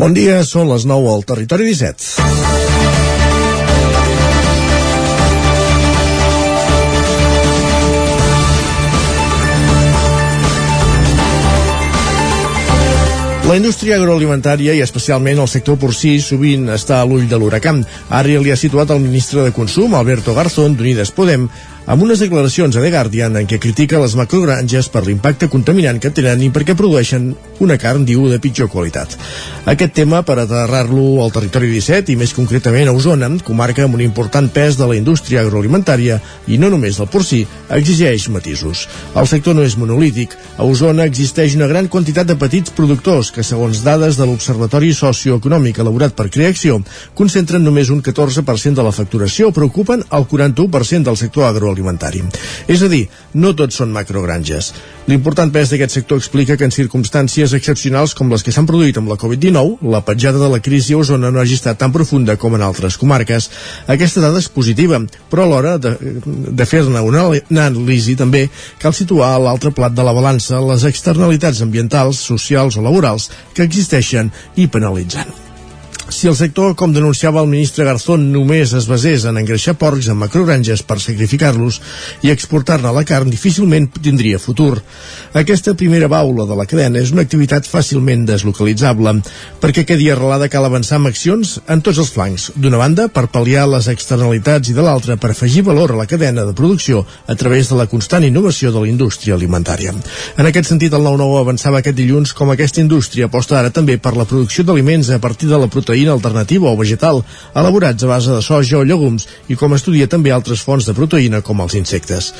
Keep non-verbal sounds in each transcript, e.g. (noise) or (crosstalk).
Bon dia, són les 9 al Territori 17. La indústria agroalimentària i especialment el sector porcí sovint està a l'ull de l'huracan. Ara li ha situat el ministre de Consum, Alberto Garzón, d'Unides Podem, amb unes declaracions a The Guardian en què critica les macrogranges per l'impacte contaminant que tenen i perquè produeixen una carn, diu, de pitjor qualitat. Aquest tema, per aterrar-lo al territori 17 i més concretament a Osona, comarca amb un important pes de la indústria agroalimentària i no només del porcí, exigeix matisos. El sector no és monolític. A Osona existeix una gran quantitat de petits productors que, segons dades de l'Observatori Socioeconòmic elaborat per Creacció, concentren només un 14% de la facturació, però ocupen el 41% del sector agroalimentari agroalimentari. És a dir, no tots són macrogranges. L'important pes d'aquest sector explica que en circumstàncies excepcionals com les que s'han produït amb la Covid-19, la petjada de la crisi a Osona no hagi estat tan profunda com en altres comarques. Aquesta dada és positiva, però a l'hora de, de fer-ne una anàlisi també cal situar a l'altre plat de la balança les externalitats ambientals, socials o laborals que existeixen i penalitzen. Si el sector, com denunciava el ministre Garzón, només es basés en engreixar porcs en macrogranges per sacrificar-los i exportar-ne la carn, difícilment tindria futur. Aquesta primera baula de la cadena és una activitat fàcilment deslocalitzable, perquè quedi arrelada cal avançar amb accions en tots els flancs. D'una banda, per pal·liar les externalitats i de l'altra, per afegir valor a la cadena de producció a través de la constant innovació de la indústria alimentària. En aquest sentit, el 9-9 avançava aquest dilluns com aquesta indústria aposta ara també per la producció d'aliments a partir de la proteïna proteïna alternativa o vegetal, elaborats a base de soja o llegums, i com estudia també altres fonts de proteïna com els insectes.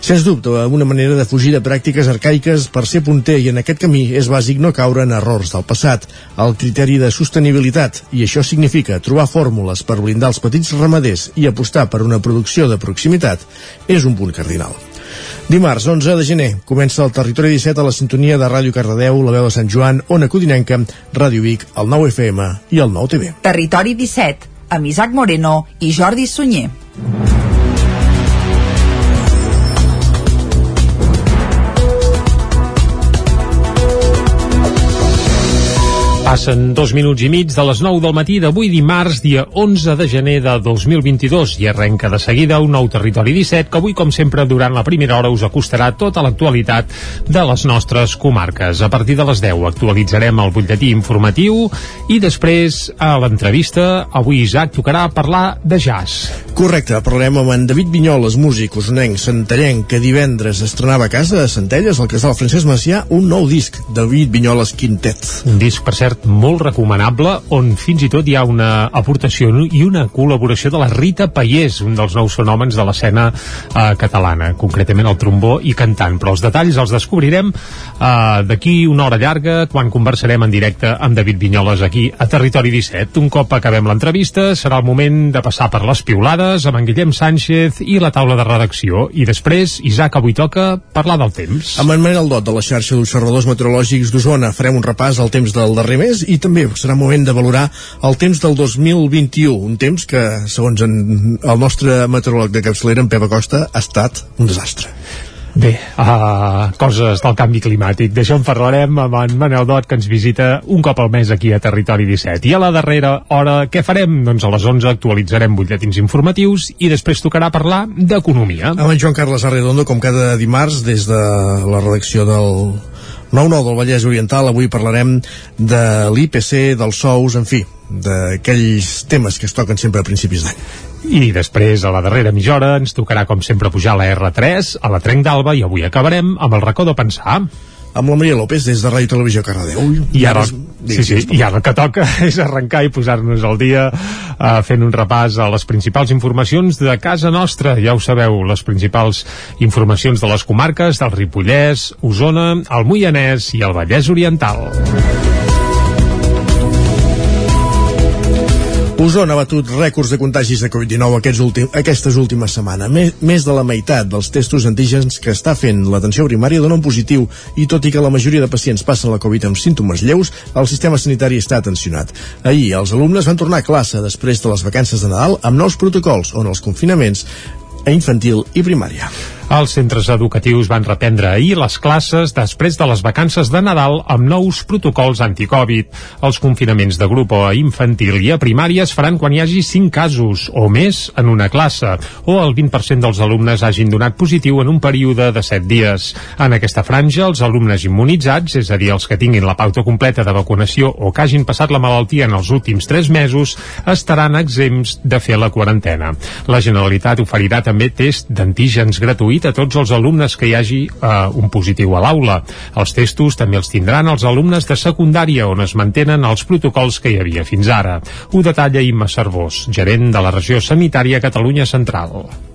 Sens dubte, una manera de fugir de pràctiques arcaiques per ser punter i en aquest camí és bàsic no caure en errors del passat, el criteri de sostenibilitat, i això significa trobar fórmules per blindar els petits ramaders i apostar per una producció de proximitat, és un punt cardinal. Dimarts, 11 de gener, comença el Territori 17 a la sintonia de Ràdio Cardedeu, la veu de Sant Joan, Ona Codinenca, Ràdio Vic, el 9 FM i el 9 TV. Territori 17, amb Isaac Moreno i Jordi Sunyer. Passen dos minuts i mig de les 9 del matí d'avui dimarts, dia 11 de gener de 2022 i arrenca de seguida un nou Territori 17 que avui, com sempre, durant la primera hora us acostarà tota l'actualitat de les nostres comarques. A partir de les 10 actualitzarem el butlletí informatiu i després, a l'entrevista, avui Isaac tocarà parlar de jazz. Correcte, parlarem amb en David Vinyoles, músic usonenc, centellenc, que divendres estrenava a casa de Centelles, al casal Francesc Macià, un nou disc, David Vinyoles Quintet. Un disc, per cert, molt recomanable on fins i tot hi ha una aportació i una col·laboració de la Rita Paiés, un dels nous fenòmens de l'escena eh, catalana, concretament el trombó i cantant, però els detalls els descobrirem eh, d'aquí una hora llarga quan conversarem en directe amb David Vinyoles aquí a Territori 17. Un cop acabem l'entrevista serà el moment de passar per les piulades amb en Guillem Sánchez i la taula de redacció i després, Isaac, avui toca parlar del temps. Amb en Manel Dot de la xarxa d'observadors meteorològics d'Osona farem un repàs al temps del darrer mes i també serà moment de valorar el temps del 2021, un temps que, segons en el nostre meteoròleg de capçalera, en Pep Acosta, ha estat un desastre. Bé, uh, coses del canvi climàtic. D'això en parlarem amb en Manel Dot, que ens visita un cop al mes aquí a Territori 17. I a la darrera hora, què farem? Doncs a les 11 actualitzarem butlletins informatius i després tocarà parlar d'economia. Amb en Joan Carles Arredondo, com cada dimarts, des de la redacció del 9-9 del Vallès Oriental, avui parlarem de l'IPC, dels sous, en fi, d'aquells temes que es toquen sempre a principis d'any. I després, a la darrera mitja hora, ens tocarà, com sempre, pujar a la R3, a la Trenc d'Alba, i avui acabarem amb el racó de pensar amb la Maria López des de Ràdio Televisió Cardedeu. I ara, sí, sí, i ara el que toca (laughs) és arrencar i posar-nos al dia uh, fent un repàs a les principals informacions de casa nostra. Ja ho sabeu, les principals informacions de les comarques del Ripollès, Osona, el Moianès i el Vallès Oriental. Osona ha batut rècords de contagis de Covid-19 aquests últim, aquestes últimes setmanes. Més, més de la meitat dels testos antígens que està fent l'atenció primària donen positiu i tot i que la majoria de pacients passen la Covid amb símptomes lleus, el sistema sanitari està atencionat. Ahir els alumnes van tornar a classe després de les vacances de Nadal amb nous protocols on els confinaments a infantil i primària. Els centres educatius van reprendre ahir les classes després de les vacances de Nadal amb nous protocols anticovid. Els confinaments de grup o a infantil i a primària es faran quan hi hagi 5 casos o més en una classe o el 20% dels alumnes hagin donat positiu en un període de 7 dies. En aquesta franja, els alumnes immunitzats, és a dir, els que tinguin la pauta completa de vacunació o que hagin passat la malaltia en els últims 3 mesos, estaran exempts de fer la quarantena. La Generalitat oferirà també test d'antígens gratuït a tots els alumnes que hi hagi eh, un positiu a l'aula. Els testos també els tindran els alumnes de secundària on es mantenen els protocols que hi havia fins ara. Ho detalla Imma Cervós, gerent de la regió sanitària Catalunya Central.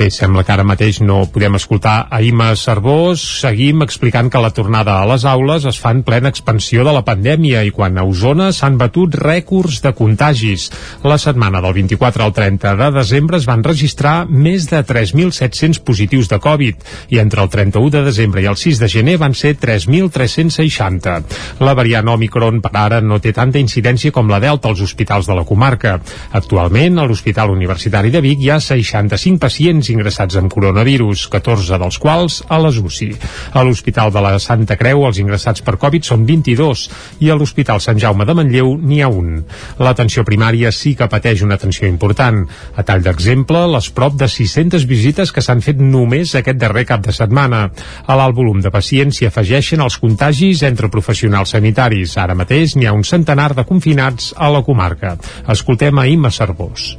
Bé, sembla que ara mateix no podem escoltar a Ima Cervós. Seguim explicant que la tornada a les aules es fa en plena expansió de la pandèmia i quan a Osona s'han batut rècords de contagis. La setmana del 24 al 30 de desembre es van registrar més de 3.700 positius de Covid i entre el 31 de desembre i el 6 de gener van ser 3.360. La variant Omicron per ara no té tanta incidència com la Delta als hospitals de la comarca. Actualment, a l'Hospital Universitari de Vic hi ha 65 pacients ingressats amb coronavirus, 14 dels quals a les UCI. A l'Hospital de la Santa Creu els ingressats per Covid són 22 i a l'Hospital Sant Jaume de Manlleu n'hi ha un. L'atenció primària sí que pateix una atenció important. A tall d'exemple, les prop de 600 visites que s'han fet només aquest darrer cap de setmana. A l'alt volum de pacients s'hi afegeixen els contagis entre professionals sanitaris. Ara mateix n'hi ha un centenar de confinats a la comarca. Escoltem a Imma Cervós.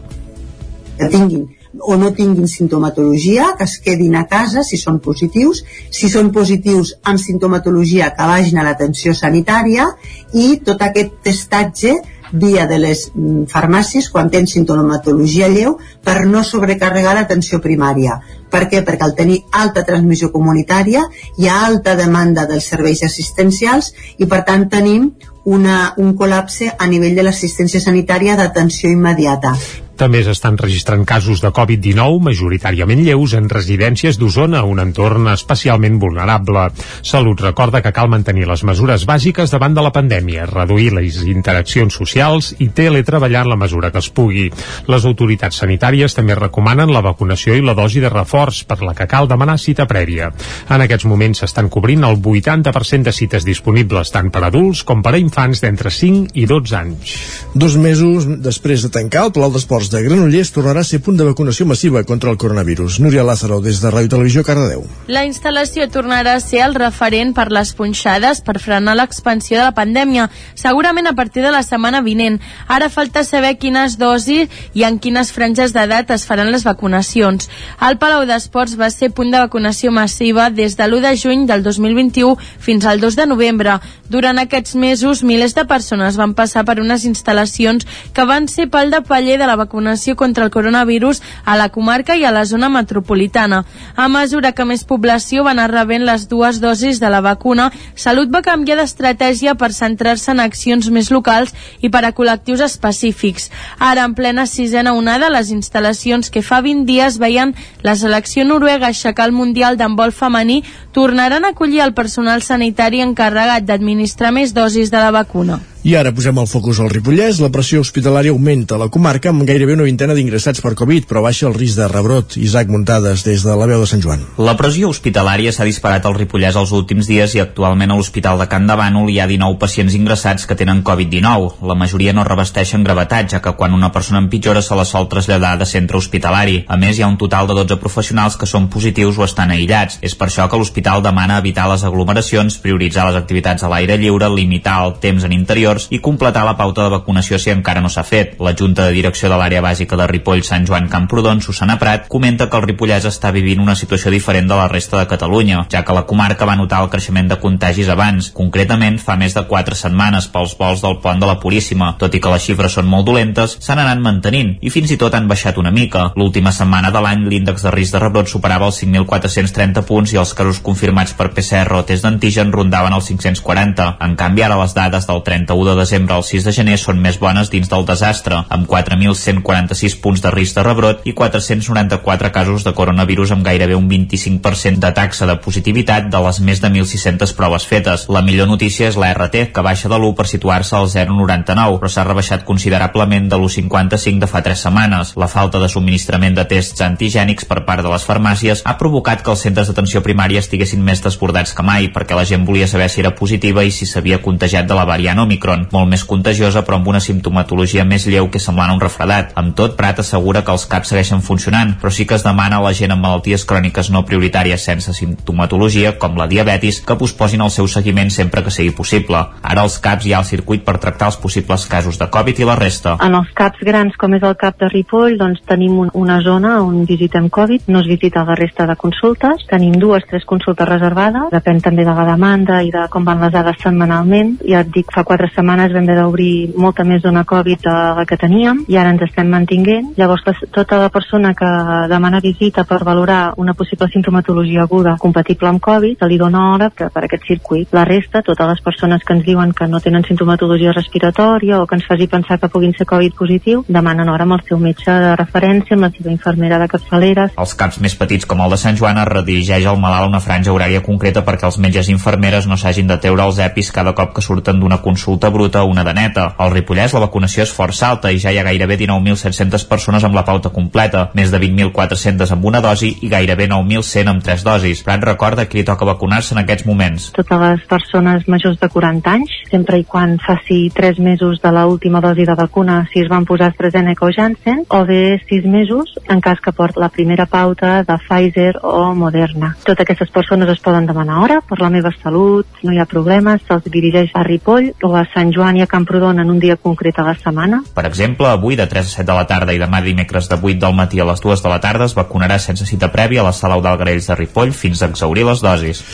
Que tinguin o no tinguin sintomatologia, que es quedin a casa si són positius, si són positius amb sintomatologia que vagin a l'atenció sanitària i tot aquest testatge via de les mm, farmàcies quan tenen sintomatologia lleu per no sobrecarregar l'atenció primària. Per què? Perquè al tenir alta transmissió comunitària hi ha alta demanda dels serveis assistencials i per tant tenim una, un col·lapse a nivell de l'assistència sanitària d'atenció immediata. També s'estan registrant casos de Covid-19, majoritàriament lleus, en residències d'Osona, un entorn especialment vulnerable. Salut recorda que cal mantenir les mesures bàsiques davant de la pandèmia, reduir les interaccions socials i teletreballar en la mesura que es pugui. Les autoritats sanitàries també recomanen la vacunació i la dosi de reforç, per la que cal demanar cita prèvia. En aquests moments s'estan cobrint el 80% de cites disponibles tant per adults com per a infants d'entre 5 i 12 anys. Dos mesos després de tancar, el Palau d'Esports de Granollers tornarà a ser punt de vacunació massiva contra el coronavirus. Núria Lázaro, des de Ràdio Televisió, Cardedeu. La instal·lació tornarà a ser el referent per les punxades per frenar l'expansió de la pandèmia, segurament a partir de la setmana vinent. Ara falta saber quines dosis i en quines franges d'edat es faran les vacunacions. El Palau d'Esports va ser punt de vacunació massiva des de l'1 de juny del 2021 fins al 2 de novembre. Durant aquests mesos, milers de persones van passar per unes instal·lacions que van ser pal de paller de la vacunació contra el coronavirus a la comarca i a la zona metropolitana. A mesura que més població va anar rebent les dues dosis de la vacuna, Salut va canviar d'estratègia per centrar-se en accions més locals i per a col·lectius específics. Ara, en plena sisena onada, les instal·lacions que fa 20 dies veien la selecció noruega aixecar el Mundial d'handbol femení tornaran a acollir el personal sanitari encarregat d'administrar més dosis de la vacuna. I ara posem el focus al Ripollès. La pressió hospitalària augmenta a la comarca amb gairebé una vintena d'ingressats per Covid, però baixa el risc de rebrot. Isaac Muntades, des de la veu de Sant Joan. La pressió hospitalària s'ha disparat al Ripollès els últims dies i actualment a l'Hospital de Can de Bànol hi ha 19 pacients ingressats que tenen Covid-19. La majoria no revesteixen gravetat, ja que quan una persona empitjora se la sol traslladar de centre hospitalari. A més, hi ha un total de 12 professionals que són positius o estan aïllats. És per això que l'hospital demana evitar les aglomeracions, prioritzar les activitats a l'aire lliure, limitar el temps en interior anteriors i completar la pauta de vacunació si encara no s'ha fet. La Junta de Direcció de l'Àrea Bàsica de Ripoll Sant Joan Camprodon, Susana Prat, comenta que el Ripollès està vivint una situació diferent de la resta de Catalunya, ja que la comarca va notar el creixement de contagis abans, concretament fa més de 4 setmanes pels vols del pont de la Puríssima. Tot i que les xifres són molt dolentes, s'han anat mantenint i fins i tot han baixat una mica. L'última setmana de l'any l'índex de risc de rebrot superava els 5.430 punts i els casos confirmats per PCR o test d'antigen rondaven els 540. En canvi, ara les dades del 31 1 de desembre al 6 de gener són més bones dins del desastre, amb 4.146 punts de risc de rebrot i 494 casos de coronavirus amb gairebé un 25% de taxa de positivitat de les més de 1.600 proves fetes. La millor notícia és la RT, que baixa de l'1 per situar-se al 0,99, però s'ha rebaixat considerablement de l'1,55 de fa 3 setmanes. La falta de subministrament de tests antigènics per part de les farmàcies ha provocat que els centres d'atenció primària estiguessin més desbordats que mai, perquè la gent volia saber si era positiva i si s'havia contagiat de la variant Omicron, molt més contagiosa però amb una simptomatologia més lleu que semblant a un refredat. Amb tot, Prat assegura que els CAPs segueixen funcionant, però sí que es demana a la gent amb malalties cròniques no prioritàries sense simptomatologia, com la diabetis, que posposin el seu seguiment sempre que sigui possible. Ara als CAPs hi ha el circuit per tractar els possibles casos de Covid i la resta. En els CAPs grans, com és el CAP de Ripoll, doncs tenim un, una zona on visitem Covid, no es visita la resta de consultes, tenim dues, tres consultes reservades, depèn també de la demanda i de com van les dades setmanalment. Ja et dic, fa quatre setmanes vam haver d'obrir molta més zona Covid de la que teníem i ara ens estem mantinguent. Llavors, la, tota la persona que demana visita per valorar una possible sintomatologia aguda compatible amb Covid, se li dona hora per, per aquest circuit. La resta, totes les persones que ens diuen que no tenen sintomatologia respiratòria o que ens faci pensar que puguin ser Covid positiu, demanen hora amb el seu metge de referència, amb la seva infermera de capçalera. Els CAPs més petits com el de Sant Joan es redirigeix al malalt una franja horària concreta perquè els metges i infermeres no s'hagin de treure els EPIs cada cop que surten d'una consulta bruta una de neta. Al Ripollès la vacunació és força alta i ja hi ha gairebé 19.700 persones amb la pauta completa, més de 20.400 amb una dosi i gairebé 9.100 amb tres dosis. Prat recorda que li toca vacunar-se en aquests moments. Totes les persones majors de 40 anys, sempre i quan faci 3 mesos de la última dosi de vacuna, si es van posar AstraZeneca o Janssen, o bé 6 mesos en cas que port la primera pauta de Pfizer o Moderna. Totes aquestes persones es poden demanar hora per la meva salut, no hi ha problemes, se'ls dirigeix a Ripoll o a Sant Joan i a Camprodon en un dia concret a la setmana. Per exemple, avui de 3 a 7 de la tarda i demà dimecres de 8 del matí a les 2 de la tarda es vacunarà sense cita prèvia a la sala Eudal de Ripoll fins a exaurir les dosis.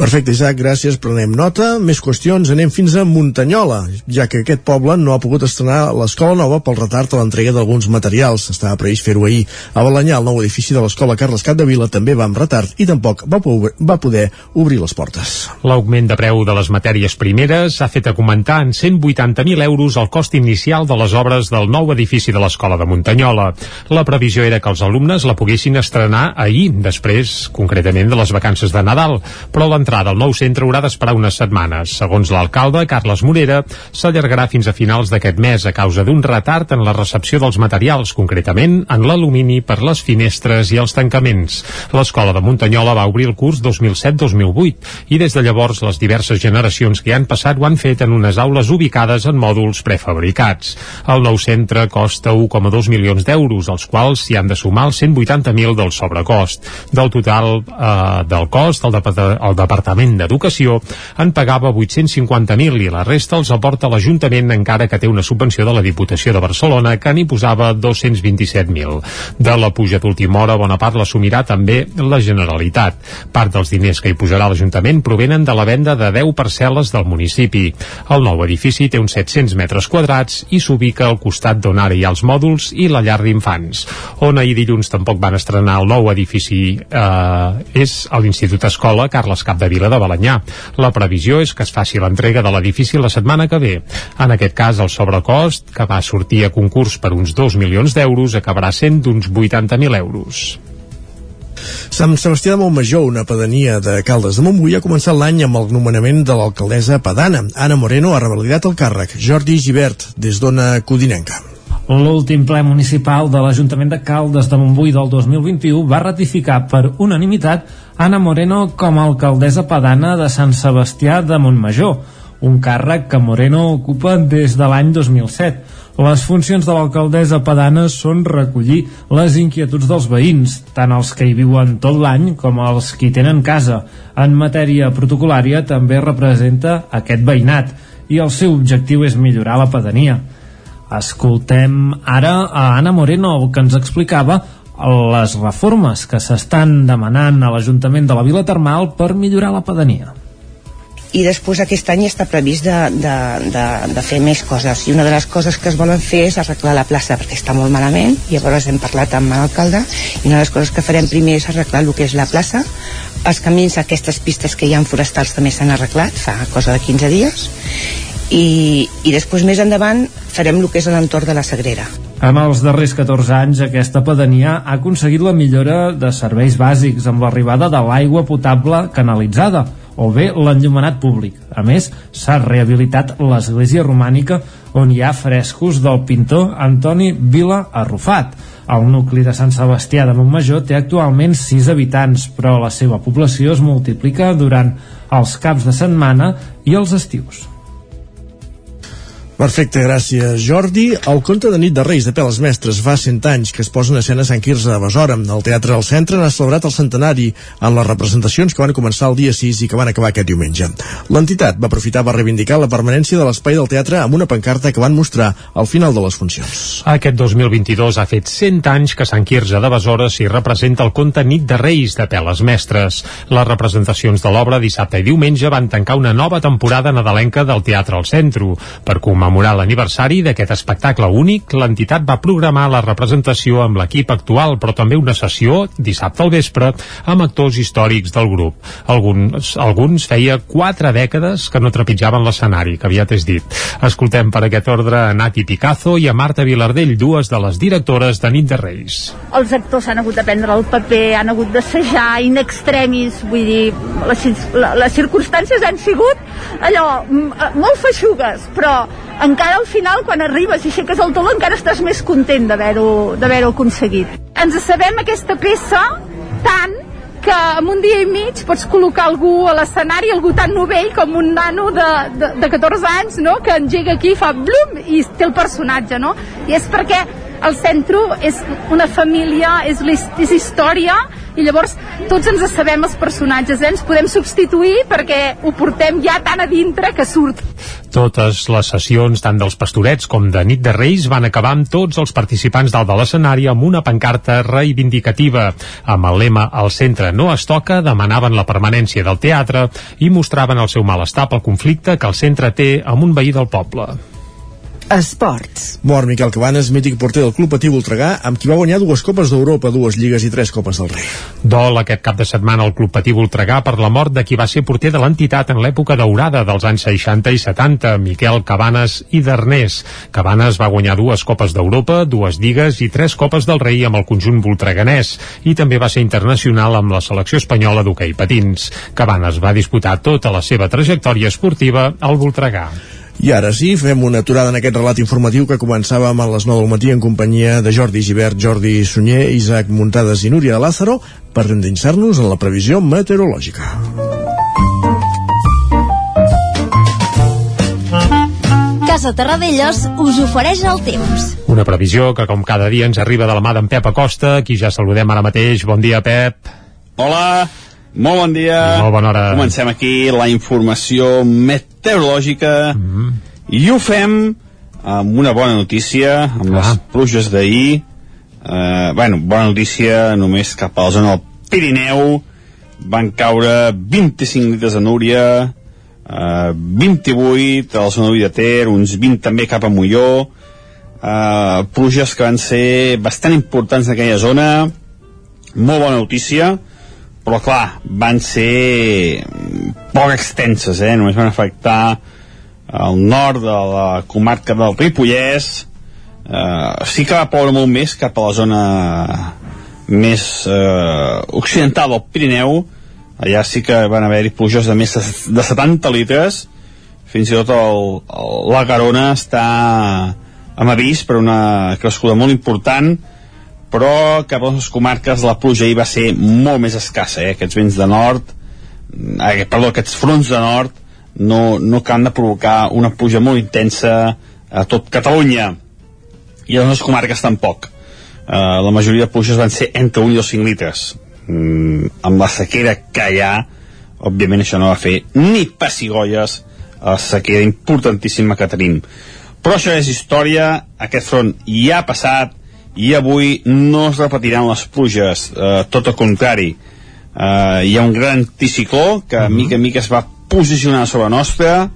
Perfecte, Isaac, gràcies. Prenem nota. Més qüestions. Anem fins a Muntanyola, ja que aquest poble no ha pogut estrenar l'escola nova pel retard a l'entrega d'alguns materials. Estava previst fer-ho ahir. A Balanyà, el nou edifici de l'escola Carles Capdevila també va amb retard i tampoc va, va poder obrir les portes. L'augment de preu de les matèries primeres ha fet augmentar en 180.000 euros el cost inicial de les obres del nou edifici de l'escola de Muntanyola. La previsió era que els alumnes la poguessin estrenar ahir, després, concretament, de les vacances de Nadal, però l'entrada l'entrada al nou centre haurà d'esperar unes setmanes. Segons l'alcalde, Carles Morera, s'allargarà fins a finals d'aquest mes a causa d'un retard en la recepció dels materials, concretament en l'alumini per les finestres i els tancaments. L'escola de Muntanyola va obrir el curs 2007-2008 i des de llavors les diverses generacions que han passat ho han fet en unes aules ubicades en mòduls prefabricats. El nou centre costa 1,2 milions d'euros, als quals s'hi han de sumar els 180.000 del sobrecost. Del total eh, del cost, el, de, el Departament d'Educació en pagava 850.000 i la resta els aporta l'Ajuntament encara que té una subvenció de la Diputació de Barcelona que n'hi posava 227.000. De la puja d'última hora, bona part l'assumirà també la Generalitat. Part dels diners que hi posarà l'Ajuntament provenen de la venda de 10 parcel·les del municipi. El nou edifici té uns 700 metres quadrats i s'ubica al costat d'on ara hi ha els mòduls i la llar d'infants. On ahir dilluns tampoc van estrenar el nou edifici eh, és a l'Institut Escola Carles Cap de Vila de Balanyà. La previsió és que es faci l'entrega de l'edifici la setmana que ve. En aquest cas, el sobrecost, que va sortir a concurs per uns 2 milions d'euros, acabarà sent d'uns 80.000 euros. Sant Sebastià de Montmajor, una pedania de Caldes de Montbui, ha començat l'any amb el nomenament de l'alcaldessa Padana. Anna Moreno ha revalidat el càrrec. Jordi Givert, des d'Ona Codinenca. L'últim ple municipal de l'Ajuntament de Caldes de Montbui del 2021 va ratificar per unanimitat Anna Moreno com a alcaldessa padana de Sant Sebastià de Montmajor, un càrrec que Moreno ocupa des de l'any 2007. Les funcions de l'alcaldessa padana són recollir les inquietuds dels veïns, tant els que hi viuen tot l'any com els que hi tenen casa. En matèria protocolària també representa aquest veïnat i el seu objectiu és millorar la pedania. Escoltem ara a Anna Moreno, que ens explicava les reformes que s'estan demanant a l'Ajuntament de la Vila Termal per millorar la pedania. I després aquest any està previst de, de, de, de fer més coses. I una de les coses que es volen fer és arreglar la plaça perquè està molt malament i llavors hem parlat amb l'alcalde i una de les coses que farem primer és arreglar el que és la plaça. Els camins, aquestes pistes que hi ha forestals també s'han arreglat fa cosa de 15 dies. I, i després més endavant farem el que és l'entorn de la Sagrera. En els darrers 14 anys, aquesta pedania ha aconseguit la millora de serveis bàsics amb l'arribada de l'aigua potable canalitzada o bé l'enllumenat públic. A més, s'ha rehabilitat l'església romànica on hi ha frescos del pintor Antoni Vila Arrufat. El nucli de Sant Sebastià de Montmajor té actualment 6 habitants, però la seva població es multiplica durant els caps de setmana i els estius. Perfecte, gràcies Jordi. El conte de nit de Reis de Peles Mestres fa 100 anys que es posa en escena a Sant Quirze de Besora. El Teatre al Centre n'ha celebrat el centenari en les representacions que van començar el dia 6 i que van acabar aquest diumenge. L'entitat va aprofitar per reivindicar la permanència de l'espai del teatre amb una pancarta que van mostrar al final de les funcions. Aquest 2022 ha fet 100 anys que Sant Quirze de Besora s'hi representa el conte Nit de Reis de Peles Mestres. Les representacions de l'obra dissabte i diumenge van tancar una nova temporada nadalenca del Teatre al Centre. Per commemorar l'aniversari d'aquest espectacle únic, l'entitat va programar la representació amb l'equip actual, però també una sessió dissabte al vespre amb actors històrics del grup. Alguns, alguns feia quatre dècades que no trepitjaven l'escenari, que aviat és dit. Escoltem per aquest ordre a Nati Picazo i a Marta Vilardell, dues de les directores de Nit de Reis. Els actors han hagut de prendre el paper, han hagut d'assajar in extremis, vull dir, les, les circumstàncies han sigut allò, molt feixugues, però encara al final, quan arribes i aixeques el taló, encara estàs més content d'haver-ho aconseguit. Ens sabem aquesta peça tant que en un dia i mig pots col·locar algú a l'escenari, algú tan novell com un nano de, de, de 14 anys, no?, que engega aquí, fa blum, i té el personatge, no? I és perquè el centre és una família, és, és història, i llavors tots ens sabem els personatges, eh? ens podem substituir perquè ho portem ja tan a dintre que surt. Totes les sessions, tant dels pastorets com de nit de Reis, van acabar amb tots els participants dalt de l'escenari amb una pancarta reivindicativa. Amb el lema «El centre no es toca», demanaven la permanència del teatre i mostraven el seu malestar pel conflicte que el centre té amb un veí del poble. Esports. Mort Miquel Cabanes, mític porter del Club Patí Voltregà, amb qui va guanyar dues Copes d'Europa, dues Lligues i tres Copes del Rei. Dol aquest cap de setmana al Club Patí Voltregà per la mort de qui va ser porter de l'entitat en l'època daurada dels anys 60 i 70, Miquel Cabanes i Darnés. Cabanes va guanyar dues Copes d'Europa, dues Lligues i tres Copes del Rei amb el conjunt voltreganès i també va ser internacional amb la selecció espanyola d'hoquei patins. Cabanes va disputar tota la seva trajectòria esportiva al Voltregà. I ara sí, fem una aturada en aquest relat informatiu que començàvem a les 9 del matí en companyia de Jordi Givert, Jordi Sunyer, Isaac Muntades i Núria de Lázaro per endinsar-nos en la previsió meteorològica. Casa Terradellos us ofereix el temps. Una previsió que, com cada dia, ens arriba de la mà d'en Pep Acosta, qui ja saludem ara mateix. Bon dia, Pep. Hola, molt bon dia. Molt bona hora. Comencem aquí la informació meteorològica mm -hmm. i ho fem amb una bona notícia, amb ah. les pluges d'ahir. Eh, bueno, bona notícia només cap a la zona del Pirineu. Van caure 25 litres a Núria, eh, 28 a la zona de Ter, uns 20 també cap a Molló. Eh, pluges que van ser bastant importants en aquella zona. Molt bona notícia però clar, van ser poc extenses, eh? només van afectar el nord de la comarca del Ripollès, eh, sí que va ploure molt més cap a la zona més eh, occidental del Pirineu, allà sí que van haver-hi pluges de més de 70 litres, fins i tot el, el, la Garona està amb avís per una crescuda molt important, però cap a les comarques la pluja hi va ser molt més escassa, eh? aquests vents de nord, eh, perdó, aquests fronts de nord no, no acaben de provocar una pluja molt intensa a tot Catalunya i a les comarques tampoc. Eh, la majoria de pluges van ser entre 1 i 2 5 litres. Mm, amb la sequera que hi ha, òbviament això no va fer ni pessigolles a la sequera importantíssima que tenim. Però això és història, aquest front ja ha passat, i avui no es repetiran les pluges, eh, tot el contrari. Eh, hi ha un gran anticicló que uh mhm. -huh. mica en mica es va posicionar sobre la nostra,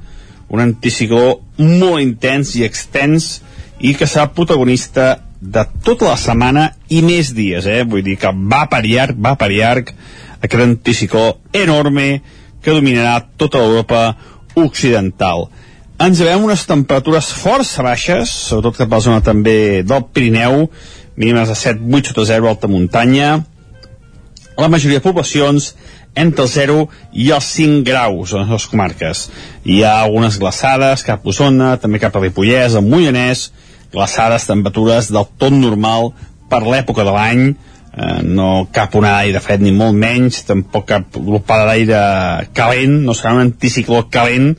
un anticicló molt intens i extens i que serà protagonista de tota la setmana i més dies, eh? vull dir que va per llarg, va per llarg aquest anticicló enorme que dominarà tota l'Europa occidental. Ens veiem unes temperatures força baixes, sobretot cap a la zona també del Pirineu, mínimes de 7-8 sota 0 alta muntanya, la majoria de poblacions entre el 0 i els 5 graus en les comarques. Hi ha algunes glaçades cap a Osona, també cap a Ripollès, al Mollanès, glaçades, temperatures del tot normal per l'època de l'any, eh, no cap una d'aire fred ni molt menys, tampoc cap glopada d'aire calent, no serà un anticicló calent,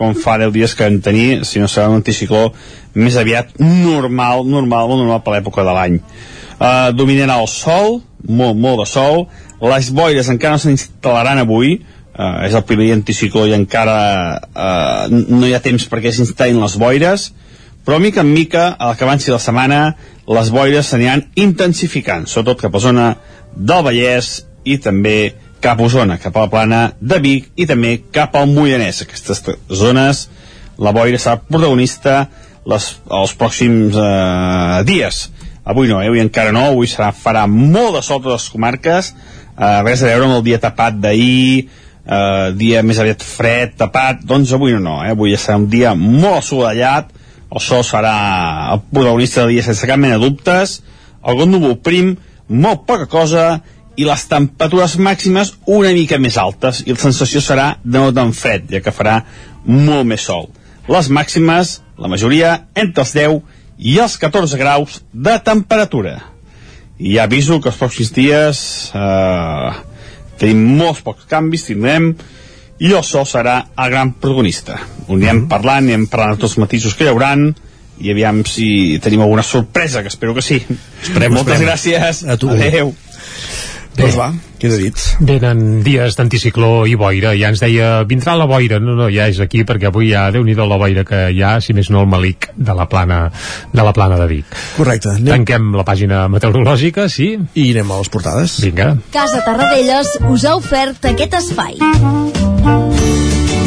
com fa 10 dies que vam tenir, sinó serà un anticicló més aviat normal, normal, molt normal per l'època de l'any. Uh, dominarà el sol, molt, molt de sol, les boires encara no s'instal·laran avui, uh, és el primer anticicló i encara uh, no hi ha temps perquè s'instal·lin les boires, però mica en mica, al que avanci la setmana, les boires s'aniran intensificant, sobretot cap a zona del Vallès i també cap a Osona, cap a la plana de Vic i també cap al Moianès. Aquestes zones, la boira serà protagonista les, els pròxims eh, dies avui no, eh? avui encara no, avui serà, farà molt de sol a les comarques, eh, res a veure amb el dia tapat d'ahir, eh, dia més aviat fred, tapat, doncs avui no, no, eh? avui serà un dia molt assolellat, el sol serà el protagonista del dia sense cap mena de dubtes, algun núvol prim, molt poca cosa, i les temperatures màximes una mica més altes, i la sensació serà de no tan fred, ja que farà molt més sol. Les màximes, la majoria, entre els 10 i els 14 graus de temperatura. I ja aviso que els pròxims dies eh, tenim molts pocs canvis, tindrem, i el sol serà el gran protagonista. Ho anirem Mhm. parlant, anirem parlant de tots els matisos que hi hauran, i aviam si tenim alguna sorpresa, que espero que sí. Esperem, Moltes esperem. gràcies. A tu. Adéu. Doncs va, queda dit. Venen dies d'anticicló i boira, ja ens deia, vindrà la boira, no, no, ja és aquí, perquè avui ja, déu nhi la boira que hi ha, si més no el malic de la plana de, la plana de Vic. Correcte. Anem... Tanquem la pàgina meteorològica, sí? I anem a les portades. Vinga. Casa Tarradellas us ha ofert aquest espai.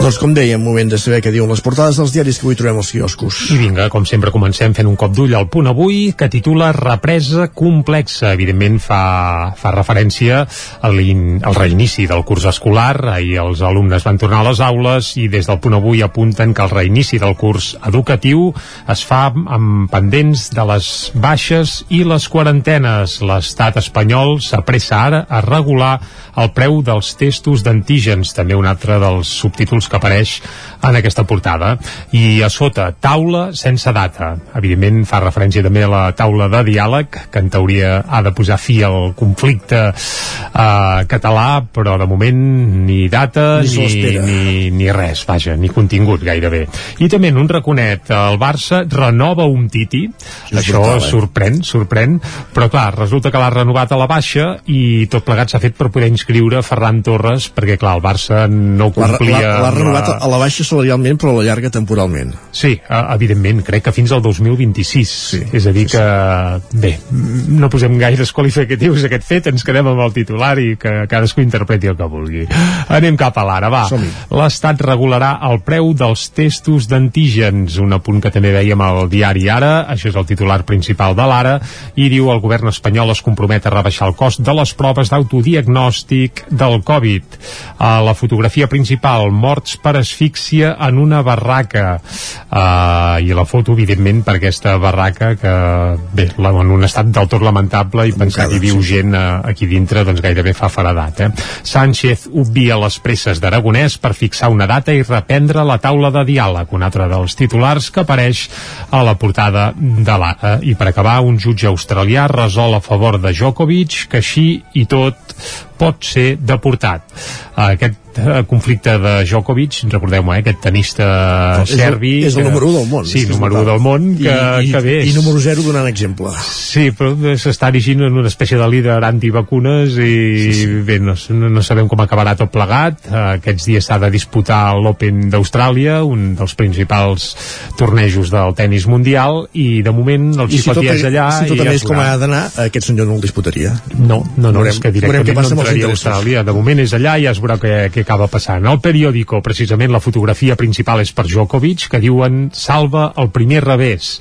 Doncs com dèiem, moment de saber què diuen les portades dels diaris que avui trobem als quioscos. I vinga, com sempre comencem fent un cop d'ull al punt avui que titula Represa complexa. Evidentment fa, fa referència al, al reinici del curs escolar. Ahir els alumnes van tornar a les aules i des del punt avui apunten que el reinici del curs educatiu es fa amb pendents de les baixes i les quarantenes. L'estat espanyol s'apressa ara a regular el preu dels testos d'antígens, també un altre dels subtítols que apareix en aquesta portada. I a sota, taula sense data. Evidentment fa referència també a la taula de diàleg, que en teoria ha de posar fi al conflicte eh, català, però de moment ni data Ni ni, ni, ni res, vaja, ni contingut gairebé. I també en un raconet, el Barça renova un Titi, és això brutal, eh? sorprèn, sorprèn, però clar, resulta que l'ha renovat a la baixa i tot plegat s'ha fet per poder inscriure Ferran Torres, perquè clar, el Barça no complia... l'ha- l'ha renovat a la baixa salarialment, però a la llarga temporalment. Sí, evidentment, crec que fins al 2026. Sí, és a dir que, bé, no posem gaires qualificatius a aquest fet, ens quedem amb el titular i que cadascú interpreti el que vulgui. Anem cap a l'ara, va. L'Estat regularà el preu dels testos d'antígens, un apunt que també veiem al diari Ara, això és el titular principal de l'Ara, i diu el govern espanyol es compromet a rebaixar el cost de les proves d'autodiagnòstic del Covid. A la fotografia principal, morts per asfíxia en una barraca. Uh, I la foto, evidentment, per aquesta barraca que, bé, la, en un estat del tot lamentable i pensar que hi viu gent uh, aquí dintre, doncs gairebé fa faradat, eh? Sánchez obvia les presses d'Aragonès per fixar una data i reprendre la taula de diàleg, un altre dels titulars que apareix a la portada de l'Ara. I per acabar, un jutge australià resol a favor de Djokovic que així i tot pot ser deportat. Aquest eh, conflicte de Djokovic, recordeu-me, eh, aquest tenista És el- serbi... és el que- número u del món, Sí, que número 1 brutal. del món, que, I, i, que bé... i número 0 donant exemple Sí, però s'està erigint en una espècie de líder antivacunes i sí, sí. bé, no, no, no sabem com acabarà tot plegat. Aquests dies s'ha de disputar l'Open d'Austràlia, un dels principals tornejos del tennis mundial, i de moment el xicotia és allà... si tot anés com ha d'anar aquest senyor no el disputaria No, no, no, Veurem- és que directament no entraria a. Austràlia. De moment és allà i ja es veurà què, què acaba passant. El periòdico, precisament, la fotografia principal és per Djokovic, que diuen salva el primer revés.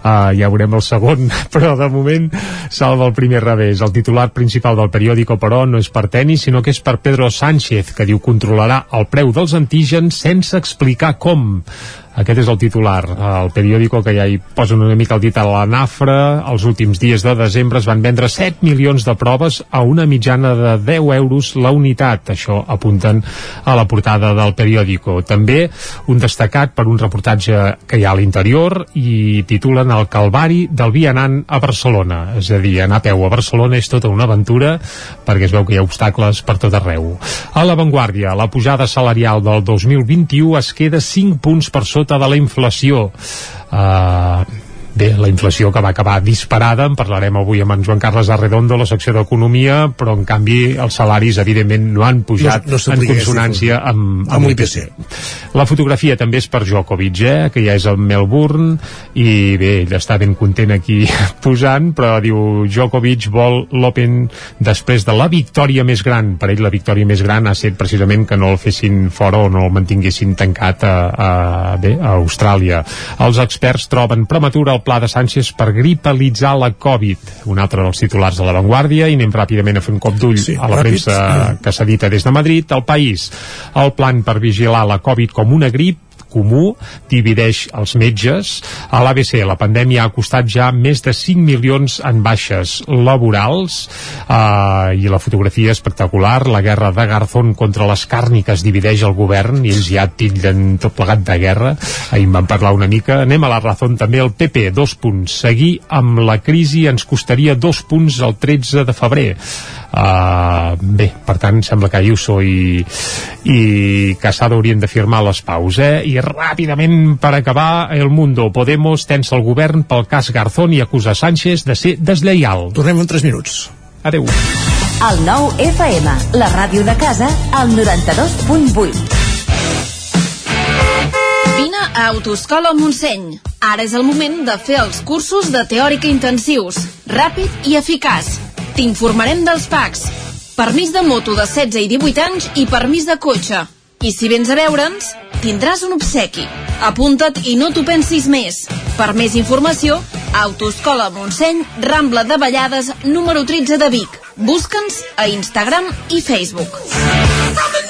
Uh, ja veurem el segon, (laughs) però de moment salva el primer revés. El titular principal del periòdico, però, no és per tenis, sinó que és per Pedro Sánchez, que diu controlarà el preu dels antígens sense explicar com. Aquest és el titular. El periòdico que ja hi posen una mica el dit a la nafra. Els últims dies de desembre es van vendre 7 milions de proves a una mitjana de 10 euros la unitat. Això apunten a la portada del periòdico. També un destacat per un reportatge que hi ha a l'interior i titulen El Calvari del vianant a Barcelona. És a dir, anar a peu a Barcelona és tota una aventura perquè es veu que hi ha obstacles per tot arreu. A l'avantguàrdia, la pujada salarial del 2021 es queda 5 punts per sota de la inflació. Uh, Bé, la inflació que va acabar disparada, en parlarem avui amb en Joan Carles Arredondo, la secció d'Economia, però en canvi els salaris evidentment no han pujat No- no en consonància amb, Amb l'IPC. La fotografia també és per Djokovic, eh, que ja és a Melbourne, i bé, ell està ben content aquí (laughs) posant, però diu Djokovic vol l'Open després de la victòria més gran. Per ell la victòria més gran ha estat precisament que no el fessin fora o no el mantinguessin tancat a, a, bé, a Austràlia. Els experts troben prematura el pla de Sánchez per gripalitzar la Covid. Un altre dels titulars de l'avantguàrdia i anem ràpidament a fer un cop d'ull Sí, a la ràpid. premsa que s'edita des de Madrid. El País, el plan per vigilar la Covid com una grip comú divideix els metges. A l'ABC la pandèmia ha costat ja més de 5 milions en baixes laborals uh, i la fotografia espectacular. La guerra de Garzón contra les càrniques divideix el govern i ells ja titllen tot plegat de guerra. Ahir en vam parlar una mica. Anem a la raó també el PP, dos punts. Seguir amb la crisi ens costaria dos punts el 13 de febrer. Uh, bé, per tant, sembla que Ayuso i, i Casado haurien de firmar les paus, eh? I ràpidament, per acabar, El Mundo. Podemos tensa el govern pel cas Garzón i acusa Sánchez de ser deslleial. Tornem en 3 minuts. Adeu. El nou FM, la ràdio de casa, al 92.8. Vine a Autoscola Montseny. Ara és el moment de fer els cursos de teòrica intensius. Ràpid i eficaç. T'informarem dels PACs. Permís de moto de 16 i 18 anys i permís de cotxe. I si vens a veure'ns, tindràs un obsequi. Apunta't i no t'ho pensis més. Per més informació, Autoscola Montseny, Rambla de Vallades, número 13 de Vic. Busca'ns a Instagram i Facebook.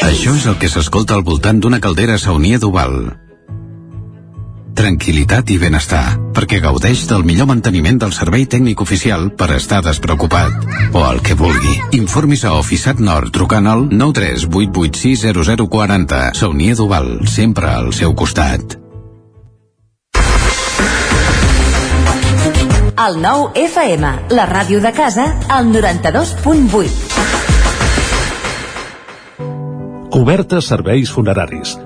Això és el que s'escolta al voltant d'una caldera saunia d'Oval. Tranquilitat i benestar, perquè gaudeix del millor manteniment del servei tècnic oficial per estar despreocupat. O el que vulgui. Informis a Oficiat Nord trucant al 938860040. Saunia d'Oval, sempre al seu costat. El nou FM, la ràdio de casa, al 92.8. Cobertes serveis funeraris.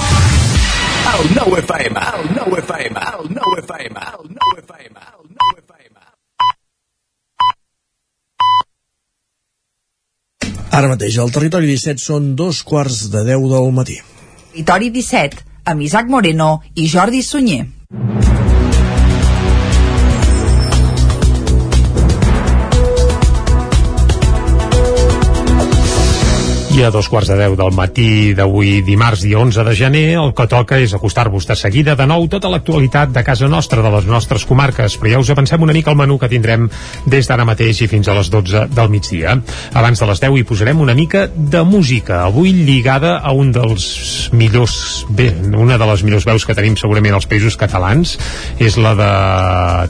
El nou FM, el nou FM, el nou FM, el nou FM, el nou FM. Ara mateix, al territori 17 són dos quarts de 10 del matí. Territori 17, amb Isaac Moreno i Jordi Sunyer. I a dos quarts de deu del matí d'avui dimarts, dia 11 de gener, el que toca és acostar-vos de seguida de nou tota l'actualitat de casa nostra, de les nostres comarques, però ja us avancem una mica el menú que tindrem des d'ara mateix i fins a les 12 del migdia. Abans de les 10 hi posarem una mica de música, avui lligada a un dels millors, bé, una de les millors veus que tenim segurament als països catalans, és la de...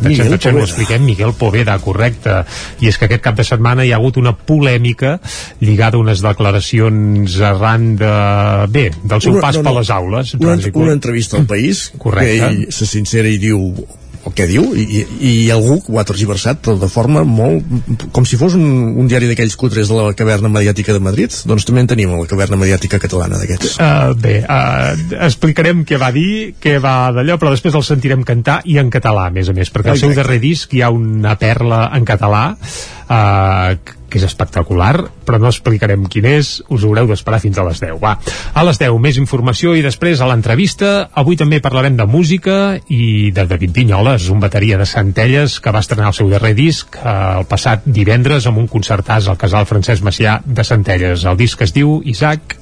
Miguel Tatxan, ho expliquem, Miguel Poveda, correcte. I és que aquest cap de setmana hi ha hagut una polèmica lligada a unes declaracions arran de... bé, del seu Una- pas no, no. per les aules. Una, una entrevista al País, (laughs) Correcte. que ell se sincera i diu el que diu i, i, algú ho ha tergiversat però de forma molt com si fos un, un diari d'aquells cutres de la caverna mediàtica de Madrid doncs també en tenim la caverna mediàtica catalana d'aquests Uh, bé, uh, explicarem què va dir, què va d'allò, però després el sentirem cantar i en català, a més a més, perquè al seu darrer disc hi ha una perla en català uh, que és espectacular, però no explicarem quin és, us haureu d'esperar fins a les 10. Va, a les 10 més informació i després a l'entrevista, avui també parlarem de música i de David Vinyoles, un bateria de Centelles que va estrenar el seu darrer disc eh, el passat divendres amb un concertàs al casal Francesc Macià de Centelles. El disc es diu Isaac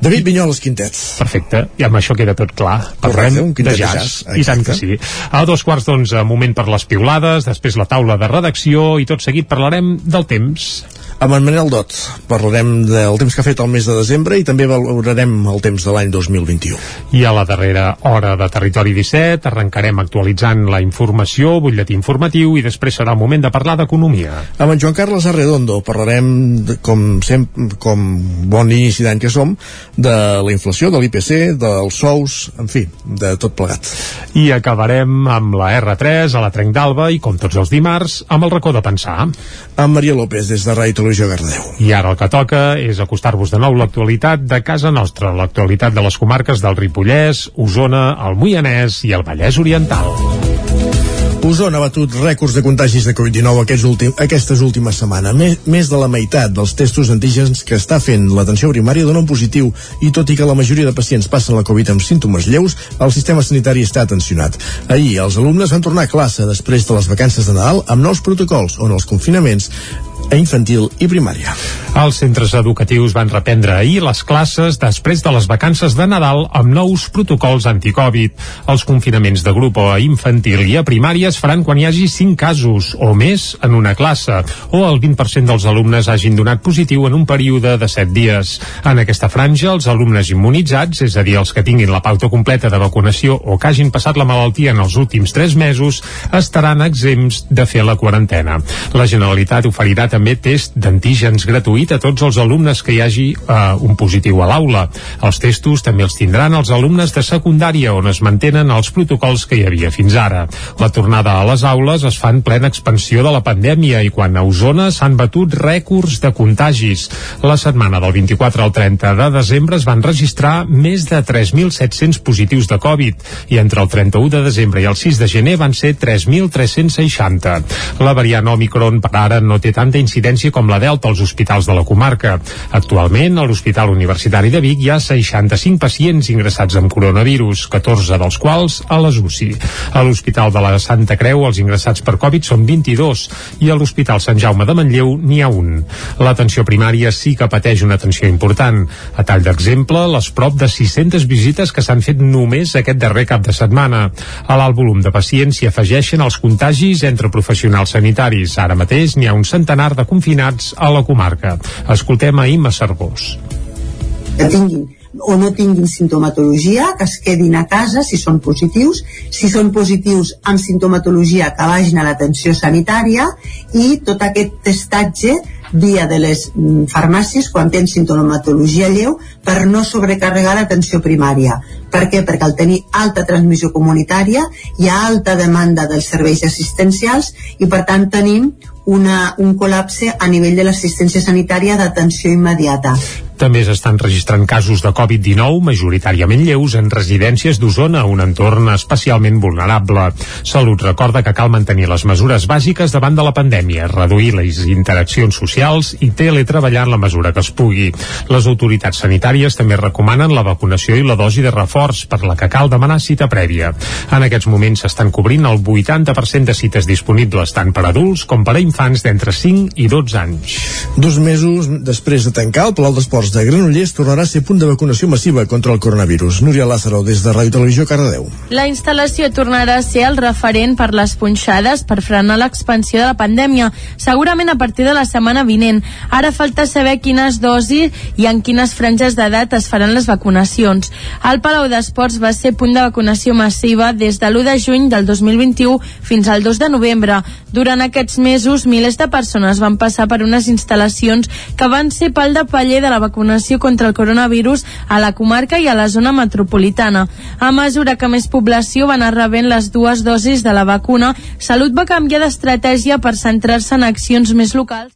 David Vinyoles Quintet. Perfecte, i amb això queda tot clar. Parlem Correcte, de jazz, jazz, i tant que sí. A dos quarts d'onze, moment per les piulades, després la taula de redacció i tot seguit parlarem del temps. Amb en Manel Dot parlarem del temps que ha fet el mes de desembre i també valorarem el temps de l'any 2021 I a la darrera hora de Territori 17 arrencarem actualitzant la informació, butlletí informatiu i després serà el moment de parlar d'economia. Amb en Joan Carles Arredondo parlarem, de, com, sempre, com bon inici d'any que som, de la inflació, de l'IPC, dels sous, en fi, de tot plegat. I acabarem amb la R3 a la Trenc d'Alba i, com tots els dimarts, amb el racó de pensar. Amb Maria López, des de Ràdio Televisió Gardeu. I ara el que toca és acostar-vos de nou l'actualitat de casa nostra, l'actualitat de les comarques del Ripollès, Osona, el Moianès i el Vallès Oriental. Osona ha batut rècords de contagis de Covid-19 aquests últim, aquestes últimes setmanes. Més, més de la meitat dels testos d'antígens que està fent l'atenció primària donen positiu i tot i que la majoria de pacients passen la Covid amb símptomes lleus, el sistema sanitari està atencionat. Ahir els alumnes van tornar a classe després de les vacances de Nadal amb nous protocols on els confinaments a infantil i primària. Els centres educatius van reprendre ahir les classes després de les vacances de Nadal amb nous protocols anticovid. Els confinaments de grup a infantil i a primària es faran quan hi hagi 5 casos o més en una classe o el 20% dels alumnes hagin donat positiu en un període de 7 dies. En aquesta franja, els alumnes immunitzats, és a dir, els que tinguin la pauta completa de vacunació o que hagin passat la malaltia en els últims 3 mesos, estaran exempts de fer la quarantena. La Generalitat oferirà també test d'antígens gratuït a tots els alumnes que hi hagi eh, un positiu a l'aula. Els testos també els tindran els alumnes de secundària on es mantenen els protocols que hi havia fins ara. La tornada a les aules es fa en plena expansió de la pandèmia i quan a Osona s'han batut rècords de contagis. La setmana del 24 al 30 de desembre es van registrar més de 3.700 positius de Covid i entre el 31 de desembre i el 6 de gener van ser 3.360. La variant Omicron per ara no té tanta incidència com la Delta als hospitals del la comarca. Actualment, a l'Hospital Universitari de Vic hi ha 65 pacients ingressats amb coronavirus, 14 dels quals a les UCI. A l'Hospital de la Santa Creu els ingressats per Covid són 22 i a l'Hospital Sant Jaume de Manlleu n'hi ha un. L'atenció primària sí que pateix una atenció important. A tall d'exemple, les prop de 600 visites que s'han fet només aquest darrer cap de setmana. A l'alt volum de pacients s'hi afegeixen els contagis entre professionals sanitaris. Ara mateix n'hi ha un centenar de confinats a la comarca. Escoltem a Imma Cervós. Que tinguin o no tinguin sintomatologia, que es quedin a casa si són positius, si són positius amb sintomatologia que vagin a l'atenció sanitària i tot aquest testatge via de les mm, farmàcies quan tenen sintomatologia lleu per no sobrecarregar l'atenció primària. Per què? Perquè al tenir alta transmissió comunitària hi ha alta demanda dels serveis assistencials i per tant tenim una, un col·lapse a nivell de l'assistència sanitària d'atenció immediata. També s'estan registrant casos de Covid-19, majoritàriament lleus, en residències d'Osona, un entorn especialment vulnerable. Salut recorda que cal mantenir les mesures bàsiques davant de la pandèmia, reduir les interaccions socials i teletreballar en la mesura que es pugui. Les autoritats sanitàries també recomanen la vacunació i la dosi de reforç, per la que cal demanar cita prèvia. En aquests moments s'estan cobrint el 80% de cites disponibles tant per adults com per a infants d'entre 5 i 12 anys. Dos mesos després de tancar, el Palau d'Esports de Granollers tornarà a ser punt de vacunació massiva contra el coronavirus. Núria Lázaro, des de Ràdio Televisió, Cardedeu. La instal·lació tornarà a ser el referent per les punxades per frenar l'expansió de la pandèmia, segurament a partir de la setmana vinent. Ara falta saber quines dosis i en quines franges d'edat es faran les vacunacions. El Palau d'Esports va ser punt de vacunació massiva des de l'1 de juny del 2021 fins al 2 de novembre. Durant aquests mesos, milers de persones van passar per unes instal·lacions que van ser pal de paller de la vacunació contra el coronavirus a la comarca i a la zona metropolitana. A mesura que més població va anar rebent les dues dosis de la vacuna, Salut va canviar d'estratègia per centrar-se en accions més locals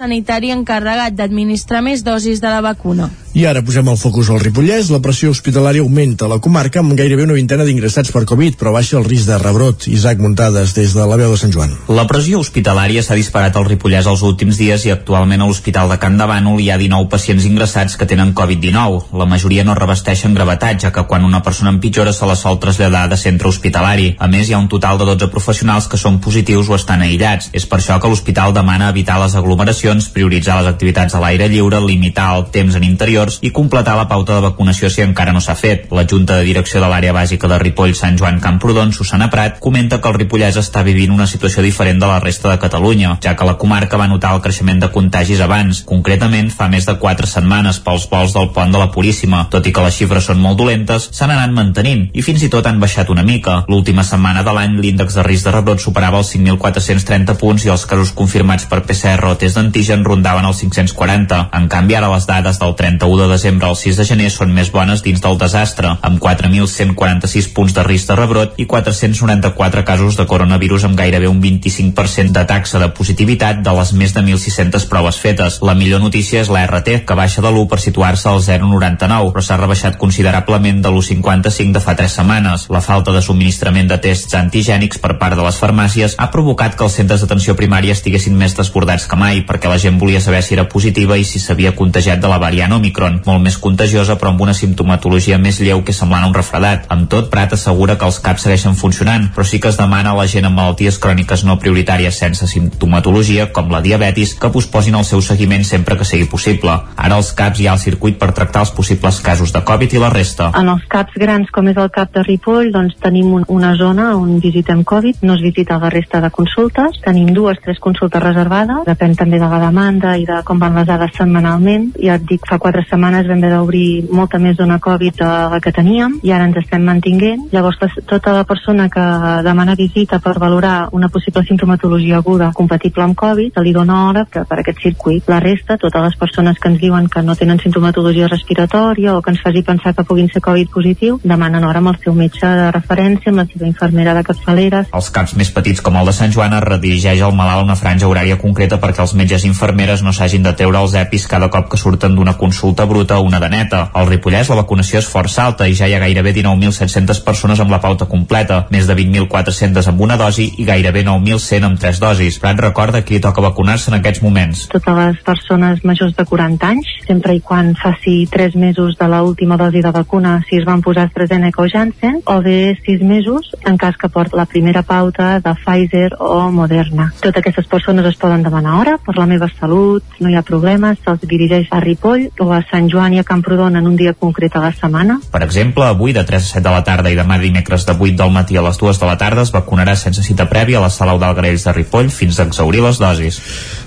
sanitari encarregat d'administrar més dosis de la vacuna. I ara posem el focus al Ripollès. La pressió hospitalària augmenta a la comarca amb gairebé una vintena d'ingressats per Covid, però baixa el risc de rebrot. Isaac Muntades, des de la veu de Sant Joan. La pressió hospitalària s'ha disparat al Ripollès els últims dies i actualment a l'Hospital de Can de Bànol hi ha 19 pacients ingressats que tenen Covid-19. La majoria no revesteixen gravetat, ja que quan una persona empitjora se la sol traslladar de centre hospitalari. A més, hi ha un total de 12 professionals que són positius o estan aïllats. És per això que l'hospital demana evitar les aglomeracions, prioritzar les activitats a l'aire lliure, limitar el temps en interiors i completar la pauta de vacunació si encara no s'ha fet. La Junta de Direcció de l'Àrea Bàsica de Ripoll Sant Joan Camprodon, Susana Prat, comenta que el Ripollès està vivint una situació diferent de la resta de Catalunya, ja que la comarca va notar el creixement de contagis abans, concretament fa més de 4 setmanes pels vols del pont de la Puríssima. Tot i que les xifres són molt dolentes, s'han anat mantenint i fins i tot han baixat una mica. L'última setmana de l'any l'índex de risc de rebrot superava els 5.430 punts i els casos confirmats per PCR o test d'antigen rondaven els 540. En canvi, ara les dades del 31 de desembre al 6 de gener són més bones dins del desastre, amb 4.146 punts de risc de rebrot i 494 casos de coronavirus amb gairebé un 25% de taxa de positivitat de les més de 1.600 proves fetes. La millor notícia és la RT, que baixa de l'1 per situar-se al 0,99, però s'ha rebaixat considerablement de l'1,55 de fa 3 setmanes. La falta de subministrament de tests antigènics per part de les farmàcies ha provocat que els centres d'atenció primària estiguessin més desbordats que mai, perquè la gent volia saber si era positiva i si s'havia contagiat de la variant Omicron, molt més contagiosa però amb una simptomatologia més lleu que semblant a un refredat. Amb tot, Prat assegura que els CAPs segueixen funcionant, però sí que es demana a la gent amb malalties cròniques no prioritàries sense simptomatologia, com la diabetis, que posposin el seu seguiment sempre que sigui possible. Ara als CAPs hi ha el circuit per tractar els possibles casos de Covid i la resta. En els CAPs grans, com és el CAP de Ripoll, doncs tenim un, una zona on visitem Covid, no es visita la resta de consultes, tenim dues, tres consultes reservades, depèn també de la demanda i de com van les dades setmanalment. Ja et dic, fa quatre setmanes vam haver d'obrir molta més zona Covid de la que teníem i ara ens estem mantinguent. Llavors, la, tota la persona que demana visita per valorar una possible sintomatologia aguda compatible amb Covid, se li dona hora per, per aquest circuit. La resta, totes les persones que ens diuen que no tenen sintomatologia respiratòria o que ens faci pensar que puguin ser Covid positiu, demanen hora amb el seu metge de referència, amb la seva infermera de capçalera. Als CAPs més petits com el de Sant Joan es redirigeix el malalt una franja horària concreta perquè els metges i infermeres no s'hagin de treure els EPIs cada cop que surten d'una consulta bruta o una de neta. Al Ripollès la vacunació és força alta i ja hi ha gairebé 19.700 persones amb la pauta completa, més de 20.400 amb una dosi i gairebé 9.100 amb tres dosis. Prat recorda que li toca vacunar-se en aquests moments. Totes les persones majors de 40 anys, sempre i quan faci 3 mesos de l'última dosi de vacuna si es van posar AstraZeneca o Janssen, o bé 6 mesos en cas que port la primera pauta de Pfizer o Moderna. Totes aquestes persones es poden demanar hora per la meva salut, no hi ha problemes, se'ls dirigeix a Ripoll o a Sant Joan i a Camprodon en un dia concret a la setmana. Per exemple, avui de 3 a 7 de la tarda i demà dimecres de 8 del matí a les 2 de la tarda es vacunarà sense cita prèvia a la sala Eudal de Ripoll fins a exaurir les dosis.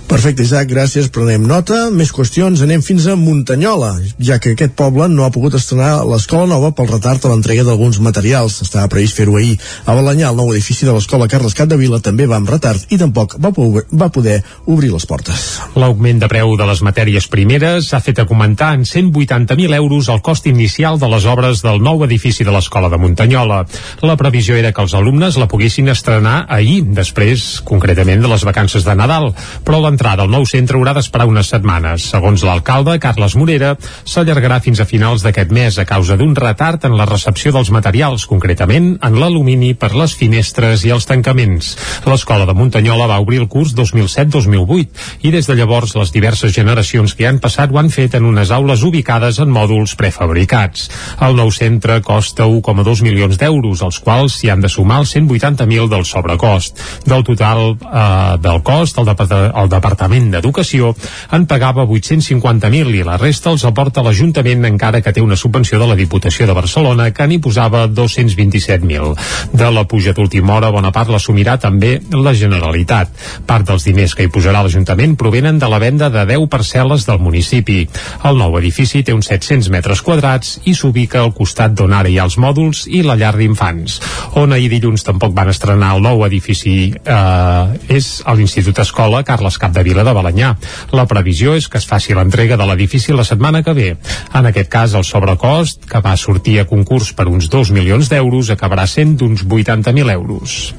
Perfecte, Isaac, gràcies. Prenem nota. Més qüestions. Anem fins a Muntanyola, ja que aquest poble no ha pogut estrenar l'escola nova pel retard a l'entrega d'alguns materials. Estava previst fer-ho ahir. A Balanyà, el nou edifici de l'escola Carles Capdevila també va amb retard i tampoc va, va poder obrir les portes. L'augment de preu de les matèries primeres ha fet augmentar en 180.000 euros el cost inicial de les obres del nou edifici de l'escola de Muntanyola. La previsió era que els alumnes la poguessin estrenar ahir, després, concretament, de les vacances de Nadal, però l'entrada al nou centre haurà d'esperar unes setmanes. Segons l'alcalde, Carles Morera, s'allargarà fins a finals d'aquest mes a causa d'un retard en la recepció dels materials, concretament en l'alumini per les finestres i els tancaments. L'escola de Muntanyola va obrir el curs 2007-2008 i des de llavors les diverses generacions que hi han passat ho han fet en unes aules ubicades en mòduls prefabricats. El nou centre costa 1,2 milions d'euros, als quals s'hi han de sumar els 180.000 del sobrecost. Del total eh, del cost, el, Depart el Departament d'Educació en pagava 850.000 i la resta els aporta l'Ajuntament encara que té una subvenció de la Diputació de Barcelona que n'hi posava 227.000. De la puja d'última hora, bona part l'assumirà també la Generalitat. Part dels diners que hi posarà l'Ajuntament provenen de la venda de 10 parcel·les del municipi. El nou edifici té uns 700 metres quadrats i s'ubica al costat d'on ara hi ha els mòduls i la llar d'infants. On ahir dilluns tampoc van estrenar el nou edifici eh, és a l'Institut Escola Carles Capdevila de Balanyà. La previsió és que es faci l'entrega de l'edifici la setmana que ve. En aquest cas, el sobrecost, que va sortir a concurs per uns 2 milions d'euros, acabarà sent d'uns 80.000 euros.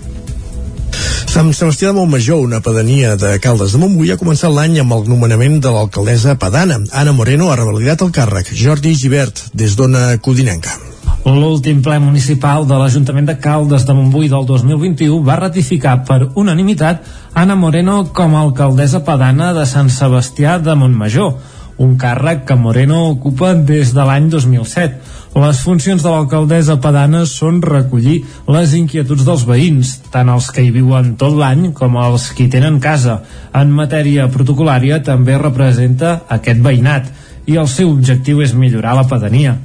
Sant Sebastià de Montmajor, una pedania de Caldes de Montbui, ha començat l'any amb el nomenament de l'alcaldessa Padana. Anna Moreno ha revalidat el càrrec. Jordi Givert, des d'Ona Codinenca. L'últim ple municipal de l'Ajuntament de Caldes de Montbui del 2021 va ratificar per unanimitat Anna Moreno com a alcaldessa padana de Sant Sebastià de Montmajor, un càrrec que Moreno ocupa des de l'any 2007. Les funcions de l'alcaldessa padana són recollir les inquietuds dels veïns, tant els que hi viuen tot l'any com els que hi tenen casa. En matèria protocolària també representa aquest veïnat i el seu objectiu és millorar la pedania.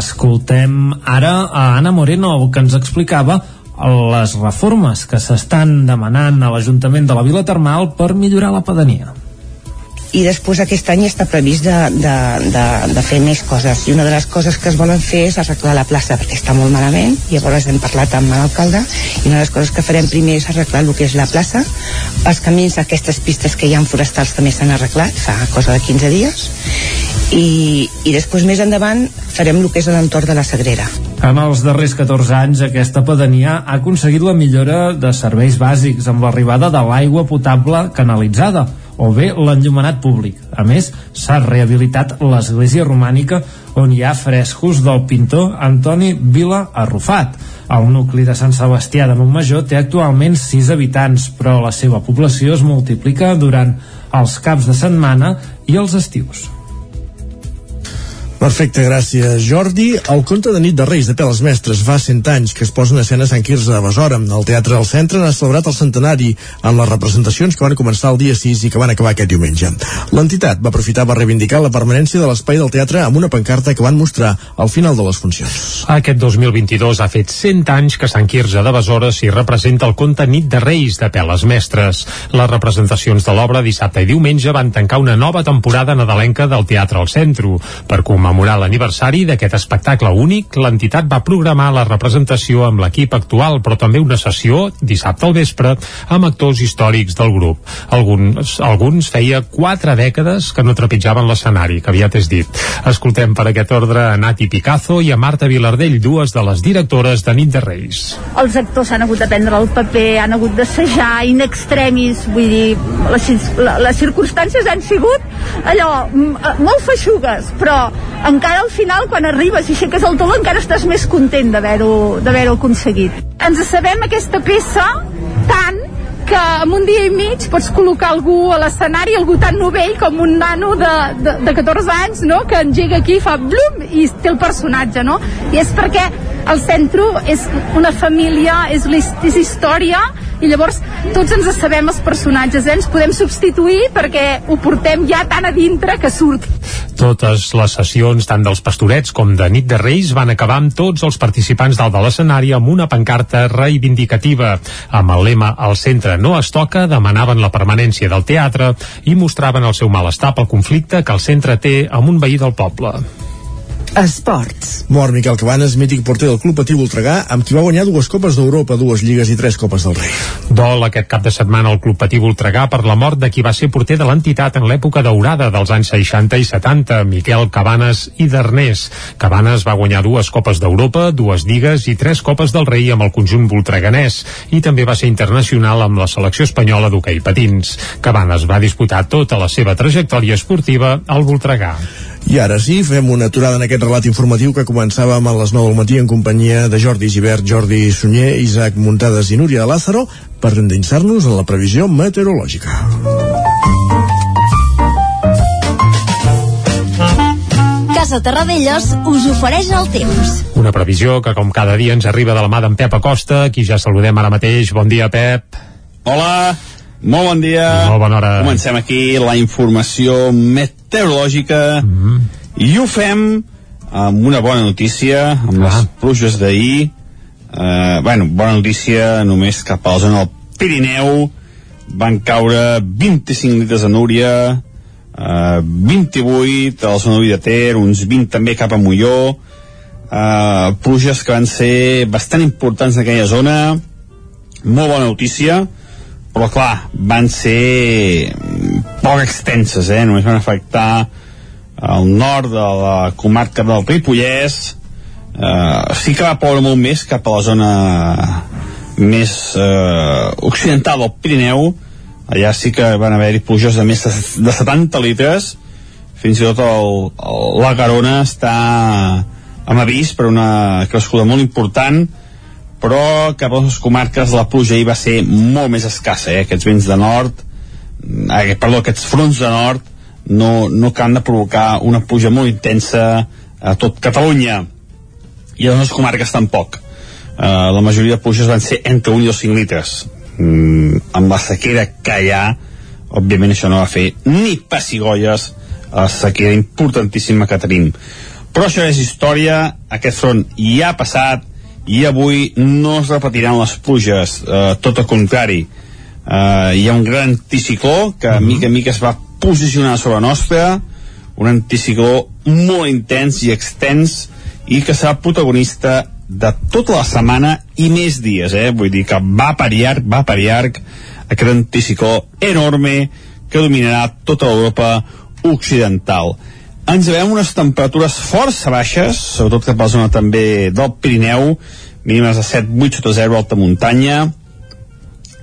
Escoltem ara a Anna Moreno, que ens explicava les reformes que s'estan demanant a l'Ajuntament de la Vila Termal per millorar la pedania i després aquest any està previst de, de, de, de fer més coses. I una de les coses que es volen fer és arreglar la plaça perquè està molt malament i llavors hem parlat amb l'alcalde i una de les coses que farem primer és arreglar el que és la plaça. Els camins, aquestes pistes que hi ha forestals també s'han arreglat fa cosa de 15 dies. I, i després més endavant farem el que és l'entorn de la Sagrera. En els darrers 14 anys, aquesta pedania ha aconseguit la millora de serveis bàsics amb l'arribada de l'aigua potable canalitzada o bé l'enllumenat públic. A més, s'ha rehabilitat l'església romànica on hi ha frescos del pintor Antoni Vila Arrufat. El nucli de Sant Sebastià de Montmajor té actualment 6 habitants, però la seva població es multiplica durant els caps de setmana i els estius. Perfecte, gràcies Jordi. El conte de nit de Reis de Peles Mestres fa 100 anys que es posa en escena Sant Quirze de Besora. El Teatre del Centre n'ha celebrat el centenari en les representacions que van començar el dia 6 i que van acabar aquest diumenge. L'entitat va aprofitar per reivindicar la permanència de l'espai del teatre amb una pancarta que van mostrar al final de les funcions. Aquest 2022 ha fet 100 anys que Sant Quirze de Besora s'hi representa el conte Nit de Reis de Peles Mestres. Les representacions de l'obra dissabte i diumenge van tancar una nova temporada nadalenca del Teatre al Centre. Per commemorar l'aniversari d'aquest espectacle únic, l'entitat va programar la representació amb l'equip actual, però també una sessió, dissabte al vespre, amb actors històrics del grup. Alguns, alguns feia quatre dècades que no trepitjaven l'escenari, que aviat és dit. Escoltem per aquest ordre a Nati Picazo i a Marta Vilardell, dues de les directores de Nit de Reis. Els actors han hagut de prendre el paper, han hagut d'assajar in extremis, vull dir, les, les circumstàncies han sigut allò, molt feixugues, però encara al final, quan arribes i aixeques el tolo, encara estàs més content d'haver-ho aconseguit. Ens sabem aquesta peça tant que en un dia i mig pots col·locar algú a l'escenari, algú tan novell com un nano de, de, de 14 anys, no?, que engega aquí, fa blum, i té el personatge, no? I és perquè el centre és una família, és, és història, i llavors tots ens sabem els personatges, eh? ens podem substituir perquè ho portem ja tan a dintre que surt. Totes les sessions, tant dels pastorets com de nit de Reis, van acabar amb tots els participants dalt de l'escenari amb una pancarta reivindicativa. Amb el lema «El centre no es toca», demanaven la permanència del teatre i mostraven el seu malestar pel conflicte que el centre té amb un veí del poble. Esports. Mort Miquel Cabanes, mític porter del Club Patí Voltregà, amb qui va guanyar dues Copes d'Europa, dues Lligues i tres Copes del Rei. Dol aquest cap de setmana al Club Patí Voltregà per la mort de qui va ser porter de l'entitat en l'època daurada dels anys 60 i 70, Miquel Cabanes i Darnés. Cabanes va guanyar dues Copes d'Europa, dues Lligues i tres Copes del Rei amb el conjunt voltreganès i també va ser internacional amb la selecció espanyola d'hoquei patins. Cabanes va disputar tota la seva trajectòria esportiva al Voltregà. I ara sí, fem una aturada en aquest relat informatiu que començàvem a les 9 del matí en companyia de Jordi Givert, Jordi Sunyer, Isaac Muntades i Núria de Lázaro per endinsar-nos en la previsió meteorològica. Casa Terradellos us ofereix el temps. Una previsió que com cada dia ens arriba de la mà d'en Pep Acosta, qui ja saludem ara mateix. Bon dia, Pep. Hola, molt bon dia. Molt bona hora. Comencem aquí la informació meteorològica mm -hmm. i ho fem amb una bona notícia, amb ah. les pluges d'ahir. Eh, bueno, bona notícia només cap a la zona del Pirineu. Van caure 25 litres a Núria, eh, 28 a la zona de Ter, uns 20 també cap a Molló. Eh, pluges que van ser bastant importants en aquella zona. Molt bona notícia però clar, van ser poc extenses, eh? només van afectar el nord de la comarca del Ripollès eh, sí que va ploure molt més cap a la zona més eh, occidental del Pirineu allà sí que van haver-hi pluges de més de 70 litres fins i tot el, el, la Garona està amb avís per una crescuda molt important però cap a les comarques la pluja hi va ser molt més escassa, eh? aquests vents de nord eh, perdó, aquests fronts de nord no, no acaben de provocar una pluja molt intensa a tot Catalunya. I a les comarques tampoc. Eh, la majoria de pluges van ser entre 1 i 5 litres mm, amb la sequera que hi ha òbviament això no va fer ni pessigolles a la sequera importantíssima que tenim. Però això és història aquest front ja ha passat i avui no es repetiran les pluges, eh, tot el contrari. Eh, hi ha un gran anticicló que uh -huh. mica en mica es va posicionar sobre la nostra, un anticicló molt intens i extens i que serà protagonista de tota la setmana i més dies, eh? Vull dir que va per llarg, va per llarg aquest anticicló enorme que dominarà tota l'Europa occidental. Ens veiem unes temperatures força baixes, sobretot cap a la zona també del Pirineu, mínimes de 7, 8 sota 0 alta muntanya.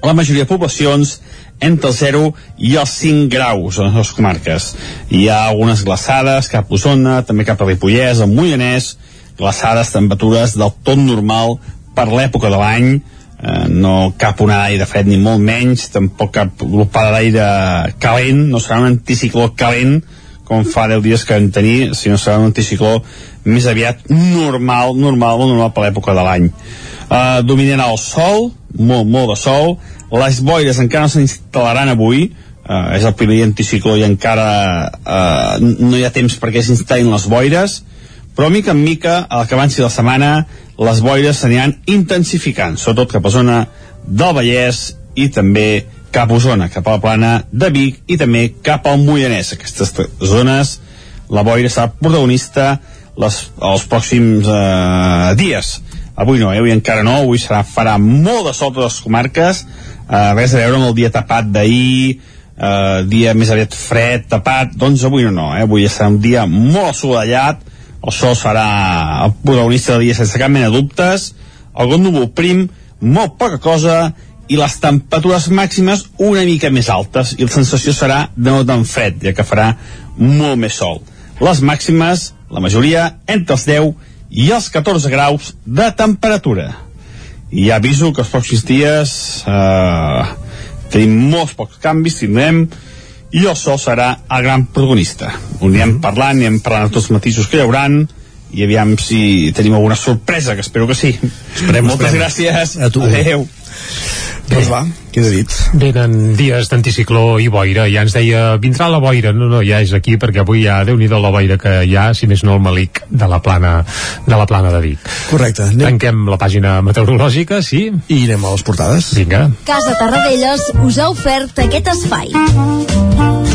La majoria de poblacions entre el 0 i els 5 graus a les comarques. Hi ha algunes glaçades cap a Osona, també cap a Ripollès, al Moianès, glaçades, temperatures del tot normal per l'època de l'any, eh, no cap onada d'aire fred ni molt menys, tampoc cap glopada d'aire calent, no serà un anticicló calent, com fa 10 dies que vam tenir, sinó serà un anticicló més aviat normal, normal, molt normal per l'època de l'any. Uh, dominarà el sol, molt, molt de sol, les boires encara no s'instal·laran avui, uh, és el primer anticicló i encara uh, no hi ha temps perquè s'instal·lin les boires, però mica en mica, al que avanci la setmana, les boires s'aniran intensificant, sobretot cap a zona del Vallès i també cap a Osona, cap a la plana de Vic i també cap al Moianès. Aquestes zones la boira serà protagonista les, els pròxims eh, dies. Avui no, eh? avui encara no, avui serà, farà molt de sol a les comarques, eh, res a veure amb el dia tapat d'ahir, eh, dia més aviat fred, tapat, doncs avui no, eh? avui serà un dia molt assolellat, el sol serà el protagonista del dia sense cap mena de dubtes, algun núvol prim, molt poca cosa, i les temperatures màximes una mica més altes. I la sensació serà de no tan fred, ja que farà molt més sol. Les màximes, la majoria, entre els 10 i els 14 graus de temperatura. I ja aviso que els pròxims dies eh, tenim molts pocs canvis, tindrem i el sol serà el gran protagonista. Ho anirem parlant, anirem parlant de tots els matisos que hi hauran i aviam si tenim alguna sorpresa, que espero que sí. Esperem, Moltes esperem. gràcies. A tu. Adéu. Doncs va, queda dit. Venen dies d'anticicló i boira, ja ens deia, vindrà la boira, no, no, ja és aquí, perquè avui ja, déu nhi la boira que hi ha, si més no el malic de la plana de la plana de Vic. Correcte. Anem... Tanquem la pàgina meteorològica, sí? I anem a les portades. Vinga. Casa Tarradellas us ha ofert aquest espai.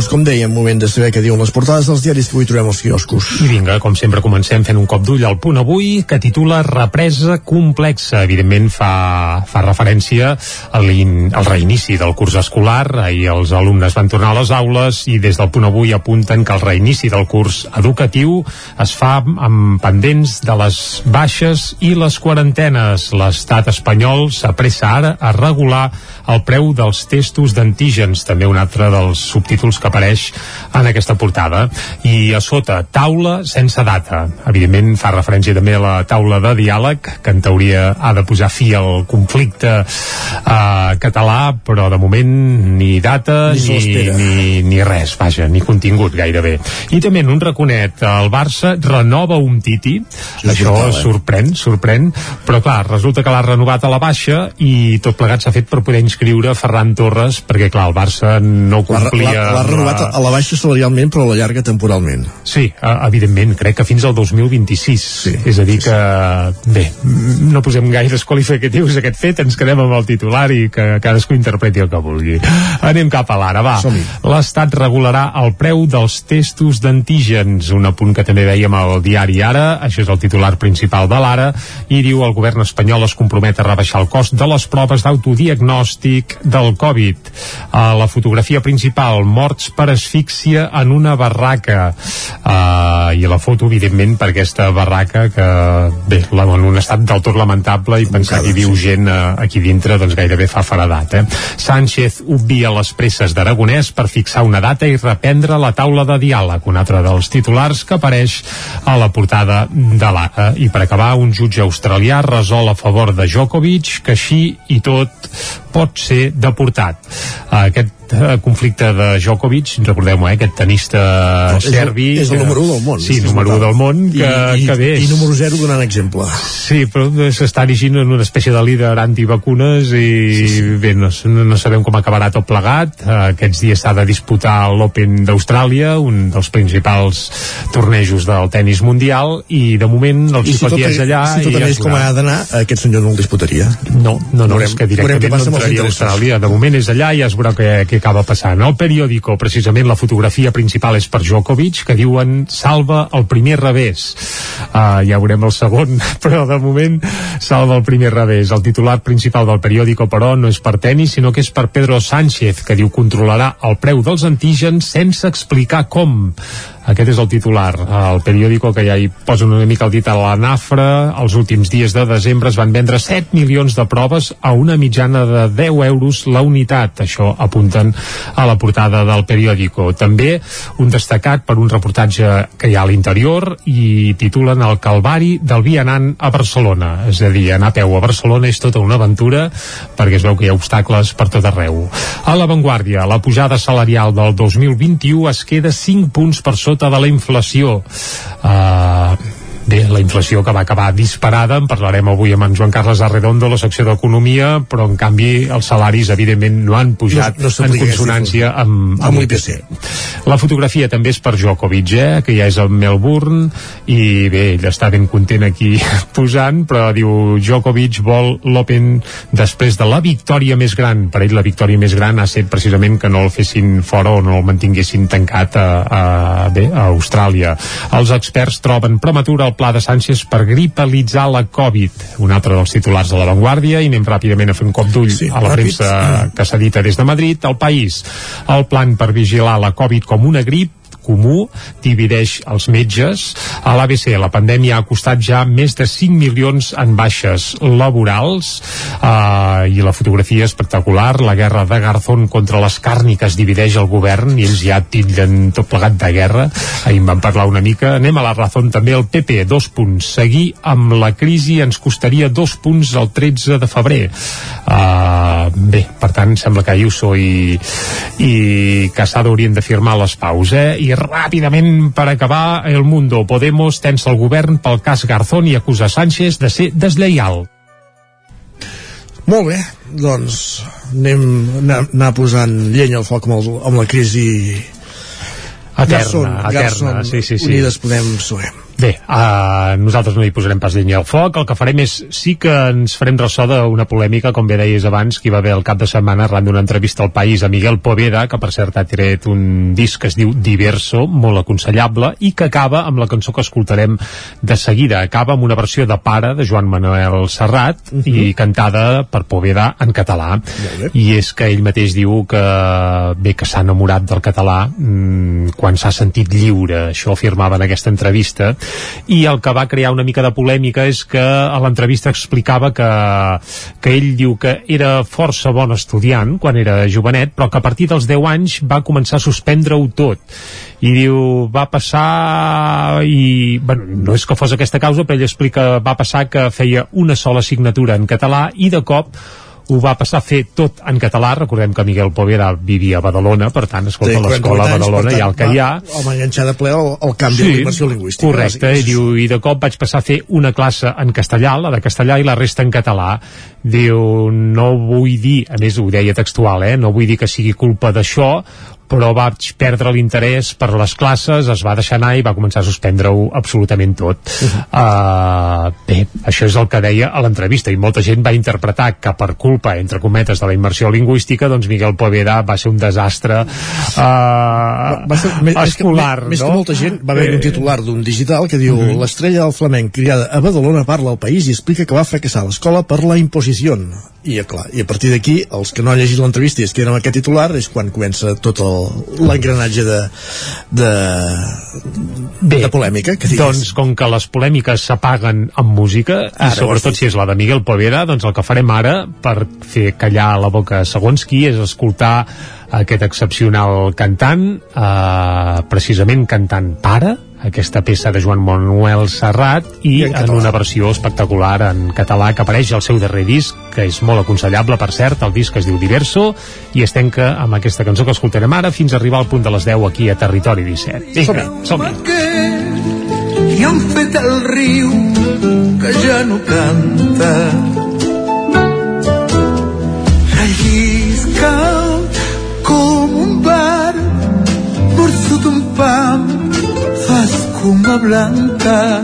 Doncs com dèiem, moment de saber què diuen les portades dels diaris que avui trobem als quioscos. I vinga, com sempre comencem fent un cop d'ull al punt avui que titula Represa complexa. Evidentment fa, fa referència al, al reinici del curs escolar. Ahir els alumnes van tornar a les aules i des del punt avui apunten que el reinici del curs educatiu es fa amb pendents de les baixes i les quarantenes. L'estat espanyol s'apressa ara a regular el preu dels testos d'antígens, també un altre dels subtítols que apareix en aquesta portada. I a sota, taula sense data. Evidentment fa referència també a la taula de diàleg, que en teoria ha de posar fi al conflicte eh, català, però de moment ni data Ni ni, ni, ni res, vaja, ni contingut gairebé. I també en un raconet, el Barça renova un Titi, és això brutal, eh? sorprèn, sorprèn, però clar, resulta que l'ha renovat a la baixa i tot plegat s'ha fet per poder inscriure Ferran Torres, perquè clar, el Barça no complia... l'ha- renovat a la baixa salarialment, però a la llarga temporalment. Sí, evidentment, crec que fins al 2026. Sí, és a dir que, bé, no posem gaires qualificatius a aquest fet, ens quedem amb el titular i que cadascú interpreti el que vulgui. Anem cap a l'ara, va. L'Estat regularà el preu dels testos d'antígens, un apunt que també veiem al diari Ara, això és el titular principal de l'Ara, i diu el govern espanyol es compromet a rebaixar el cost de les proves d'autodiagnòstic del Covid. A la fotografia principal, morts per asfíxia en una barraca. Uh, I la foto, evidentment, per aquesta barraca que, bé, la, en un estat del tot lamentable i pensar que hi viu gent uh, aquí dintre, doncs gairebé fa faradat, eh? Sánchez obvia les presses d'Aragonès per fixar una data i reprendre la taula de diàleg, un altre dels titulars que apareix a la portada de l'Ara. I per acabar, un jutge australià resol a favor de Djokovic que així i tot pot ser deportat. Uh, aquest uh, conflicte de Djokovic, recordem-ho, eh, aquest tenista És el- serbi... és el que- número 1 del món. Sí, És número 1 brutal. del món, que, I, i, que bé. I número 0 donant exemple. Sí, però s'està erigint en una espècie de líder antivacunes i sí, sí. bé, no, no no sabem com acabarà tot plegat. Eh, Aquests dies s'ha de disputar l'Open d'Austràlia, un dels principals tornejos del tennis mundial, i de moment el I si és allà... si tot ja anés com ha d'anar, aquest senyor no el disputaria. No, no, no, Veurem- és que directament no els entraria a. Austràlia. De moment és allà i ja es veurà què, què acaba passant. El periòdico, precisament, la fotografia principal és per Djokovic, que diuen salva el primer revés. Uh, ja veurem el segon, (laughs) però de moment salva el primer revés. El titular principal del periòdico, però, no és per tenis, sinó que és per Pedro Sánchez, que diu controlarà el preu dels antígens sense explicar com. Aquest és el titular. El periòdico que ja hi posa una mica el dit a la nafra, els últims dies de desembre es van vendre 7 milions de proves a una mitjana de 10 euros la unitat. Això apunten a la portada del periòdico. També un destacat per un reportatge que hi ha a l'interior i titulen El Calvari del vianant a Barcelona. És a dir, anar a peu a Barcelona és tota una aventura perquè es veu que hi ha obstacles per tot arreu. A l'avantguàrdia, la pujada salarial del 2021 es queda 5 punts per sota de la inflació. Uh, Bé, la inflació que va acabar disparada, en parlarem avui amb en Joan Carles Arredondo, la secció d'Economia, però en canvi els salaris evidentment no han pujat No- no en consonància amb, Amb l'IPC. La fotografia també és per Djokovic, eh, que ja és a Melbourne, i bé, ell està ben content aquí (laughs) posant, però diu Djokovic vol l'Open després de la victòria més gran. Per ell la victòria més gran ha estat precisament que no el fessin fora o no el mantinguessin tancat a, a, bé, a Austràlia. Els experts troben prematura el pla de Sánchez per gripalitzar la Covid. Un altre dels titulars de l'avantguàrdia i anem ràpidament a fer un cop d'ull sí, a la ràpid. premsa que s'edita des de Madrid. El país, el plan per vigilar la Covid com una grip comú divideix els metges. A l'ABC la pandèmia ha costat ja més de 5 milions en baixes laborals uh, i la fotografia espectacular. La guerra de Garzón contra les càrniques divideix el govern i ells ja titllen tot plegat de guerra. Ahir en vam parlar una mica. Anem a la raó també el PP, dos punts. Seguir amb la crisi ens costaria dos punts el 13 de febrer. Uh, bé, per tant, sembla que Ayuso i, i Casado haurien de firmar les paus, eh? I ràpidament, per acabar, El Mundo. Podemos tensa el govern pel cas Garzón i acusa Sánchez de ser deslleial. Molt bé, doncs anem anar, anar posant llenya al foc amb, el, amb la crisi Eterna, Garson, eterna, Garson, sí, sí, sí. Unides Podem PSOE. Bé, uh, nosaltres no hi posarem pas llenya al foc, el que farem és sí que ens farem ressò d'una polèmica, com bé deies abans, que hi va haver el cap de setmana arran d'una entrevista al País a Miguel Poveda, que per cert ha tret un disc que es diu Diverso, molt aconsellable, i que acaba amb la cançó que escoltarem de seguida. Acaba amb una versió de Pare, de Joan Manuel Serrat, uh -huh. i cantada per Poveda en català. I és que ell mateix diu que bé que s'ha enamorat del català mmm, quan s'ha sentit lliure, això afirmava en aquesta entrevista, i el que va crear una mica de polèmica és que a l'entrevista explicava que, que ell diu que era força bon estudiant quan era jovenet, però que a partir dels 10 anys va començar a suspendre-ho tot. I diu, va passar i, bueno, no és que fos aquesta causa però ell explica, va passar que feia una sola assignatura en català i de cop ho va passar a fer tot en català, recordem que Miguel Poveda vivia a Badalona, per tant, escolta, Té l'escola a 48 anys, Badalona hi ha el que tant, hi ha, va- Home, enganxar de ple el, el canvi sí, de la immersió lingüística. Correcte, i diu, i de cop vaig passar a fer una classe en castellà, la de castellà i la resta en català. Diu, no vull dir, a més ho deia textual, eh, no vull dir que sigui culpa d'això, però vaig perdre l'interès per les classes, es va deixar anar i va començar a suspendre-ho absolutament tot. Uh, bé, això és el que deia a l'entrevista i molta gent va interpretar que per culpa, entre cometes, de la immersió lingüística, doncs Miguel Poveda va ser un desastre uh, va ser, més, escolar, més, més no? que molta gent va haver Eh, un titular d'un digital que diu Mhm. l'estrella del flamenc criada a Badalona parla al país i explica que va fracassar l'escola per la imposició i, clar, i a partir d'aquí els que no han llegit l'entrevista i es queden amb aquest titular és quan comença tot el- l'engranatge de, de, Bé, de polèmica que. Doncs com que les polèmiques s'apaguen amb música, Ara i sobretot si és la de Miguel Poveda, doncs el que farem ara per fer callar la boca segons qui és escoltar aquest excepcional cantant, eh, precisament cantant Pare, aquesta peça de Joan Manuel Serrat i, en, en una versió espectacular en català que apareix al seu darrer disc que és molt aconsellable per cert. El disc es diu Diverso i es tanca amb aquesta cançó que escoltarem ara fins a arribar al punt de les 10 aquí a Territori 17 Vinga, som-hi. I han fet el riu que ja no canta. Fa escuma blanca.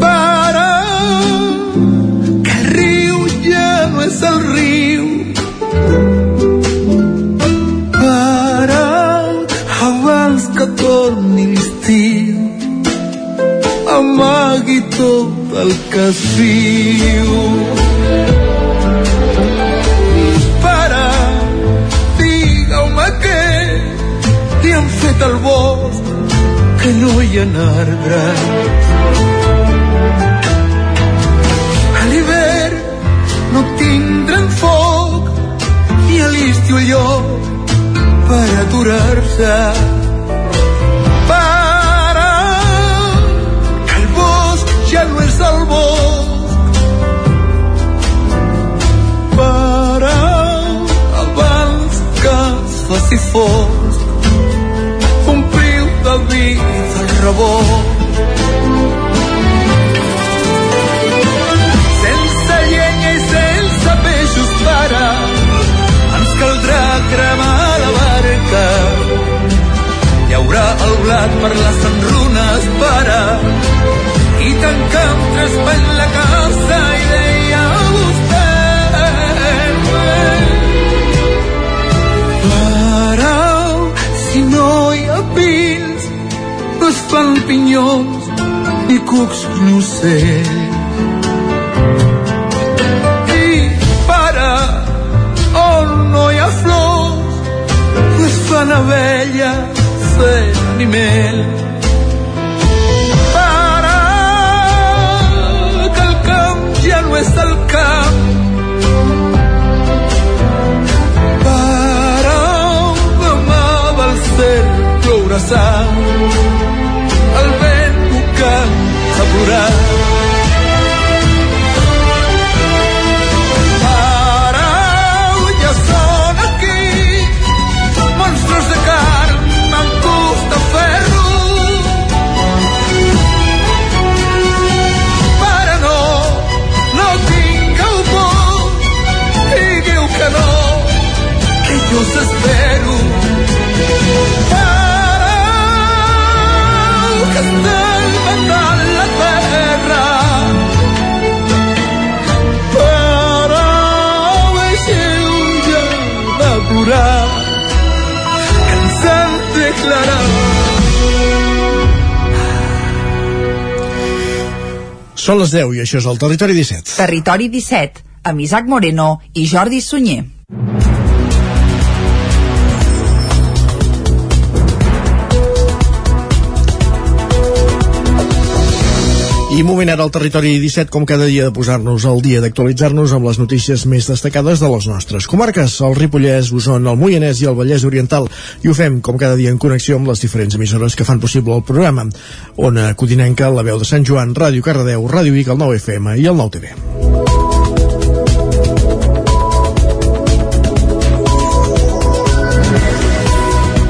Para, que el riu ja no és el riu. Para, abans que torni l'estiu amagui tot el que es viu. Para, digueu-me què li han fet al bosc que no hi ha arbres. A l'hivern no tindran foc i a l'estiu lloc per aturar-se. Para, que el bosc ja no és el bosc. Para, abans que es faci fosc. Vida el rebot. Sense llenya i sense peixos para, ens caldrà cremar la barca. Hi haurà el blat per les enrunes, para, i tres panys la casa no es fan pinyons ni cucs ni ocells i para on no hi ha flors no es fan abelles fent ni mel para que el camp ja no és el camp para demà del cel plourà sang el vent tocant a plorar para ja són aquí monstres de carn amb gust de ferro para no no tingueu por digueu que no que jo us espero. Para que estem matant declarat Són les 10 i això és el Territori 17. Territori 17, amb Isaac Moreno i Jordi Sunyer. I moment ara al territori 17, com cada dia de posar-nos al dia, d'actualitzar-nos amb les notícies més destacades de les nostres comarques, el Ripollès, Osona, el Moianès i el Vallès Oriental. I ho fem, com cada dia, en connexió amb les diferents emissores que fan possible el programa. Ona Codinenca, la veu de Sant Joan, Ràdio Cardedeu, Ràdio Vic, el 9 FM i el 9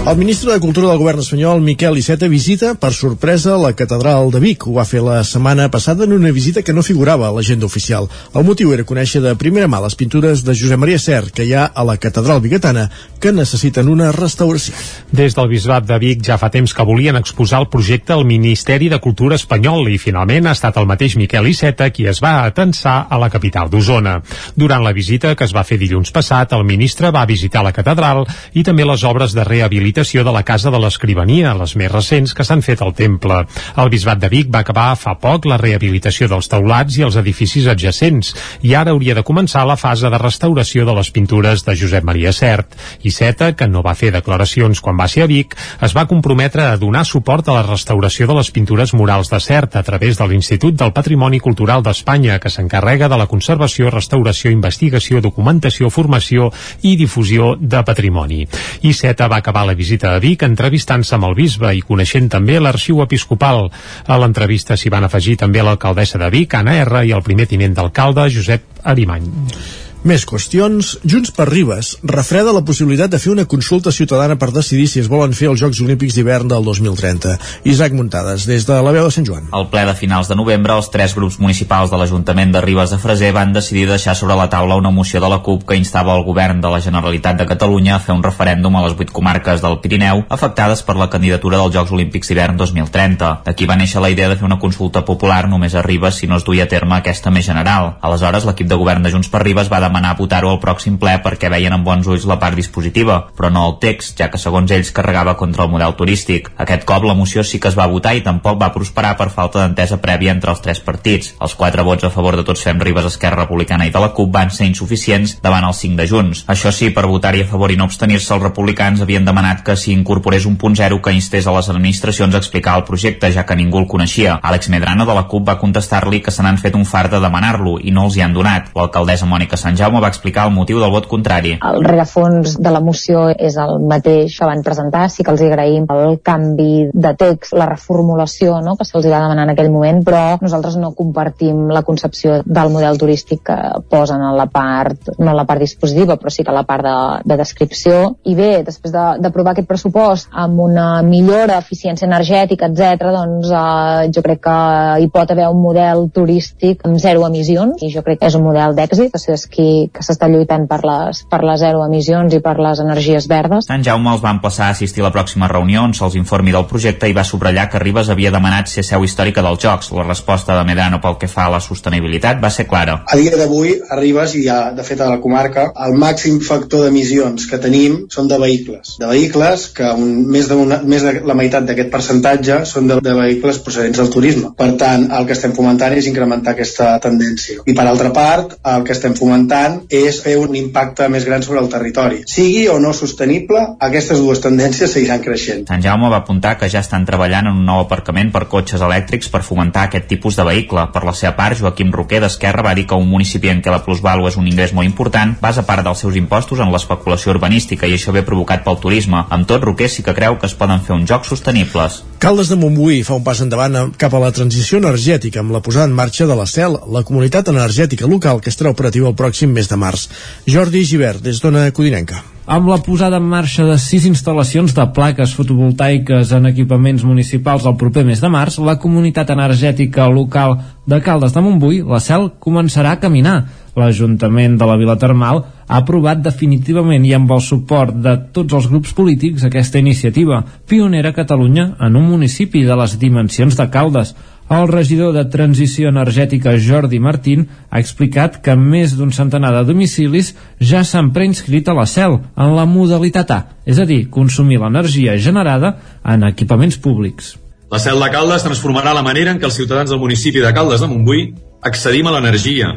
El ministre de Cultura del govern espanyol, Miquel Iceta, visita per sorpresa la catedral de Vic. Ho va fer la setmana passada en una visita que no figurava a l'agenda oficial. El motiu era conèixer de primera mà les pintures de Josep Maria Ser que hi ha a la catedral bigatana que necessiten una restauració. Des del Bisbat de Vic ja fa temps que volien exposar el projecte al Ministeri de Cultura espanyol i finalment ha estat el mateix Miquel Iceta qui es va atensar a la capital d'Osona. Durant la visita que es va fer dilluns passat, el ministre va visitar la catedral i també les obres de rehabilitació de la Casa de l'Escrivania, les més recents que s'han fet al temple. El Bisbat de Vic va acabar fa poc la rehabilitació dels teulats i els edificis adjacents i ara hauria de començar la fase de restauració de les pintures de Josep Maria Cert. Iceta, que no va fer declaracions quan va ser a Vic, es va comprometre a donar suport a la restauració de les pintures murals de Cert a través de l'Institut del Patrimoni Cultural d'Espanya, que s'encarrega de la conservació, restauració, investigació, documentació, formació i difusió de patrimoni. Iceta va acabar la visita a Vic entrevistant-se amb el bisbe i coneixent també l'arxiu episcopal. A l'entrevista s'hi van afegir també l'alcaldessa de Vic, Anna R, i el primer tinent d'alcalde, Josep Arimany. Més qüestions. Junts per Ribes refreda la possibilitat de fer una consulta ciutadana per decidir si es volen fer els Jocs Olímpics d'hivern del 2030. Isaac Muntades, des de la veu de Sant Joan. Al ple de finals de novembre, els tres grups municipals de l'Ajuntament de Ribes de Freser van decidir deixar sobre la taula una moció de la CUP que instava el govern de la Generalitat de Catalunya a fer un referèndum a les vuit comarques del Pirineu afectades per la candidatura dels Jocs Olímpics d'hivern 2030. D'aquí va néixer la idea de fer una consulta popular només a Ribes si no es duia a terme aquesta més general. Aleshores, l'equip de govern de Junts per Ribes va demanar demanar votar-ho al pròxim ple perquè veien amb bons ulls la part dispositiva, però no el text, ja que segons ells carregava contra el model turístic. Aquest cop la moció sí que es va votar i tampoc va prosperar per falta d'entesa prèvia entre els tres partits. Els quatre vots a favor de Tots Fem Ribes, Esquerra Republicana i de la CUP van ser insuficients davant els 5 de Junts. Això sí, per votar-hi a favor i no abstenir-se, els republicans havien demanat que s'hi incorporés un punt zero que instés a les administracions a explicar el projecte, ja que ningú el coneixia. Àlex Medrano de la CUP va contestar-li que se n'han fet un fart de demanar-lo i no els hi han donat. L'alcaldessa Mònica Jaume va explicar el motiu del vot contrari. El rerefons de la moció és el mateix que van presentar, sí que els agraïm el canvi de text, la reformulació no?, que se'ls va demanar en aquell moment, però nosaltres no compartim la concepció del model turístic que posen a la part, no a la part dispositiva, però sí que a la part de, de descripció. I bé, després d'aprovar aquest pressupost amb una millora, eficiència energètica, etc, doncs eh, jo crec que hi pot haver un model turístic amb zero emissions i jo crec que és un model d'èxit, o sigui, és qui que s'està lluitant per les, per les zero emissions i per les energies verdes. Sant Jaume els va emplaçar a assistir a la pròxima reunió on se'ls informi del projecte i va subratllar que Ribes havia demanat ser seu històrica dels Jocs. La resposta de Medrano pel que fa a la sostenibilitat va ser clara. A dia d'avui, a Ribes i ja, de fet a la comarca, el màxim factor d'emissions que tenim són de vehicles. De vehicles que un, més, de una, més de la meitat d'aquest percentatge són de, de vehicles procedents del turisme. Per tant, el que estem fomentant és incrementar aquesta tendència. I per altra part, el que estem fomentant és fer un impacte més gran sobre el territori. Sigui o no sostenible, aquestes dues tendències seguiran creixent. Sant Jaume va apuntar que ja estan treballant en un nou aparcament per cotxes elèctrics per fomentar aquest tipus de vehicle. Per la seva part, Joaquim Roquer d'Esquerra va dir que un municipi en què la plusvàlua és un ingrés molt important basa part dels seus impostos en l'especulació urbanística i això ve provocat pel turisme. Amb tot, Roquer sí que creu que es poden fer uns jocs sostenibles. Caldes de Montbui fa un pas endavant cap a la transició energètica amb la posada en marxa de la CEL, la comunitat energètica local que estarà operativa el pròxim mes de març. Jordi Givert, des d'Ona Codinenca. Amb la posada en marxa de sis instal·lacions de plaques fotovoltaiques en equipaments municipals el proper mes de març, la comunitat energètica local de Caldes de Montbui, la CEL, començarà a caminar. L'Ajuntament de la Vila Termal ha aprovat definitivament i amb el suport de tots els grups polítics aquesta iniciativa, pionera a Catalunya en un municipi de les dimensions de Caldes. El regidor de Transició Energètica Jordi Martín ha explicat que més d'un centenar de domicilis ja s'han preinscrit a la CEL en la modalitat A, és a dir, consumir l'energia generada en equipaments públics. La CEL de Caldes transformarà la manera en què els ciutadans del municipi de Caldes de Montbui accedim a l'energia,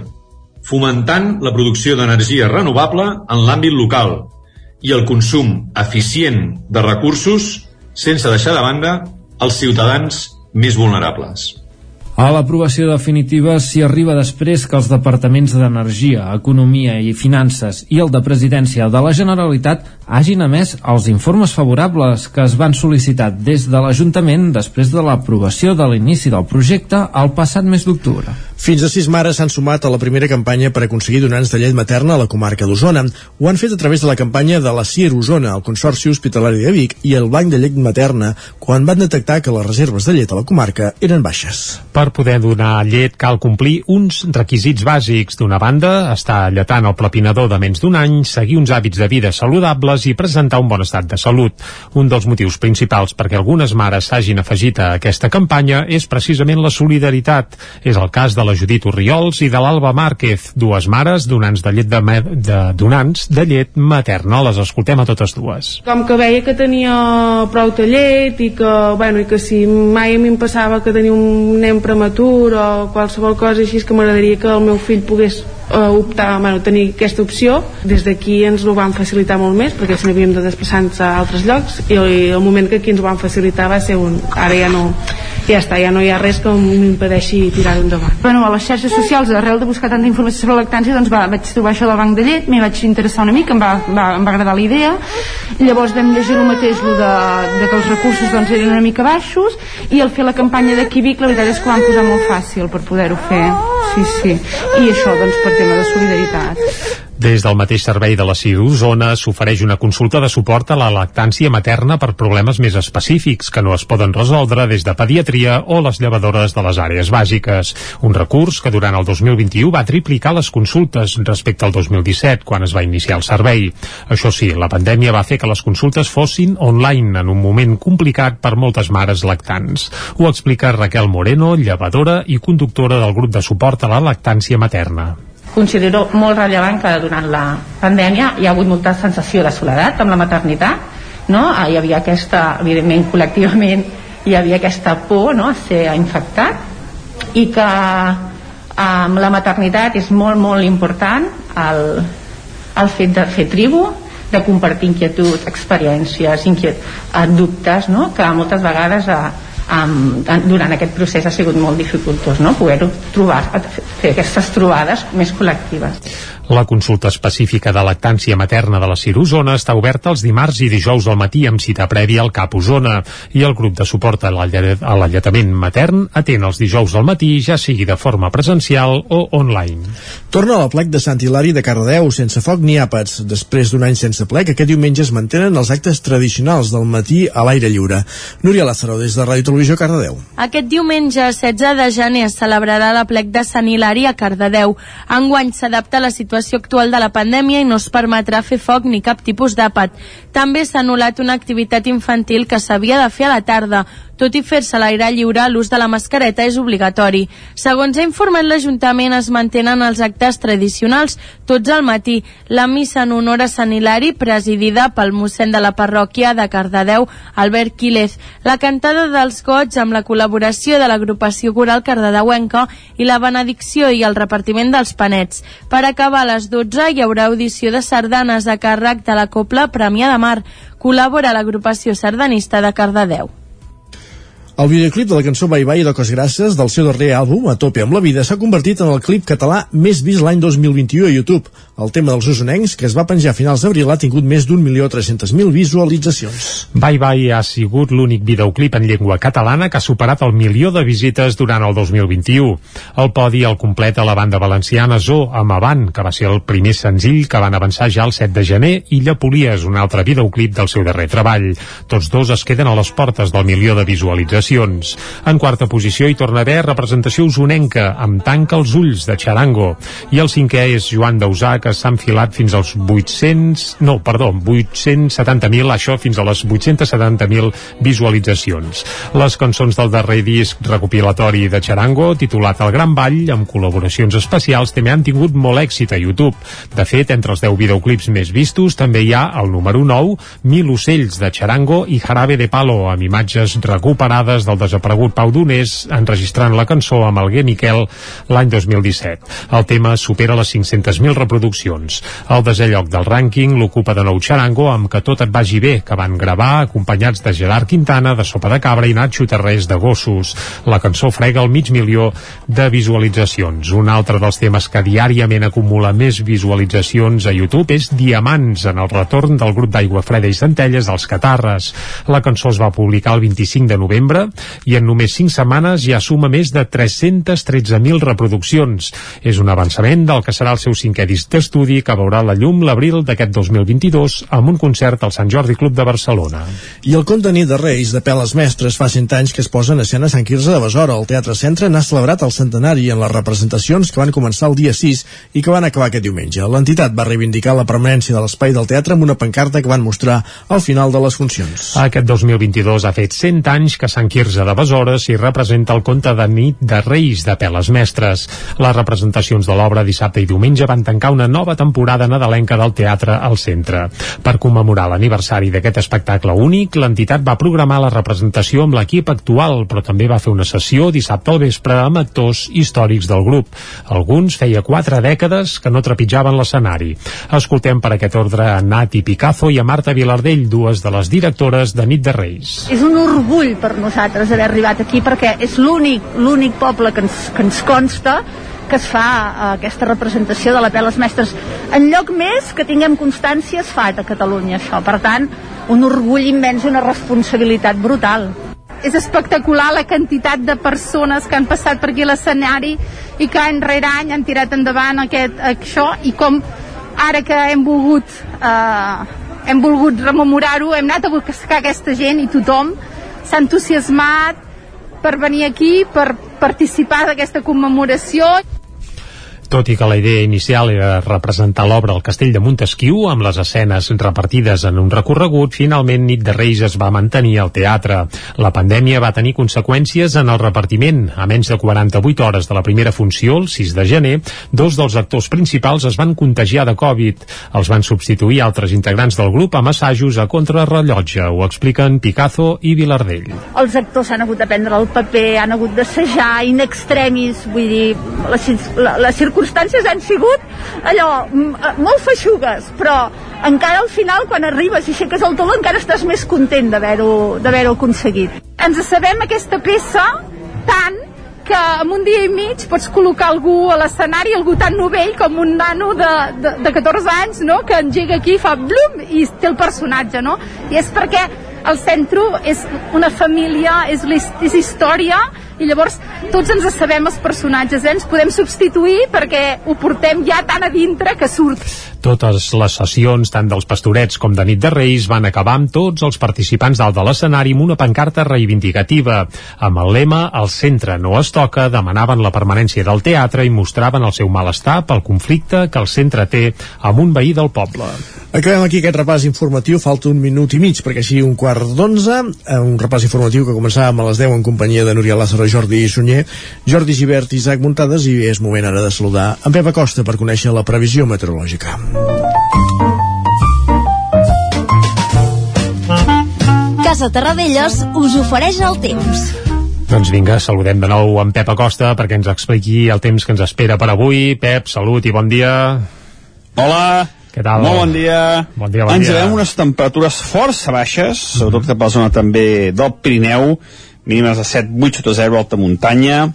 fomentant la producció d'energia renovable en l'àmbit local i el consum eficient de recursos sense deixar de banda els ciutadans més vulnerables. A l'aprovació definitiva s'hi arriba després que els departaments d'Energia, Economia i Finances i el de Presidència de la Generalitat hagin emès els informes favorables que es van sol·licitar des de l'Ajuntament després de l'aprovació de l'inici del projecte el passat mes d'octubre. Fins a sis mares s'han sumat a la primera campanya per aconseguir donants de llet materna a la comarca d'Osona. Ho han fet a través de la campanya de la CIR Osona, el Consorci Hospitalari de Vic i el Banc de Llet Materna, quan van detectar que les reserves de llet a la comarca eren baixes. Per poder donar llet cal complir uns requisits bàsics. D'una banda, estar lletant el plapinador de menys d'un any, seguir uns hàbits de vida saludables i presentar un bon estat de salut. Un dels motius principals perquè algunes mares s'hagin afegit a aquesta campanya és precisament la solidaritat. És el cas de la Judit Oriols i de l'Alba Márquez, dues mares donants de llet de, de donants de llet materna. Les escoltem a totes dues. Com que veia que tenia prou de llet i que, bueno, i que si mai a mi em passava que tenia un nen prematur o qualsevol cosa així que m'agradaria que el meu fill pogués uh, optar, bueno, tenir aquesta opció. Des d'aquí ens ho van facilitar molt més perquè si no havíem de desplaçar-nos a altres llocs i el moment que aquí ens ho van facilitar va ser un, ara ja no ja està, ja no hi ha res que m'impedeixi tirar-ho endavant. Bueno, a les xarxes socials, arrel de buscar tanta informació sobre lactància, doncs va, vaig trobar això del banc de llet, m'hi vaig interessar una mica, em va, va, em va agradar la idea, llavors vam llegir el mateix, lo de, de que els recursos doncs, eren una mica baixos, i al fer la campanya de Quibic, la veritat és que ho van posar molt fàcil per poder-ho fer. Sí, sí. I això, doncs, per tema de solidaritat. Des del mateix servei de la CIU Osona s'ofereix una consulta de suport a la lactància materna per problemes més específics que no es poden resoldre des de pediatria o les llevadores de les àrees bàsiques. Un recurs que durant el 2021 va triplicar les consultes respecte al 2017, quan es va iniciar el servei. Això sí, la pandèmia va fer que les consultes fossin online en un moment complicat per moltes mares lactants. Ho explica Raquel Moreno, llevadora i conductora del grup de suport a la lactància materna Considero molt rellevant que durant la pandèmia hi ha hagut molta sensació de soledat amb la maternitat, no? Ah, hi havia aquesta, evidentment, col·lectivament hi havia aquesta por no? a ser infectat i que amb la maternitat és molt, molt important el, el fet de fer tribu, de compartir inquietuds, experiències, inquiet, eh, dubtes, no? que moltes vegades eh, um, durant aquest procés ha sigut molt dificultós no? poder-ho trobar, fer aquestes trobades més col·lectives. La consulta específica de lactància materna de la Cir Osona està oberta els dimarts i dijous al matí amb cita prèvia al CAP Osona i el grup de suport a l'alletament matern atén els dijous al matí ja sigui de forma presencial o online. Torna a la plec de Sant Hilari de Cardedeu sense foc ni àpats. Després d'un any sense plec, aquest diumenge es mantenen els actes tradicionals del matí a l'aire lliure. Núria Lázaro, des de Ràdio Televisió Cardedeu. Aquest diumenge 16 de gener es celebrarà la plec de Sant Hilari a Cardedeu. Enguany s'adapta a la situació situació actual de la pandèmia i no es permetrà fer foc ni cap tipus d'àpat. També s'ha anul·lat una activitat infantil que s'havia de fer a la tarda. Tot i fer-se a l'aire lliure, l'ús de la mascareta és obligatori. Segons ha informat l'Ajuntament, es mantenen els actes tradicionals, tots al matí. La missa en honor a Sant Hilari, presidida pel mossèn de la parròquia de Cardedeu, Albert Quílez. La cantada dels goig amb la col·laboració de l'agrupació coral cardedeuenca i la benedicció i el repartiment dels panets. Per acabar a les 12 hi haurà audició de sardanes a càrrec de la Copla Premià de Mar. Col·labora l'agrupació sardanista de Cardedeu. El videoclip de la cançó Bye Bye d'Oques Grasses del seu darrer àlbum, A tope amb la vida, s'ha convertit en el clip català més vist l'any 2021 a YouTube. El tema dels usonencs, que es va penjar a finals d'abril, ha tingut més d'un milió tres-cents mil visualitzacions. Bye Bye ha sigut l'únic videoclip en llengua catalana que ha superat el milió de visites durant el 2021. El podi el completa la banda valenciana Zo, amb Avant, que va ser el primer senzill que van avançar ja el 7 de gener, i Llapolies, un altre videoclip del seu darrer treball. Tots dos es queden a les portes del milió de visualitzacions. En quarta posició hi torna a haver representació usonenca, amb Tanca els ulls, de Charango. I el cinquè és Joan Dausà, que s'ha enfilat fins als 800... No, perdó, 870.000, això fins a les 870.000 visualitzacions. Les cançons del darrer disc recopilatori de Charango, titulat El Gran Ball, amb col·laboracions especials, també han tingut molt èxit a YouTube. De fet, entre els 10 videoclips més vistos també hi ha el número 9, Mil ocells de Charango i Jarabe de Palo, amb imatges recuperades del desaparegut Pau Donés enregistrant la cançó amb Alguer Miquel l'any 2017. El tema supera les 500.000 reproduccions. El desè lloc del rànquing l'ocupa de nou Charango amb Que tot et vagi bé, que van gravar acompanyats de Gerard Quintana, de Sopa de Cabra i Nacho Terrés de Gossos. La cançó frega el mig milió de visualitzacions. Un altre dels temes que diàriament acumula més visualitzacions a YouTube és Diamants, en el retorn del grup d'aigua freda i centelles dels Catarres. La cançó es va publicar el 25 de novembre i en només 5 setmanes ja suma més de 313.000 reproduccions. És un avançament del que serà el seu cinquè disc d'estudi que veurà la llum l'abril d'aquest 2022 amb un concert al Sant Jordi Club de Barcelona. I el conte Nit de Reis de Peles Mestres fa 100 anys que es posa en escena a Sant Quirze de Besora. El Teatre Centre n'ha celebrat el centenari en les representacions que van començar el dia 6 i que van acabar aquest diumenge. L'entitat va reivindicar la permanència de l'espai del teatre amb una pancarta que van mostrar al final de les funcions. Aquest 2022 ha fet 100 anys que Sant Quirze de Besora s'hi representa el conte de nit de Reis de Peles Mestres. Les representacions de l'obra dissabte i diumenge van tancar una nova temporada nadalenca del teatre al centre. Per commemorar l'aniversari d'aquest espectacle únic, l'entitat va programar la representació amb l'equip actual, però també va fer una sessió dissabte al vespre amb actors històrics del grup. Alguns feia quatre dècades que no trepitjaven l'escenari. Escoltem per aquest ordre a Nati Picazo i a Marta Vilardell, dues de les directores de Nit de Reis. És un orgull per nosaltres haver arribat aquí perquè és l'únic l'únic poble que ens, que ens consta que es fa uh, aquesta representació de la Peles Mestres. En lloc més que tinguem constància es fa a Catalunya això. Per tant, un orgull immens i una responsabilitat brutal. És espectacular la quantitat de persones que han passat per aquí l'escenari i que any rere any han tirat endavant aquest, això i com ara que hem volgut eh, hem volgut rememorar-ho, hem anat a buscar aquesta gent i tothom s'ha entusiasmat per venir aquí, per participar d'aquesta commemoració. Tot i que la idea inicial era representar l'obra al Castell de Montesquieu amb les escenes repartides en un recorregut, finalment Nit de Reis es va mantenir al teatre. La pandèmia va tenir conseqüències en el repartiment. A menys de 48 hores de la primera funció, el 6 de gener, dos dels actors principals es van contagiar de Covid. Els van substituir altres integrants del grup amb assajos a contrarrellotge. Ho expliquen Picazo i Vilardell. Els actors han hagut de prendre el paper, han hagut d'assajar in extremis, vull dir, les, les circumstàncies han sigut allò, molt feixugues, però encara al final, quan arribes i aixeques el taló, encara estàs més content d'haver-ho aconseguit. Ens sabem aquesta peça tant que en un dia i mig pots col·locar algú a l'escenari, algú tan novell com un nano de, de, de 14 anys, no?, que engega aquí, fa blum, i té el personatge, no? I és perquè el centre és una família, és, és història, i llavors tots ens sabem els personatges, eh? ens podem substituir perquè ho portem ja tan a dintre que surt. Totes les sessions, tant dels pastorets com de nit de Reis, van acabar amb tots els participants dalt de l'escenari amb una pancarta reivindicativa. Amb el lema «El centre no es toca», demanaven la permanència del teatre i mostraven el seu malestar pel conflicte que el centre té amb un veí del poble. Acabem aquí aquest repàs informatiu, falta un minut i mig perquè sigui un quart d'onze, eh, un repàs informatiu que començàvem a les 10 en companyia de Núria Lázaro, Jordi Sunyer, Jordi Givert i Isaac Muntades i és moment ara de saludar en Pep Acosta per conèixer la previsió meteorològica. Casa Terradellos us ofereix el temps. Doncs vinga, saludem de nou en Pep Acosta perquè ens expliqui el temps que ens espera per avui. Pep, salut i bon dia. Hola. Què tal? Molt bon dia. Bon dia, bon Ens dia. veiem unes temperatures força baixes, mm -hmm. sobretot cap a la zona també del Pirineu, mínimes de 7, 8 sota 0 alta muntanya.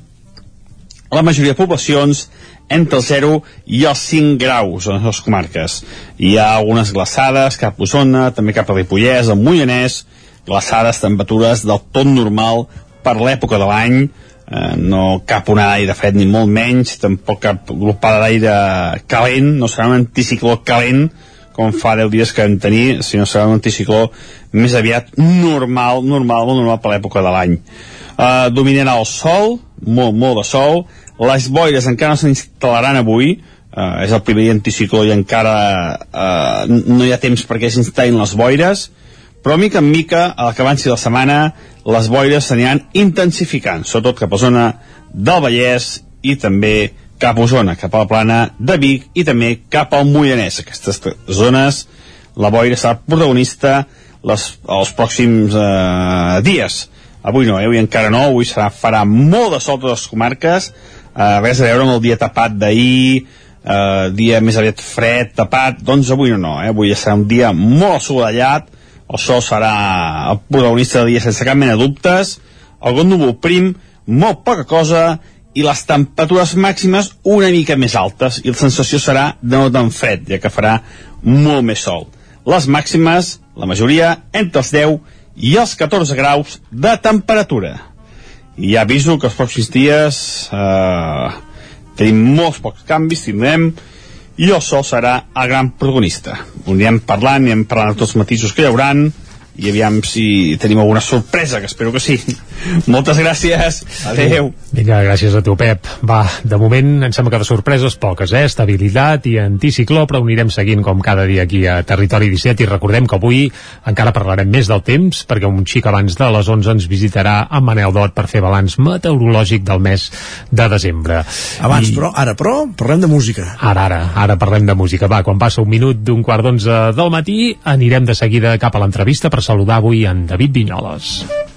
La majoria de poblacions entre el 0 i els 5 graus en les comarques. Hi ha algunes glaçades cap a Osona, també cap a Ripollès, al Moianès, glaçades, temperatures del tot normal per l'època de l'any, eh, no cap onada d'aire fred ni molt menys, tampoc cap glopada d'aire calent, no serà un anticicló calent, com fa 10 dies que en tenir, sinó serà un anticicló més aviat normal, normal, molt normal per l'època de l'any. Uh, dominarà el sol, molt, molt de sol, les boires encara no s'instal·laran avui, uh, és el primer anticicló i encara uh, no hi ha temps perquè s'instal·lin les boires, però mica en mica, a la que avanci la setmana, les boires s'aniran intensificant, sobretot cap a zona del Vallès i també cap a Osona, cap a la plana de Vic i també cap al Moianès. Aquestes zones, la boira serà protagonista les, els pròxims eh, dies. Avui no, eh? avui encara no, avui serà, farà molt de sol a les comarques, eh, res a veure amb el dia tapat d'ahir, eh, dia més aviat fred, tapat, doncs avui no, eh? avui serà un dia molt assolellat, el sol serà el protagonista del dia sense cap mena de dubtes, algun núvol prim, molt poca cosa, i les temperatures màximes una mica més altes, i la sensació serà de no tan fred, ja que farà molt més sol. Les màximes, la majoria, entre els 10 i els 14 graus de temperatura. I ja aviso que els pròxims dies eh, tenim molts pocs canvis, tindrem, i el sol serà el gran protagonista. Ho anirem parlant, anirem parlant tots els matisos que hi hauran, i aviam si tenim alguna sorpresa, que espero que sí. Moltes gràcies. Adéu. Vinga, gràcies a tu, Pep. Va, de moment em sembla que de sorpreses poques, eh? Estabilitat i anticicló, però ho anirem seguint com cada dia aquí a Territori 17 i recordem que avui encara parlarem més del temps perquè un xic abans de les 11 ens visitarà en Manel Dot per fer balanç meteorològic del mes de desembre. Abans, I... però, ara, però, parlem de música. Ara, ara, ara parlem de música. Va, quan passa un minut d'un quart d'onze del matí, anirem de seguida cap a l'entrevista per saludar avui en David Vinyoles.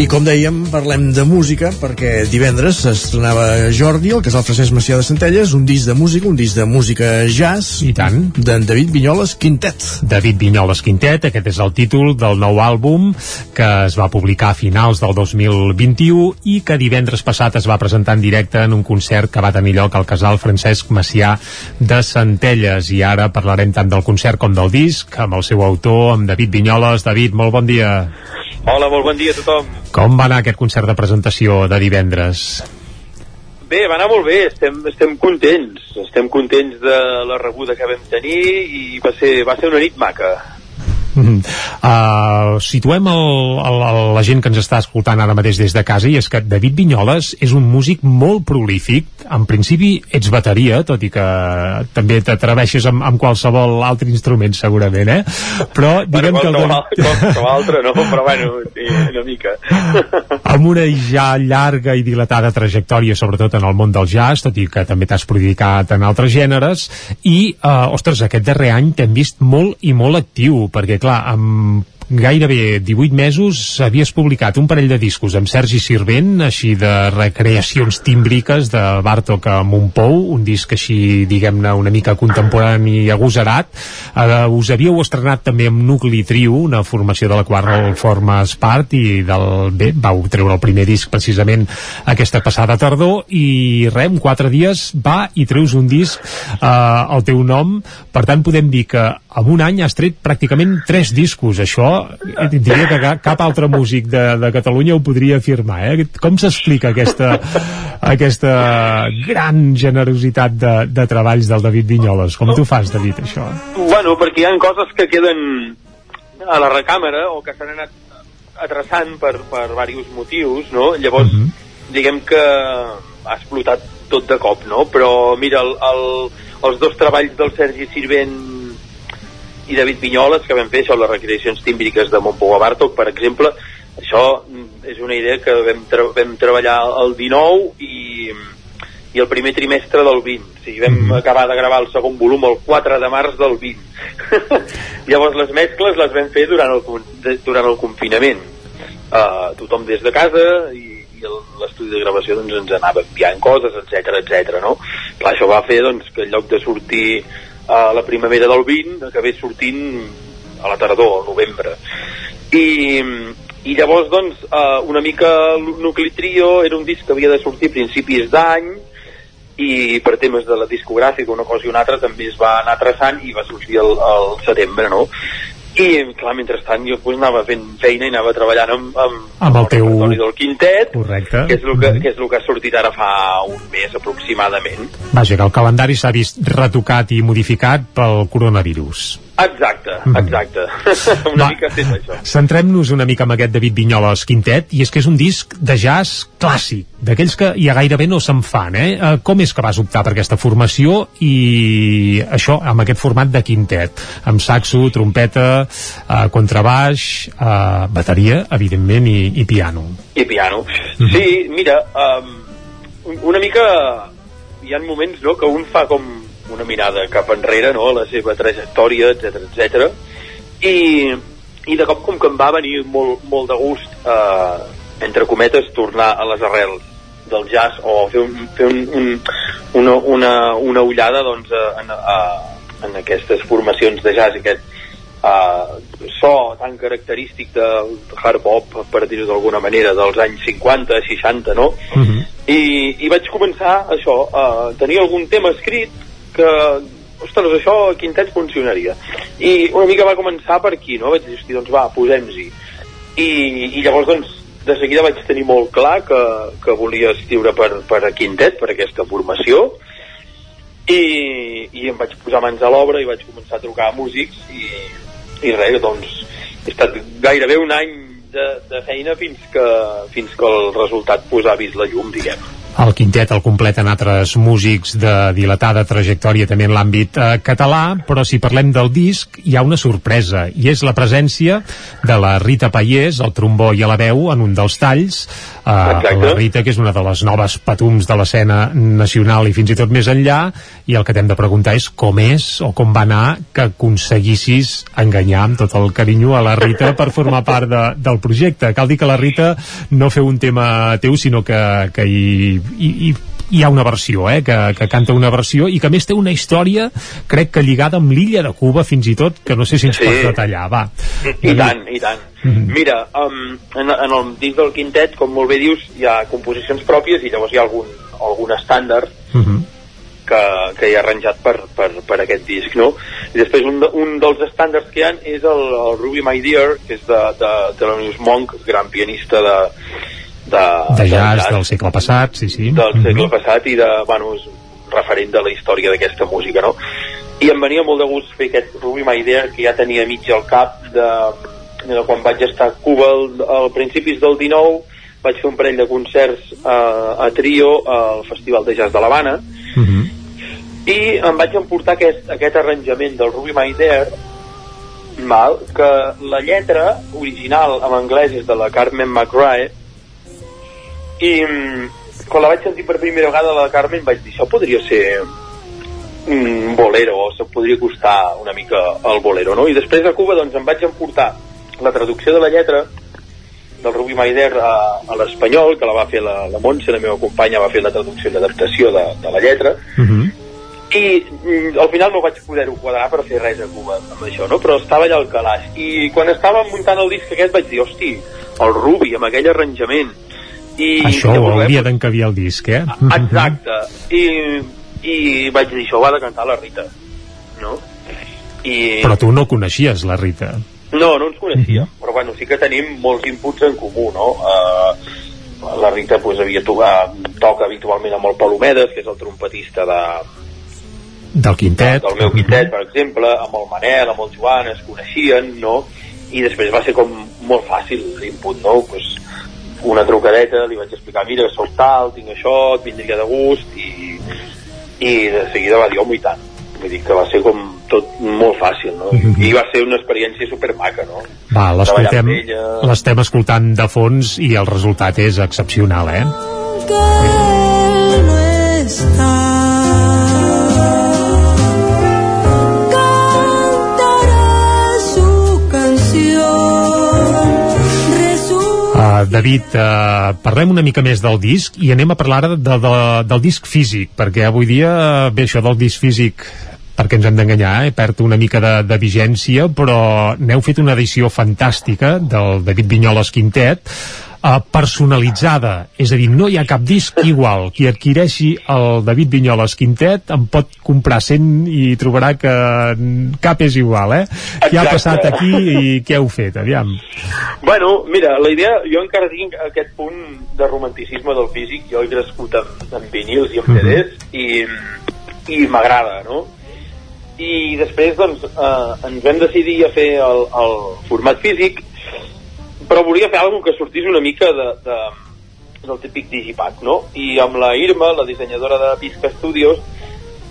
I com dèiem, parlem de música perquè divendres s'estrenava Jordi, el casal Francesc Macià de Centelles, un disc de música, un disc de música jazz. I tant. D'en David Vinyoles Quintet. David Vinyoles Quintet, aquest és el títol del nou àlbum que es va publicar a finals del 2021 i que divendres passat es va presentar en directe en un concert que va tenir lloc al casal Francesc Macià de Centelles. I ara parlarem tant del concert com del disc amb el seu autor, amb David Vinyoles. David, molt bon dia. Hola, molt bon dia a tothom. Com va anar aquest concert de presentació de divendres? Bé, va anar molt bé, estem, estem contents. Estem contents de la rebuda que vam tenir i va ser, va ser una nit maca. Uh, situem el, el, el, la gent que ens està escoltant ara mateix des de casa i és que David Vinyoles és un músic molt prolífic. En principi ets bateria tot i que també t'atreveixes amb, amb qualsevol altre instrument segurament eh? però diguem bueno, que el David... qualsevol altre no, però bueno, sí, una mica. (laughs) Amb una ja llarga i dilatada trajectòria sobretot en el món del jazz tot i que també t'has prodicat en altres gèneres i, uh, ostres, aquest darrer any t'hem vist molt i molt actiu perquè clar, amb gairebé 18 mesos havies publicat un parell de discos amb Sergi Sirvent, així de recreacions tímbriques de Bartok a Montpou, un disc així diguem-ne una mica contemporani i agosarat. Uh, us havíeu estrenat també amb Nucli Trio, una formació de la qual formes part i del, bé, vau treure el primer disc precisament aquesta passada tardor i en quatre dies va i treus un disc uh, al teu nom, per tant podem dir que en un any has tret pràcticament tres discos, això eh, diria que ca- cap altre músic de, de Catalunya ho podria afirmar, eh? Com s'explica aquesta, aquesta gran generositat de, de treballs del David Vinyoles? Com tu fas, David, això? Bueno, perquè hi ha coses que queden a la recàmera o que s'han anat adreçant per, per diversos motius, no? Llavors, diguem que ha explotat tot de cop, no? Però, mira, el, el, els dos treballs del Sergi Sirvent i David Vinyoles que vam fer, això, les recreacions tímbriques de Montpou a per exemple, això mm, és una idea que vam, tra vam treballar el 19 i, i el primer trimestre del 20. O sigui, vam acabar de gravar el segon volum el 4 de març del 20. (laughs) Llavors les mescles les vam fer durant el, durant el confinament. Uh, tothom des de casa i, i el- l'estudi de gravació doncs, ens anava enviant coses, etc etc. no? Clar, això va fer doncs, que en lloc de sortir a la primavera del 20 acabés sortint a la tardor, al novembre. I, i llavors, doncs, uh, una mica Nucli Trio era un disc que havia de sortir a principis d'any i per temes de la discogràfica una cosa i una altra també es va anar traçant i va sortir el, el setembre, no? I, clar, mentrestant jo pues, anava fent feina i anava treballant amb, amb, Amb el teu... repertori del quintet, Correcte. que és, el que, que és el que ha sortit ara fa un mes aproximadament. Vaja, que el calendari s'ha vist retocat i modificat pel coronavirus. Exacte, exacte. (laughs) una mica és això. Centrem-nos una mica amb aquest David Vinyoles Quintet, i és que és un disc de jazz clàssic, d'aquells que ja gairebé no se'n fan, eh? Eh, Com és que vas optar per aquesta formació i això, amb aquest format de quintet, amb saxo, trompeta, eh, contrabaix, eh, bateria, evidentment, i, i piano. I piano. Sí, mira, um, una mica hi ha moments no, que un fa com una mirada cap enrere no, a la seva trajectòria, etc etc. I, i de cop com que em va venir molt, molt de gust eh, entre cometes tornar a les arrels del jazz o fer, un, fer un, un, una, una, una ullada doncs, a, en, a, en aquestes formacions de jazz aquest uh, so tan característic del hard bop per dir-ho d'alguna manera dels anys 50, 60 no? I, i vaig començar això a tenir algun tema escrit que ostres, això a quintet funcionaria i una mica va començar per aquí no? vaig dir, doncs va, posem-hi i, i llavors doncs de seguida vaig tenir molt clar que, que volia escriure per, per a quintet, per aquesta formació i, i em vaig posar mans a l'obra i vaig començar a trucar a músics i, i res, doncs he estat gairebé un any de, de feina fins que, fins que el resultat ha vist la llum, diguem. El quintet el completen altres músics de dilatada trajectòria també en l'àmbit eh, català, però si parlem del disc hi ha una sorpresa, i és la presència de la Rita Paiés, el trombó i a la veu, en un dels talls. Eh, la Rita, que és una de les noves patums de l'escena nacional i fins i tot més enllà, i el que t'hem de preguntar és com és o com va anar que aconseguissis enganyar amb tot el carinyo a la Rita per formar part de, del projecte. Cal dir que la Rita no feu un tema teu, sinó que, que hi, hi, hi hi ha una versió, eh, que, que canta una versió i que més té una història, crec que lligada amb l'illa de Cuba fins i tot, que no sé si ens Sí. pots detallar, va. I, i tant, i tant. Mhm. Mira, um, en, en el disc del quintet, com molt bé dius, hi ha composicions pròpies i llavors hi ha algun, algun estàndard Uh -huh. que, que hi ha arranjat per, per, per aquest disc, no? I després un, de, un dels estàndards que hi ha és el, el Ruby My Dear, que és de, de, de Thelonious Monk, gran pianista de, de, De jazz del segle passat, sí, sí. del segle Mhm. passat i de, bueno, és referent de la història d'aquesta música, no? I em venia molt de gust fer aquest Ruby My Dear, que ja tenia mig al cap de, de quan vaig estar a Cuba al, principis del 19, vaig fer un parell de concerts a, a trio al Festival de Jazz de l'Havana, i em vaig emportar aquest, aquest arranjament del Ruby My Dear, mal, que la lletra original en anglès és de la Carmen McRae, i mm, quan la vaig sentir per primera vegada la Carmen vaig dir, això podria ser un bolero, o se podria costar una mica el bolero, no? I després a Cuba doncs em vaig emportar la traducció de la lletra del Ruby Maider a, a l'espanyol, que la va fer la, la Montse, la meva companya, va fer la traducció i l'adaptació de, de la lletra, i mm, al final no vaig poder-ho quadrar per fer res a Cuba amb això, no? però estava allà al calaix i quan estava muntant el disc aquest vaig dir, hosti, el Ruby amb aquell arranjament i Això ho hauria d'encabir el disc, eh? (laughs) exacte i, i vaig dir, això ho ha de cantar la Rita no? i Però tu no coneixies la Rita. no, no ens coneixia, però bueno, sí que tenim molts inputs en comú, no? Uh, la Rita pues, havia to uh, toca habitualment amb el Palomedes, que és el trompetista de, Del quintet. del meu quintet, per exemple, amb el Manel, amb el Joan, es coneixien, no? I després va ser com molt fàcil l'input, no? Pues, una trucadeta, li vaig explicar, mira, soc tal, tinc això, et vindria de gust, i, i de seguida va dir, home, i tant. Vull dir que va ser com tot molt fàcil, no? I va ser una experiència supermaca, no? Va, l'escoltem, l'estem escoltant de fons i el resultat és excepcional, eh? no está. David, uh, parlem una mica més del disc i anem a parlar ara de, de, del disc físic, perquè avui dia, eh, bé, això del disc físic perquè ens hem d'enganyar, eh? perd una mica de, de vigència, però n'heu fet una edició fantàstica del David Vinyoles Quintet, uh, personalitzada, és a dir, no hi ha cap disc igual. Qui adquireixi el David Vinyoles Quintet en pot comprar 100 i trobarà que cap és igual, eh? Què ha Exacte. passat aquí i què heu fet? Aviam. Bueno, mira, la idea, jo encara tinc aquest punt de romanticisme del físic, jo he crescut amb, amb vinils i amb Mhm. CDs i, i m'agrada, no? I després, doncs, eh, ens vam decidir a fer el, el format físic, però volia fer alguna que sortís una mica de, de, del típic digipack, no? I amb la Irma, la dissenyadora de Pisca Studios,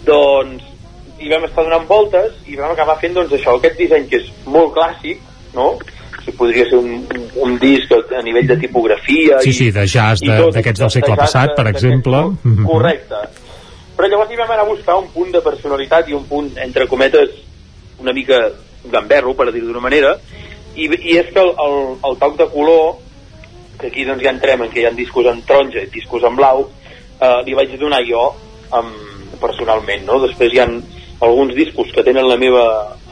doncs hi vam estar donant voltes i vam acabar fent doncs això, aquest disseny que és molt clàssic, no? que podria ser un, un, un disc a nivell de tipografia Sí, i, sí, de jazz i de- d'aquests del de segle jazz passat, per d'aquests, exemple. Mhm. Correcte. Però llavors hi vam anar a buscar un punt de personalitat i un punt, entre cometes, una mica gamberro, per dir d'una manera, i, i és que el, el, el toc de color, que aquí doncs ja entrem en que hi ha discos en taronja i discos en blau, eh, li vaig donar jo amb, personalment, no? Després hi ha alguns discos que tenen la meva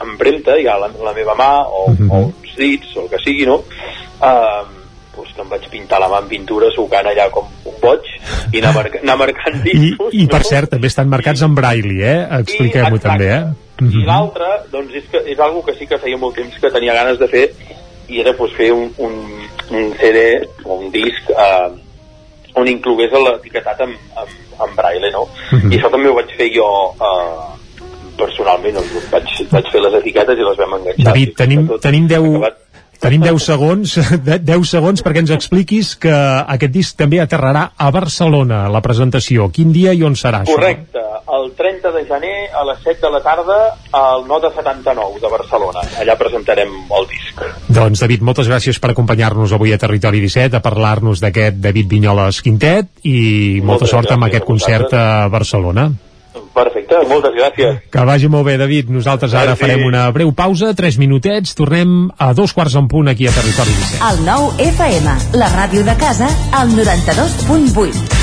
empremta, ha la, la meva mà o, Mhm. o uns dits o el que sigui, no? Uh, pues que em vaig pintar la mà amb pintura sucant allà com un boig i anar, marca, anar marcant I, discos I, per cert, també estan marcats en braille, eh? Expliquem-ho també, eh? i l'altre, doncs és, que, és algo que sí que feia molt temps que tenia ganes de fer i era pues, fer un, un, un CD o un disc eh, on inclogués l'etiquetat en, en, en braille, no? Mhm. I això també ho vaig fer jo eh, personalment, doncs, vaig, vaig fer les etiquetes i les vam enganxar. David, tenim, tenim 10, Tenim 10 segons, (laughs) de- 10 segons perquè ens expliquis que aquest disc també aterrarà a Barcelona, la presentació. Quin dia i on serà això? Correcte, el 30 de gener a les 7 de la tarda al 9 de 79 de Barcelona. Allà presentarem el disc. Doncs, David, moltes gràcies per acompanyar-nos avui a Territori 17 a parlar-nos d'aquest David Vinyoles Quintet i molta Moltes sort amb aquest concert a Barcelona. Perfecte, moltes gràcies. Que vagi molt bé, David. Nosaltres ara Merci. farem una breu pausa, 3 minutets, tornem a dos quarts en punt aquí a Territori 17. El nou FM, la ràdio de casa, al 92.8.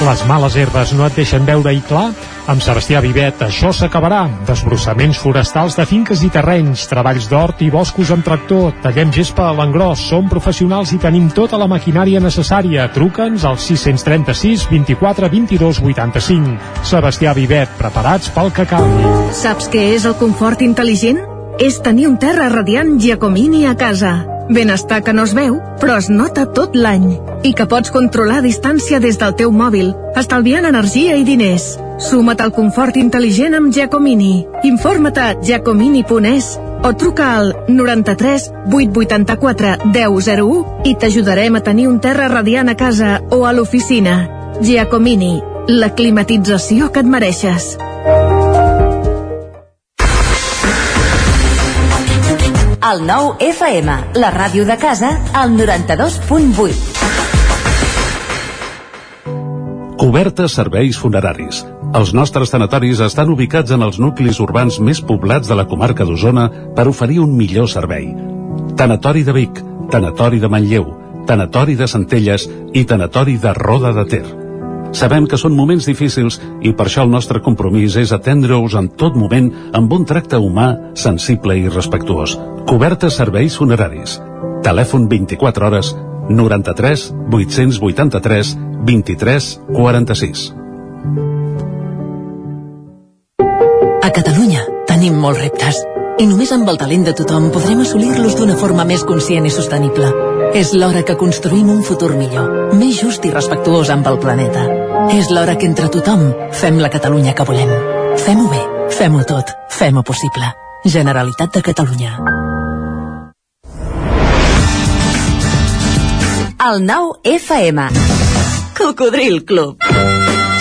Les males herbes no et deixen veure-hi clar? Amb Sebastià Vivet això s'acabarà. Desbrossaments forestals de finques i terrenys, treballs d'hort i boscos amb tractor, tallem gespa a l'engròs, som professionals i tenim tota la maquinària necessària. Truca'ns al 636 24 22 85. Sebastià Vivet, preparats pel que calgui. Saps què és el confort intel·ligent? És tenir un terra radiant Giacomini a casa. Benestar que no es veu, però es nota tot l'any. I que pots controlar a distància des del teu mòbil, estalviant energia i diners. Suma't al confort intel·ligent amb Giacomini. Informa't a giacomini.es o truca al 93 884 1001 i t'ajudarem a tenir un terra radiant a casa o a l'oficina. Giacomini, la climatització que et mereixes. El nou FM, la ràdio de casa, al 92.8. Coberta serveis funeraris. Els nostres tanatoris estan ubicats en els nuclis urbans més poblats de la comarca d'Osona per oferir un millor servei. Tanatori de Vic, Tanatori de Manlleu, Tanatori de Centelles i Tanatori de Roda de Ter. Sabem que són moments difícils i per això el nostre compromís és atendre-us en tot moment amb un tracte humà, sensible i respectuós. Coberta serveis funeraris. Telèfon 24 hores 93 883 23 46. A Catalunya tenim molts reptes i només amb el talent de tothom podrem assolir-los d'una forma més conscient i sostenible. És l'hora que construïm un futur millor, més just i respectuós amb el planeta. És l'hora que entre tothom fem la Catalunya que volem. Fem-ho bé, fem-ho tot, fem-ho possible. Generalitat de Catalunya. El nou FM. Cocodril Club.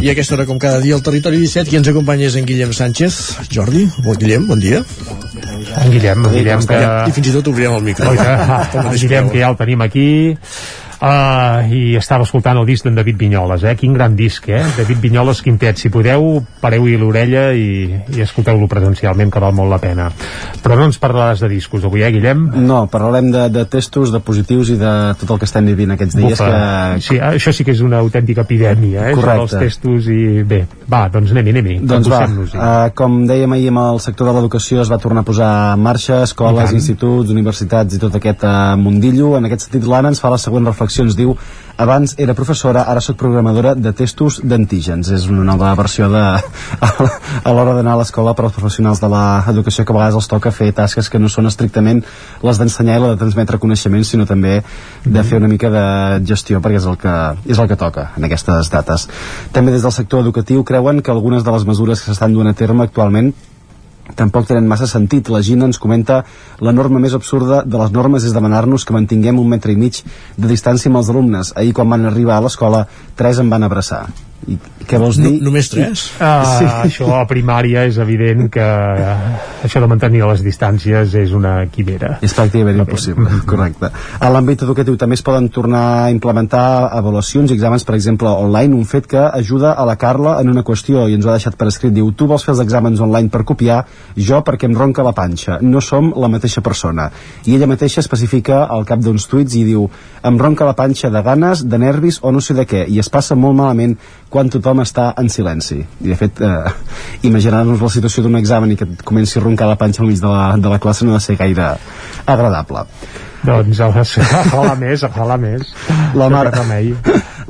I a aquesta hora, com cada dia, al Territori 17, qui ens acompanya és en Guillem Sánchez. Jordi, bon Guillem, bon dia. En Guillem, en Guillem que... I fins i tot obrirem el micro. Que, en Guillem que ja el tenim aquí Uh, i estava escoltant el disc d'en David Vinyoles, eh? Quin gran disc, eh? David Vinyoles Quintet, si podeu, pareu-hi l'orella i, i escolteu-lo presencialment, que val molt la pena. Però no ens parlaràs de discos avui, eh, Guillem? No, parlarem de, de testos, de positius i de tot el que estem vivint aquests dies. Que... Sí, això sí que és una autèntica epidèmia, eh? Correcte. Això dels testos i... Bé, va, doncs anem-hi, anem-hi. Doncs va, uh, com dèiem ahir amb el sector de l'educació es va tornar a posar en marxa, escoles, instituts, universitats i tot aquest uh, mundillo. En aquest sentit, l'Anna ens fa la següent reflexió, ens diu abans era professora, ara sóc programadora de testos d'antígens. És una nova versió de, (laughs) a l'hora d'anar a l'escola per als professionals de l'educació que a vegades els toca fer tasques que no són estrictament les d'ensenyar i la de transmetre coneixements, sinó també de fer una mica de gestió perquè és el que, és el que toca en aquestes dates. També des del sector educatiu creuen que algunes de les mesures que s'estan duent a terme actualment tampoc tenen massa sentit. La Gina ens comenta la norma més absurda de les normes és demanar-nos que mantinguem un metre i mig de distància amb els alumnes. Ahir, quan van arribar a l'escola, tres em van abraçar. I què vols dir? No, només tres? Uh, sí. Això a primària és evident que això de mantenir les distàncies és una quimera. És pràcticament impossible, correcte. A l'àmbit educatiu també es poden tornar a implementar avaluacions i exàmens, per exemple, online, un fet que ajuda a la Carla en una qüestió i ens ho ha deixat per escrit. Diu, tu vols fer els exàmens online per copiar, jo perquè em ronca la panxa. No som la mateixa persona. I ella mateixa especifica al cap d'uns tuits i diu, em ronca la panxa de ganes, de nervis o no sé de què, i es passa molt malament quan tothom està en silenci. I de fet, eh, imaginar-nos la situació d'un examen i que et comenci a roncar la panxa al mig de la, de la classe no ha de ser gaire agradable. Doncs ojalà més, ojalà més. La, Mar.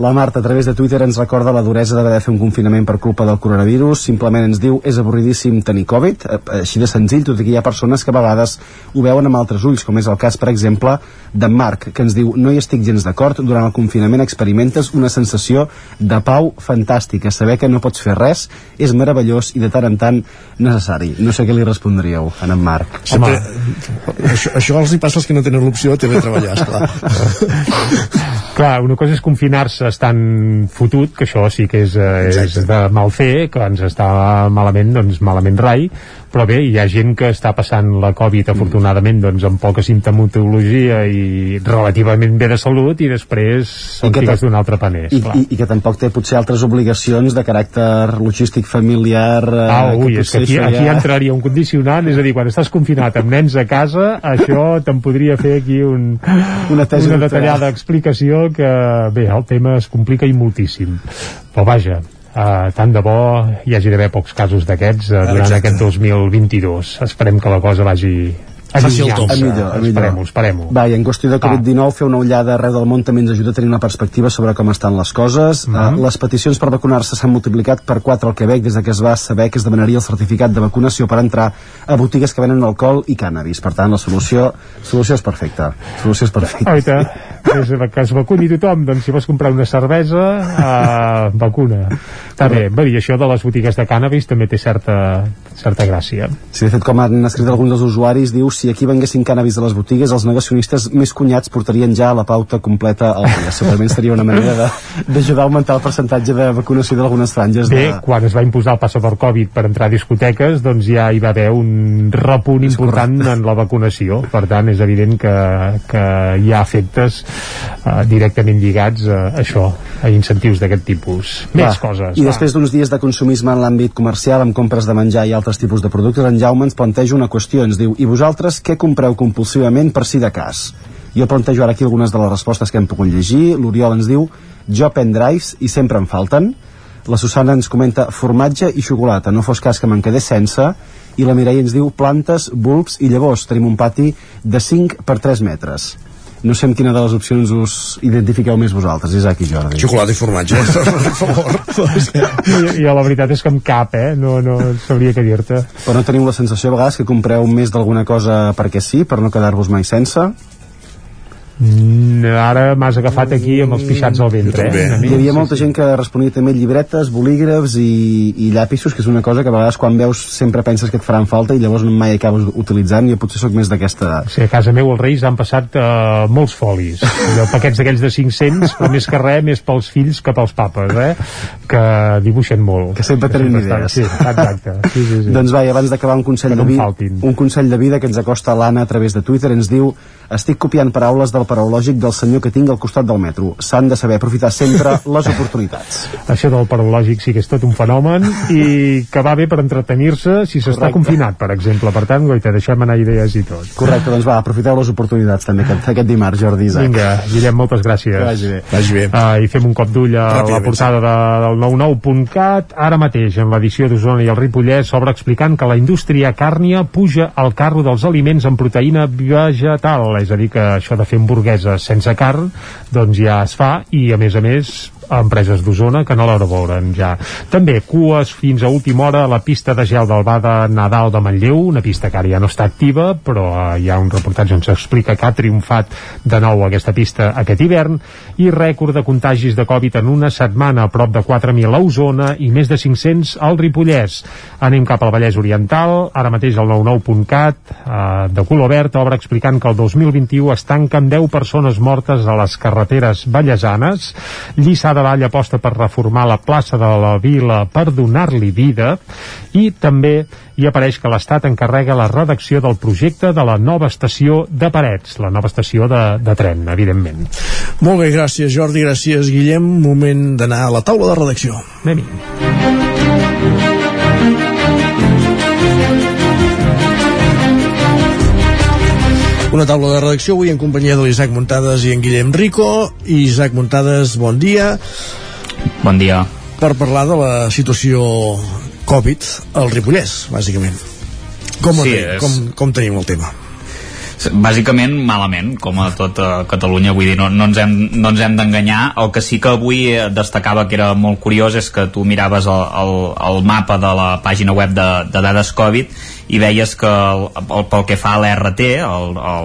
La Marta, a través de Twitter, ens recorda la duresa d'haver de fer un confinament per culpa del coronavirus. Simplement ens diu, és avorridíssim tenir Covid, eh, així de senzill, tot i que hi ha persones que a vegades ho veuen amb altres ulls, com és el cas, per exemple, d'en Marc, que ens diu, no hi estic gens d'acord, durant el confinament experimentes una sensació de pau fantàstica. Saber que no pots fer res és meravellós i de tant en tant necessari. No sé què li respondríeu a en Marc. Sempre, això, això els hi passa als que no tenen l'opció de treballar, esclar. Clar, una cosa és confinar-se estant fotut, que això sí que és, eh, és de mal fer, que ens està malament, doncs malament rai, però bé, hi ha gent que està passant la Covid afortunadament doncs amb poca simptomatologia i relativament bé de salut i després són que figues d'un altre paner, I, esclar. i, I que tampoc té potser altres obligacions de caràcter logístic familiar eh, Ah, ui, és que aquí, això aquí entraria un condicionant, és a dir, quan estàs confinat amb nens a casa, això te'n podria fer aquí un, Una tesi una detallada explicació que, bé, el tema es complica i moltíssim. Però vaja, uh, tant de bo hi hagi d'haver pocs casos d'aquests uh, durant Exacte. aquest 2022. Esperem que la cosa vagi Faci el top. allunyant-se. A millor, a millor. Esperem-ho, esperem-ho. Va, i en qüestió de Covid-19, fer una ullada arreu del món també ens ajuda a tenir una perspectiva sobre com estan les coses. Mm Mhm. -hmm. les peticions per vacunar-se s'han multiplicat per 4 al Quebec des de que es va saber que es demanaria el certificat de vacunació per entrar a botigues que venen alcohol i cànnabis. Per tant, la solució, solució és perfecta. La solució és perfecta. Oita, des de que es vacuni tothom, doncs si vols comprar una cervesa, uh, vacuna. Està bé, va dir, això de les botigues de cànnabis també té certa, certa gràcia. Sí, de fet, com han escrit alguns dels usuaris, diu si aquí venguessin cànnabis a les botigues, els negacionistes més cunyats portarien ja la pauta completa al dia. (laughs) Segurament seria una manera de- d'ajudar a augmentar el percentatge de vacunació d'algunes franges Bé, de... quan es va imposar el passaport Covid per entrar a discoteques, doncs ja hi va haver un repunt important en la vacunació. Per tant, és evident que, que hi ha efectes uh, directament lligats a això, a incentius d'aquest tipus. Més Va, coses. I va. després d'uns dies de consumisme en l'àmbit comercial amb compres de menjar i altres tipus de productes, en Jaume ens planteja una qüestió. Ens diu, i vosaltres què compreu compulsivament per si de cas? Jo plantejo ara aquí algunes de les respostes que hem pogut llegir. L'Oriol ens diu, jo pendrives i sempre em falten. La Susana ens comenta formatge i xocolata, no fos cas que me'n quedés sense. I la Mireia ens diu plantes, bulbs i llavors. Tenim un pati de 5 per 3 metres. No sé amb quina de les opcions us identifiqueu més vosaltres, Isaac i Jordi. Xocolata i formatge, per favor. (laughs) I, I la veritat és que amb cap, eh? No, no sabria què dir-te. Però no teniu la sensació a vegades que compreu més d'alguna cosa perquè sí, per no quedar-vos mai sense? Mm, ara m'has agafat aquí amb els pixats al ventre, eh? Hi havia molta gent que responia també llibretes, bolígrafs i, i llapisos, que és una cosa que a vegades quan veus sempre penses que et faran falta i llavors no mai acabes utilitzant. Jo potser sóc més d'aquesta... Sí, a casa meu els Reis han passat uh, molts folis, allò, paquets d'aquells de 500, però més que res, més pels fills que pels papes, eh? que dibuixen molt. Que sempre tenen idees. Sí, exacte. Sí, sí, sí. (laughs) Doncs va, abans d'acabar un consell de vida, un consell de vida que ens acosta l'Anna a través de Twitter, ens diu estic copiant paraules del paraulògic del senyor que tinc al costat del metro. S'han de saber aprofitar sempre (laughs) les oportunitats. Això del paralògic sí que és tot un fenomen i que va bé per entretenir-se si s'està confinat, per exemple. Per tant, goita, deixem anar idees i tot. Correcte, doncs va, aprofiteu les oportunitats també aquest, aquest dimarts, Jordi Isaac. Vinga, Guillem, moltes gràcies. Que vagi bé. Vagi bé. Uh, I fem un cop d'ull a la portada de, del 99.cat. Ara mateix, en l'edició d'Osona i el Ripollès, s'obre explicant que la indústria càrnia puja al carro dels aliments amb proteïna vegetal. És a dir, que això de fer hamburgueses sense carn, doncs ja es fa i, a més a més, empreses d'Osona que no l'hora veuren ja. També cues fins a última hora a la pista de gel del Bada Nadal de Manlleu, una pista que ara ja no està activa, però eh, hi ha un reportatge on s'explica que ha triomfat de nou aquesta pista aquest hivern, i rècord de contagis de Covid en una setmana, a prop de 4.000 a Osona i més de 500 al Ripollès. Anem cap al Vallès Oriental, ara mateix el 99.cat, eh, de color verd, obre explicant que el 2021 es tanquen 10 persones mortes a les carreteres vallesanes, Lliçà de Vall aposta per reformar la plaça de la Vila per donar-li vida i també hi apareix que l'Estat encarrega la redacció del projecte de la nova estació de Parets, la nova estació de, de tren, evidentment. Molt bé, gràcies Jordi, gràcies Guillem. Moment d'anar a la taula de redacció. anem Una taula de redacció avui en companyia de l'Isaac Muntades i en Guillem Rico. Isaac Muntades, bon dia. Bon dia. Per parlar de la situació Covid al Ripollès, bàsicament. Com, Sí, és- com, com tenim el tema? Bàsicament malament, com a tot Catalunya, vull dir, no, no ens hem, no ens hem d'enganyar. El que sí que avui destacava que era molt curiós és que tu miraves el, el, el mapa de la pàgina web de, de dades Covid i veies que el, el, pel que fa a l'RT,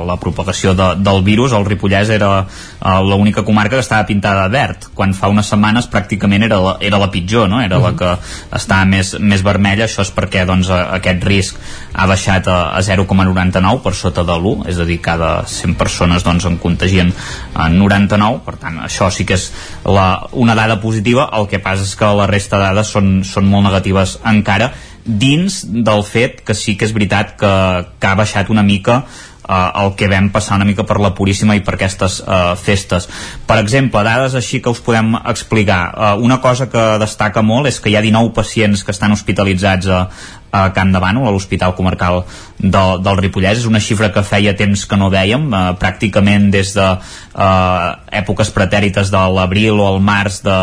la propagació de, del virus, el Ripollès era eh, l'única comarca que estava pintada de verd, quan fa unes setmanes pràcticament era la, era la pitjor, no? era la que estava més, més vermella, això és perquè doncs, a- aquest risc ha baixat a, a 0,99 per sota de l'1, és a dir, cada 100 persones doncs, en contagien a 99, per tant, això sí que és la, una dada positiva, el que passa és que la resta de dades són, són molt negatives encara, dins del fet que sí que és veritat que, que ha baixat una mica eh, el que vam passar una mica per la Puríssima i per aquestes eh, festes. Per exemple, dades així que us podem explicar. Eh, una cosa que destaca molt és que hi ha 19 pacients que estan hospitalitzats a, a Can de Bànol, a l'Hospital Comarcal del, del Ripollès. És una xifra que feia temps que no vèiem, eh, pràcticament des de eh, èpoques pretèrites de l'abril o el març de,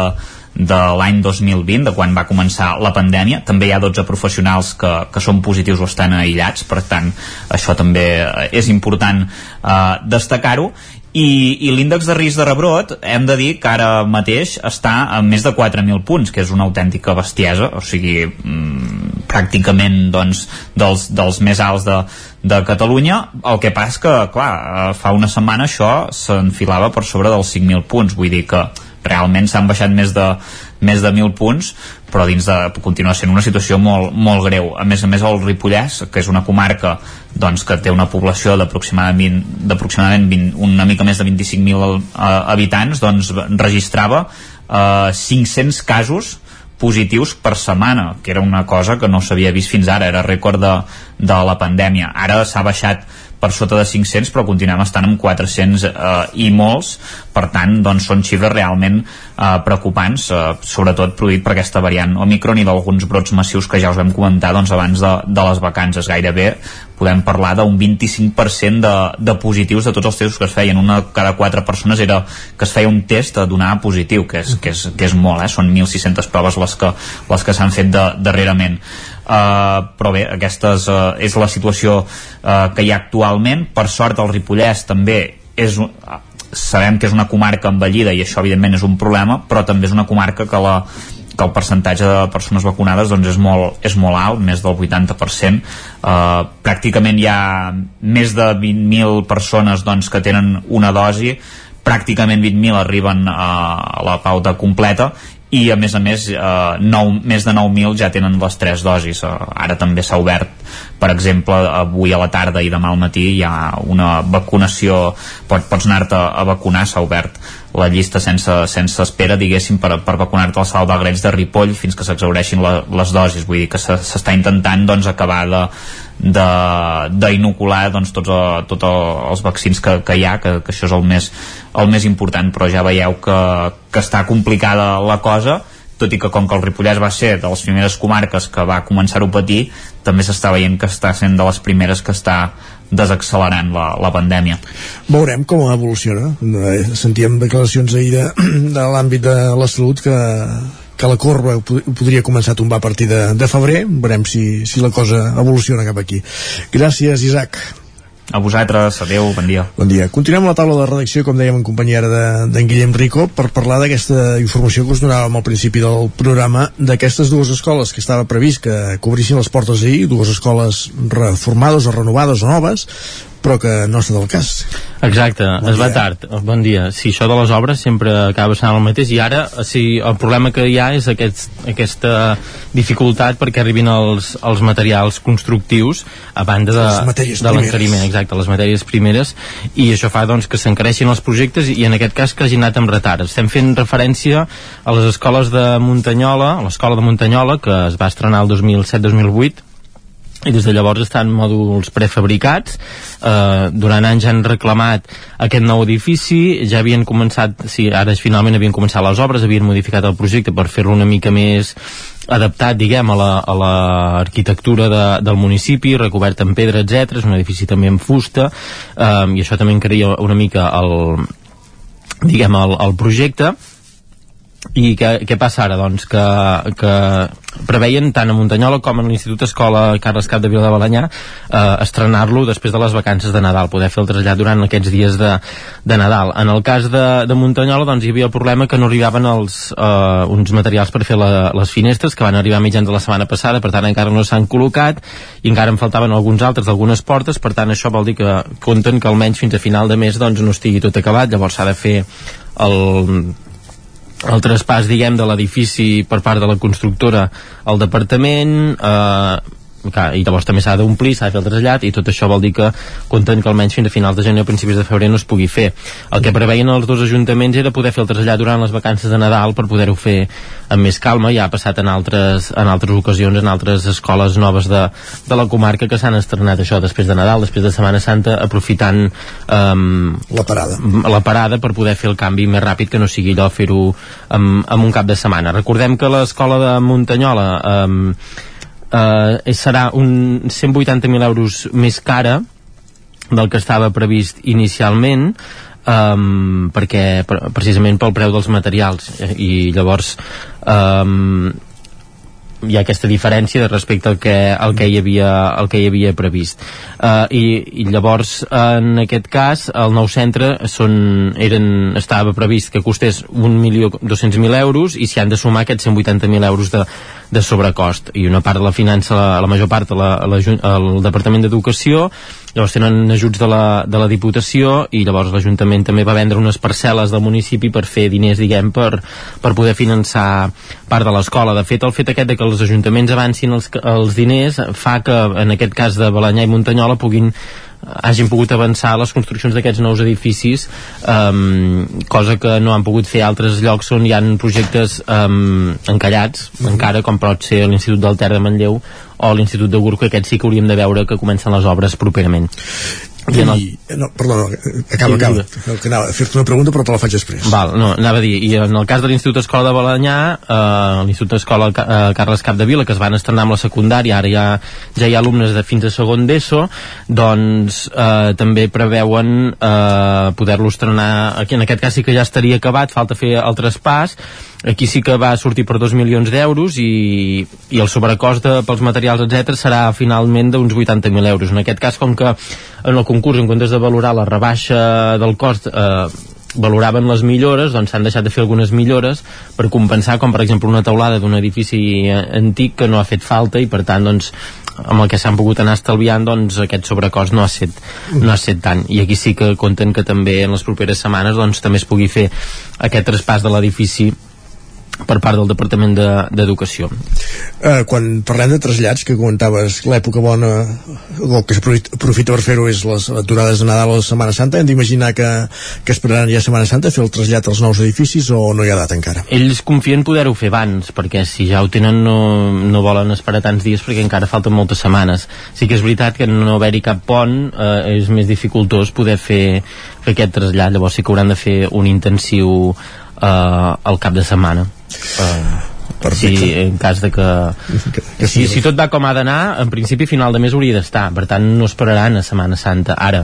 de l'any 2020, de quan va començar la pandèmia. També hi ha 12 professionals que, que són positius o estan aïllats, per tant, això també eh, és important eh, destacar-ho. I, i l'índex de risc de rebrot hem de dir que ara mateix està a més de 4.000 punts que és una autèntica bestiesa o sigui, mm, pràcticament doncs, dels, dels més alts de, de Catalunya el que passa que, clar, eh, fa una setmana això s'enfilava per sobre dels 5.000 punts vull dir que realment s'han baixat més de, més de 1.000 punts però dins de continua sent una situació molt, molt greu. A més a més el Ripollès, que és una comarca doncs, que té una població d'aproximadament d'aproximadament 20 una mica més de 25.000 eh, habitants, doncs registrava eh, 500 casos positius per setmana, que era una cosa que no s'havia vist fins ara, era rècord de, de la pandèmia. Ara s'ha baixat per sota de 500 però continuem estant amb 400 eh, i molts. Per tant doncs són xifres realment eh, preocupants eh, sobretot produït per aquesta variant Omicron i d'alguns brots massius que ja us vam comentar doncs, abans de, de les vacances. Gairebé podem parlar d'un 25% de, de positius de tots els testos que es feien. Una cada quatre persones era que es feia un test a donar positiu que és, que és, que és molt, eh? són 1.600 proves les que, les que s'han fet de, darrerament Uh, però bé, aquesta és, uh, és la situació uh, que hi ha actualment per sort el Ripollès també és uh, sabem que és una comarca envellida i això evidentment és un problema però també és una comarca que la que el percentatge de persones vacunades doncs és, molt, és molt alt, més del 80%. Uh, pràcticament hi ha més de 20.000 persones doncs, que tenen una dosi, pràcticament 20.000 arriben a la pauta completa i a més a més eh, 9, més de 9.000 ja tenen les tres dosis. Eh, ara també s'ha obert per exemple avui a la tarda i demà al matí hi ha una vacunació pot, pots anar-te a vacunar s'ha obert la llista sense, sense espera diguéssim per, per vacunar-te al Salt d'Agrets de Ripoll fins que s'exaureixin la, les dosis. Vull dir que s'està intentant doncs, acabar de, d'inocular doncs, tots, el, tots els vaccins que, que hi ha, que, que això és el més, el més important, però ja veieu que, que està complicada la cosa, tot i que com que el Ripollès va ser de les primeres comarques que va començar-ho a patir, també s'està veient que està sent de les primeres que està desaccelerant la, la pandèmia. Veurem com evoluciona. Eh, Sentíem declaracions ahir de, (clears throat) de l'àmbit de la salut que, que la corba ho pod- ho podria començar a tombar a partir de, de febrer. Veurem si, si la cosa evoluciona cap aquí. Gràcies, Isaac. A vosaltres, adeu, bon dia. Bon dia. Continuem la taula de redacció, com dèiem en companyia ara de- d'en Guillem Rico, per parlar d'aquesta informació que us donàvem al principi del programa, d'aquestes dues escoles que estava previst que cobrissin les portes ahir, dues escoles reformades o renovades o noves, però que no està del cas. Exacte, bon es va tard. Bon dia. Sí, això de les obres sempre acaba sent el mateix i ara sí, el problema que hi ha és aquest, aquesta dificultat perquè arribin els, els materials constructius a banda de, de l'encariment, exacte, les matèries primeres i això fa doncs, que s'encareixin els projectes i en aquest cas que hagin anat amb retard. Estem fent referència a les escoles de Muntanyola, l'escola de Muntanyola que es va estrenar el 2007-2008 i des de llavors estan mòduls prefabricats. Eh, durant anys han reclamat aquest nou edifici. Ja havien començat, sí, ara finalment havien començat les obres, havien modificat el projecte per fer-lo una mica més adaptat, diguem, a l'arquitectura la, de, del municipi, recobert en pedra, etc. És un edifici també en fusta, eh, i això també encaria una mica el, diguem, el, el projecte i què, què passa ara? Doncs que, que preveien tant a Muntanyola com a l'Institut Escola Carles Cap de Vila de Balanyà eh, estrenar-lo després de les vacances de Nadal, poder fer el trasllat durant aquests dies de, de Nadal. En el cas de, de Muntanyola doncs hi havia el problema que no arribaven els, eh, uns materials per fer la, les finestres que van arribar mitjans de la setmana passada, per tant encara no s'han col·locat i encara en faltaven alguns altres d'algunes portes, per tant això vol dir que compten que almenys fins a final de mes doncs, no estigui tot acabat, llavors s'ha de fer el el traspàs, diguem, de l'edifici per part de la constructora al departament, eh, clar, i llavors també s'ha d'omplir, s'ha de fer el trasllat i tot això vol dir que compten que almenys fins a finals de gener o principis de febrer no es pugui fer. El que preveien els dos ajuntaments era poder fer el trasllat durant les vacances de Nadal per poder-ho fer amb més calma, ja ha passat en altres, en altres ocasions, en altres escoles noves de, de la comarca que s'han estrenat això després de Nadal, després de Setmana Santa aprofitant um, la parada. la parada per poder fer el canvi més ràpid que no sigui allò fer-ho amb, amb un cap de setmana. Recordem que l'escola de Muntanyola um, eh, serà un 180.000 euros més cara del que estava previst inicialment um, perquè precisament pel preu dels materials. I llavors um, hi ha aquesta diferència respecte al que, al que, hi, havia, al que hi havia previst. Uh, i, i llavors en aquest cas el nou centre són, eren, estava previst que costés 1.200.000 euros i s'hi han de sumar aquests 180.000 euros de, de sobrecost. I una part de la finança, la, la major part la, la, el Departament d'Educació llavors tenen ajuts de la, de la Diputació i llavors l'Ajuntament també va vendre unes parcel·les del municipi per fer diners, diguem, per, per poder finançar part de l'escola. De fet, el fet aquest de que els ajuntaments avancin els, els diners fa que, en aquest cas de Balanyà i Muntanyola, puguin hagin pogut avançar les construccions d'aquests nous edificis um, cosa que no han pogut fer altres llocs on hi han projectes um, encallats mm -hmm. encara com pot ser l'Institut del Ter de Manlleu o l'Institut de Gurco, aquest sí que hauríem de veure que comencen les obres properament i, en el... no, perdó, acaba, sí, acaba. Que anava a fer-te una pregunta però te la faig després. Val, no, anava a dir, i en el cas de l'Institut Escola de Balanyà eh, l'Institut Escola eh, Carles Capdevila que es van estrenar amb la secundària ara ja, ja hi ha alumnes de fins a segon d'ESO doncs eh, també preveuen eh, poder-lo estrenar aquí en aquest cas sí que ja estaria acabat falta fer el traspàs aquí sí que va sortir per 2 milions d'euros i, i el sobrecost de, pels materials, etc serà finalment d'uns 80.000 euros. En aquest cas, com que en el concurs, en comptes de valorar la rebaixa del cost, eh, valoraven les millores, doncs s'han deixat de fer algunes millores per compensar, com per exemple una taulada d'un edifici eh, antic que no ha fet falta i per tant doncs amb el que s'han pogut anar estalviant doncs aquest sobrecost no ha set, no ha set tant i aquí sí que compten que també en les properes setmanes doncs també es pugui fer aquest traspàs de l'edifici per part del Departament d'Educació. De, eh, quan parlem de trasllats, que comentaves l'època bona, o que s'aprofita per fer-ho és les aturades de Nadal o de Setmana Santa, hem d'imaginar que, que esperaran ja Setmana Santa fer el trasllat als nous edificis o no hi ha data encara? Ells confien poder-ho fer abans, perquè si ja ho tenen no, no volen esperar tants dies perquè encara falten moltes setmanes. Sí que és veritat que no haver-hi cap pont eh, és més dificultós poder fer, fer aquest trasllat, llavors sí que hauran de fer un intensiu eh, al cap de setmana Uh, si en cas de que, que, que si, si tot va com ha d'anar en principi final de mes hauria d'estar. Per tant no esperaran a Setmana Santa. Ara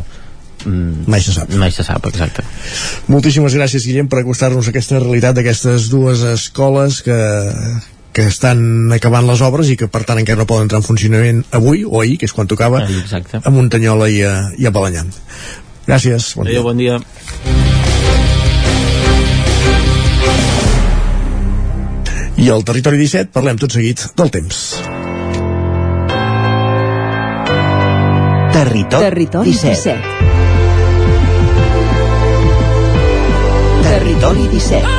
mm, mai se sap. mai se sap, exacte. Moltíssimes gràcies Guillem per acostar-nos a aquesta realitat d'aquestes dues escoles que, que estan acabant les obres i que per tant encara no poden entrar en funcionament avui o ahir, que és quan tocava Exacte. a Muntanyola i a, i a Balanyà gràcies, bon Adéu, dia, bon dia. I al Territori 17 parlem tot seguit del temps. Territori, Territori 17. 17. Territori 17.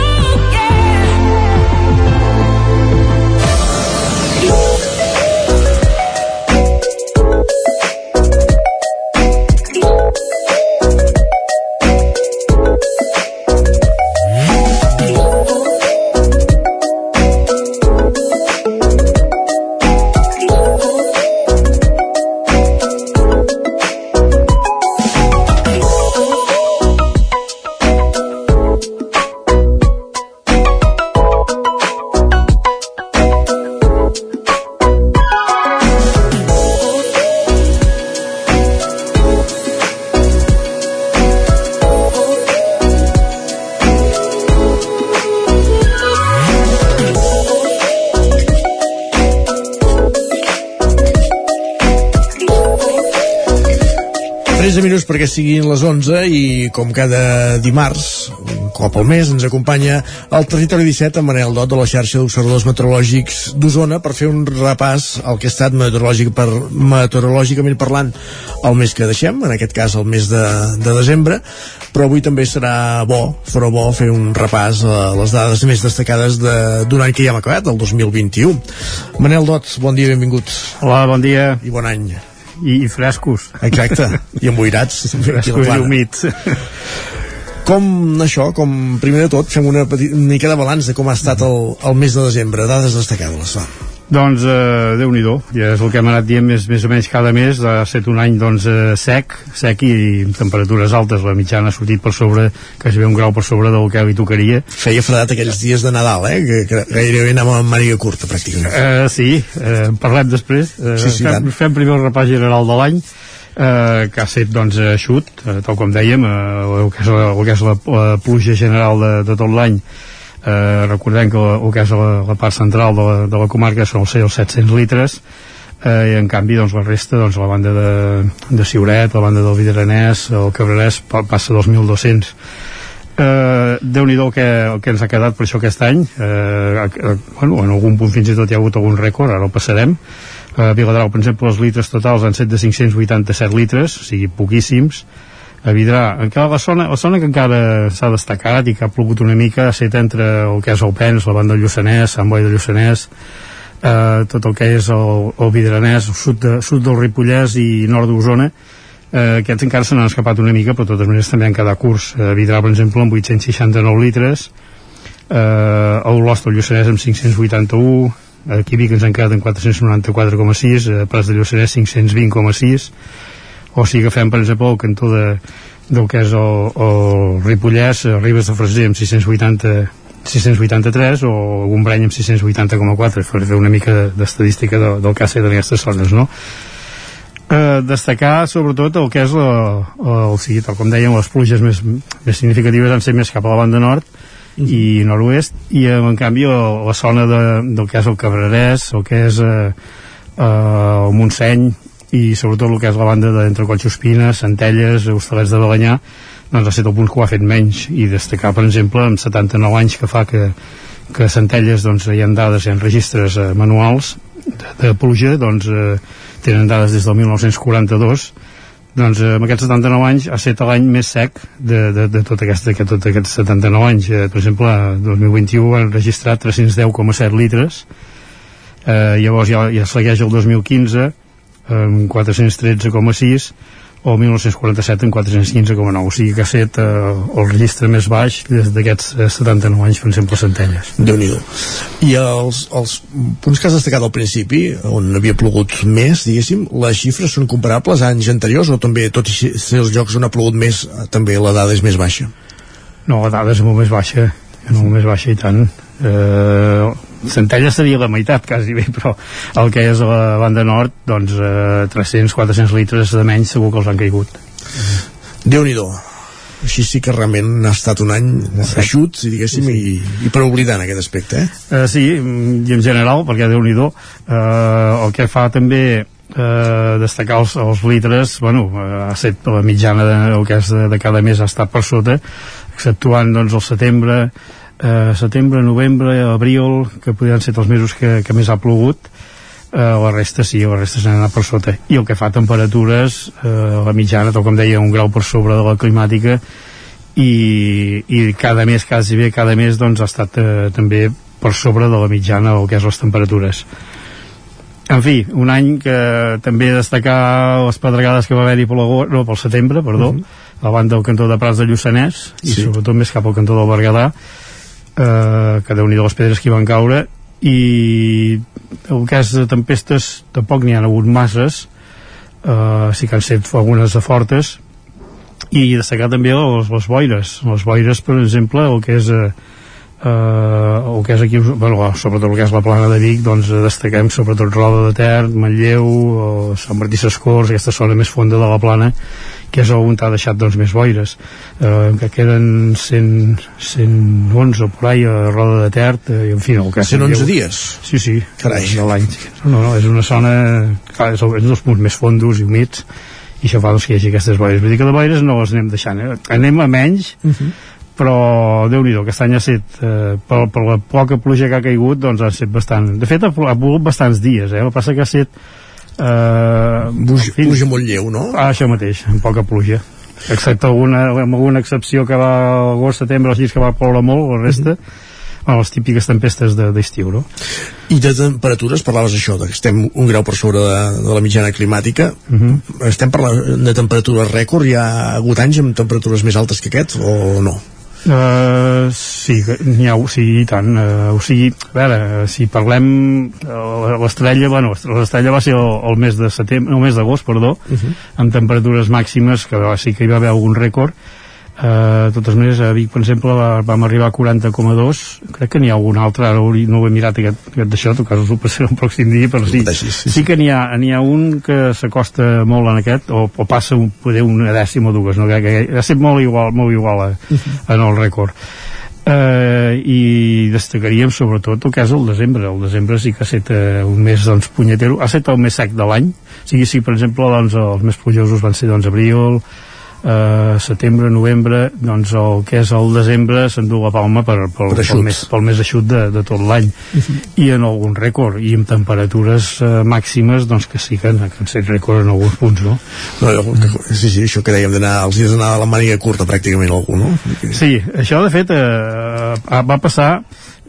Minuts perquè siguin les 11 i com cada dimarts, un cop al mes, ens acompanya al Territori 17 amb Manel Dot de la xarxa d'observadors meteorològics d'Osona per fer un repàs al que ha estat meteorològic per, meteorològicament parlant el mes que deixem, en aquest cas el mes de, de desembre, però avui també serà bo, farà bo fer un repàs a les dades més destacades d'un any que ja hem acabat, el 2021. Manel Dot, bon dia, benvingut. Hola, bon dia. I bon any i, i frescos. Exacte, i emboirats. (laughs) frescos i humits. Com això, com primer de tot, fem una, petit, una mica de balanç de com ha estat el, el mes de desembre, dades destacades, va. Doncs, eh, déu nhi ja és el que hem anat dient més, més o menys cada mes, ha estat un any doncs, eh, sec, sec i amb temperatures altes, la mitjana ha sortit per sobre, que ve un grau per sobre del que li tocaria. Feia fredat aquells dies de Nadal, eh? que, que gairebé anàvem amb màniga curta, pràcticament. Eh, sí, eh, en parlem després. Eh, sí, sí, fem, fem primer el repàs general de l'any, eh, que ha estat doncs, eixut, eh, tal com dèiem, eh, el, que és la, el que és la, la pluja general de, de tot l'any, eh, recordem que el que és la, la part central de la, de la comarca són els 700 litres eh, i en canvi doncs, la resta doncs, la banda de, de Siuret, la banda del Vidranès el Cabrerès passa dels 1.200 eh, déu nhi el que, el que ens ha quedat per això aquest any. Eh, eh, bueno, en algun punt fins i tot hi ha hagut algun rècord, ara el passarem. A eh, Viladrau, per exemple, els litres totals han set de 587 litres, o sigui, poquíssims a Vidrà. Encara la zona, la zona que encara s'ha destacat i que ha plogut una mica ha estat entre el que és el Pens, la banda del Lluçanès, Sant Boi de Lluçanès, eh, tot el que és el, el Vidranès, el sud, de, sud del Ripollès i nord d'Osona, eh, aquests encara se n'han escapat una mica, però de totes maneres també han quedat curts. A Vidrà, per exemple, amb 869 litres, eh, a Olost del Lluçanès amb 581, aquí Vic ens han quedat en 494,6, a Prats de Lluçanès 520,6, o si agafem per exemple el cantó de, del que és el, el Ripollès Ribes de Freser amb 680 683 o Gombrany amb 680,4 per fer una mica d'estadística de, del que ha estat en aquestes zones no? eh, destacar sobretot el que és la, el, sigui, tal com dèiem les pluges més, més significatives han set més cap a la banda nord i nord-oest i en canvi la, la zona de, del que és el Cabrerès el que és eh, eh, el Montseny i sobretot el que és la banda d'entre Collsospina, Centelles, Hostalets de Balanyà doncs ha estat el punt que ho ha fet menys. I destacar per exemple amb 79 anys que fa que, que Centelles doncs, hi ha dades, hi ha registres eh, manuals de, de pluja doncs eh, tenen dades des del 1942 doncs eh, amb aquests 79 anys ha estat l'any més sec de, de, de tot, aquest, de tot aquests 79 anys. Eh, per exemple, el 2021 han registrat 310,7 litres. Eh, llavors ja, ja segueix el 2015 amb 413,6 o 1947 amb 415,9 o sigui que ha estat eh, el registre més baix des d'aquests 79 eh, anys per exemple Centelles. Déu nhi i els, els punts que has destacat al principi on havia plogut més diguéssim, les xifres són comparables a anys anteriors o també tot i ser els llocs on ha plogut més també la dada és més baixa? No, la dada és molt més baixa. Molt més baixa i tant. Eh, Centelles seria la meitat quasi bé, però el que és la banda nord doncs eh, 300-400 litres de menys segur que els han caigut déu nhi així sí que realment ha estat un any eixut, diguéssim, sí, sí. I, i per oblidar en aquest aspecte, eh? Uh, sí, i en general, perquè déu nhi uh, el que fa també uh, destacar els, els litres, bueno, uh, ha estat la mitjana de, el que és de, de cada mes ha estat per sota, exceptuant doncs el setembre, eh, setembre, novembre, abril, que podrien ser els mesos que, que més ha plogut, eh, la resta sí, la resta s'ha anat per sota i el que fa temperatures eh, la mitjana, tal com deia, un grau per sobre de la climàtica i, i cada mes, quasi bé cada mes doncs ha estat eh, també per sobre de la mitjana el que és les temperatures en fi, un any que també destacar les pedregades que va haver-hi pel, no, pel setembre, perdó, mm -hmm. a banda del cantó de Prats de Lluçanès i sí. sobretot més cap al cantó del Berguedà eh, que déu nhi les pedres que hi van caure i el cas de tempestes tampoc n'hi ha hagut masses. Eh, sí que han set algunes de fortes. I destacar també les, les boires. Les boires per exemple el que és eh, eh, el que és aquí bueno, sobretot el que és la plana de Vic doncs destaquem sobretot Roda de Ter Manlleu, Sant Martí Sescors aquesta zona més fonda de la plana que és on t'ha deixat doncs, més boires eh, que queden 100, 111 por ahí a Roda de Ter eh, en fi, el que 111 dies? sí, sí, Carai. de l'any no, no, és una zona clar, és, és un dels punts més fondos i humits i això fa doncs, que hi hagi aquestes boires vull dir que de boires no les anem deixant eh? anem a menys uh -huh però déu nhi aquest any ha set eh, per, per la poca pluja que ha caigut doncs ha set bastant, de fet ha, ha plogut bastants dies, eh? el que passa que ha set eh, fi, pluja molt lleu, no? Ah, això mateix, amb poca pluja excepte alguna, amb alguna excepció que va agost, setembre, els dies que va ploure molt la resta, mm -hmm. bueno, les típiques tempestes d'estiu, de, no? I de temperatures, parlaves això, que estem un grau per sobre de, de la mitjana climàtica uh Mhm. -huh. estem parlant de temperatures rècord hi ha hagut anys amb temperatures més altes que aquest o no? Uh, sí, n'hi ha, sí, i tant uh, o sigui, a veure, si parlem uh, l'estrella, bueno l'estrella va ser el, el mes de setembre el mes d'agost, perdó, Uh -huh. amb temperatures màximes, que va, sí que hi va haver algun rècord Uh, de totes maneres, a Vic, per exemple, va, vam arribar a 40,2 crec que n'hi ha algun altre, ara no ho he mirat aquest, aquest d'això, en tot cas us ho passaré un pròxim dia però sí, Sí, sí, sí que n'hi ha, n'hi ha un que s'acosta molt en aquest o, o passa un, poder una dècima o dues no? que, que ha estat molt igual, molt igual a, en el rècord. Eh, i destacaríem sobretot el que és el desembre. El desembre sí que ha estat eh, un mes doncs, punyetero, ha estat el més sec de l'any. O sigui, si per exemple doncs, els més plujosos van ser doncs, abril eh, setembre, novembre doncs el que és el desembre s'endú la palma per, per, Per pel, més, pel més eixut de, de tot l'any. I en algun rècord i amb temperatures eh, màximes doncs que sí que, han- que han set rècord en alguns punts no? no que, sí, sí, això que dèiem d'anar els dies d'anar a la màniga curta pràcticament algú, no? Sí, això de fet eh, va passar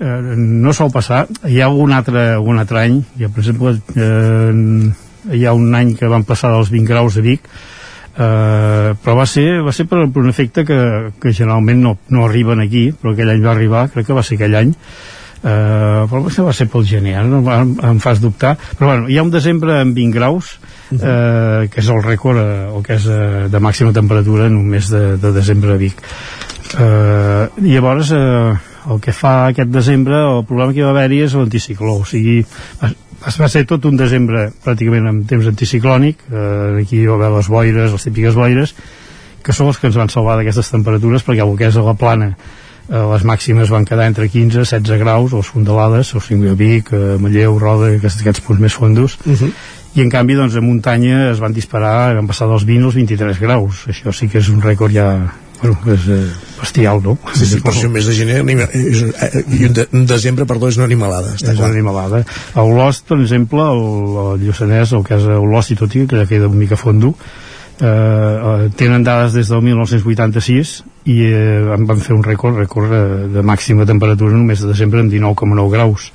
eh, no sol passar hi ha algun altre, algun altre any. Ha, per exemple eh, hi ha un any que van passar dels 20 graus de Vic eh, però va ser, va ser per, per un efecte que, que generalment no, no arriben aquí però aquell any va arribar, crec que va ser aquell any. Uh, però potser va ser pel gener ara no, em, em fas dubtar. Però bueno, hi ha un desembre amb 20 graus uh, que és el rècord uh, el que és uh, de màxima temperatura en un mes de, de desembre a Vic. Uh, llavors uh, el que fa aquest desembre el problema que hi va haver-hi és l'anticicló o sigui, va, va ser tot un desembre pràcticament en temps anticiclònic uh, aquí hi va haver les boires, les típiques boires que són els que ens van salvar d'aquestes temperatures perquè el que és a la plana eh, les màximes van quedar entre 15 i 16 graus, les fondalades, o sigui, a Vic, eh, Manlleu, Roda, aquests, aquests punts més fondos, Uh -huh. i en canvi doncs, a muntanya es van disparar, van passar dels 20 als 23 graus, això sí que és un rècord ja bueno, és eh, bestial, no? Sí, sí, per ser un mes de gener anima, és, eh, i un, de, un desembre, perdó, és una animalada està és clar. una animalada. A Olost, per exemple, el, el Lluçanès, el que és Olost i tot i que ja queda una mica fondo, eh, eh, tenen dades des del 1986 i eh, en van fer un rècord, rècord eh, de màxima temperatura en un mes de desembre amb 19,9 graus.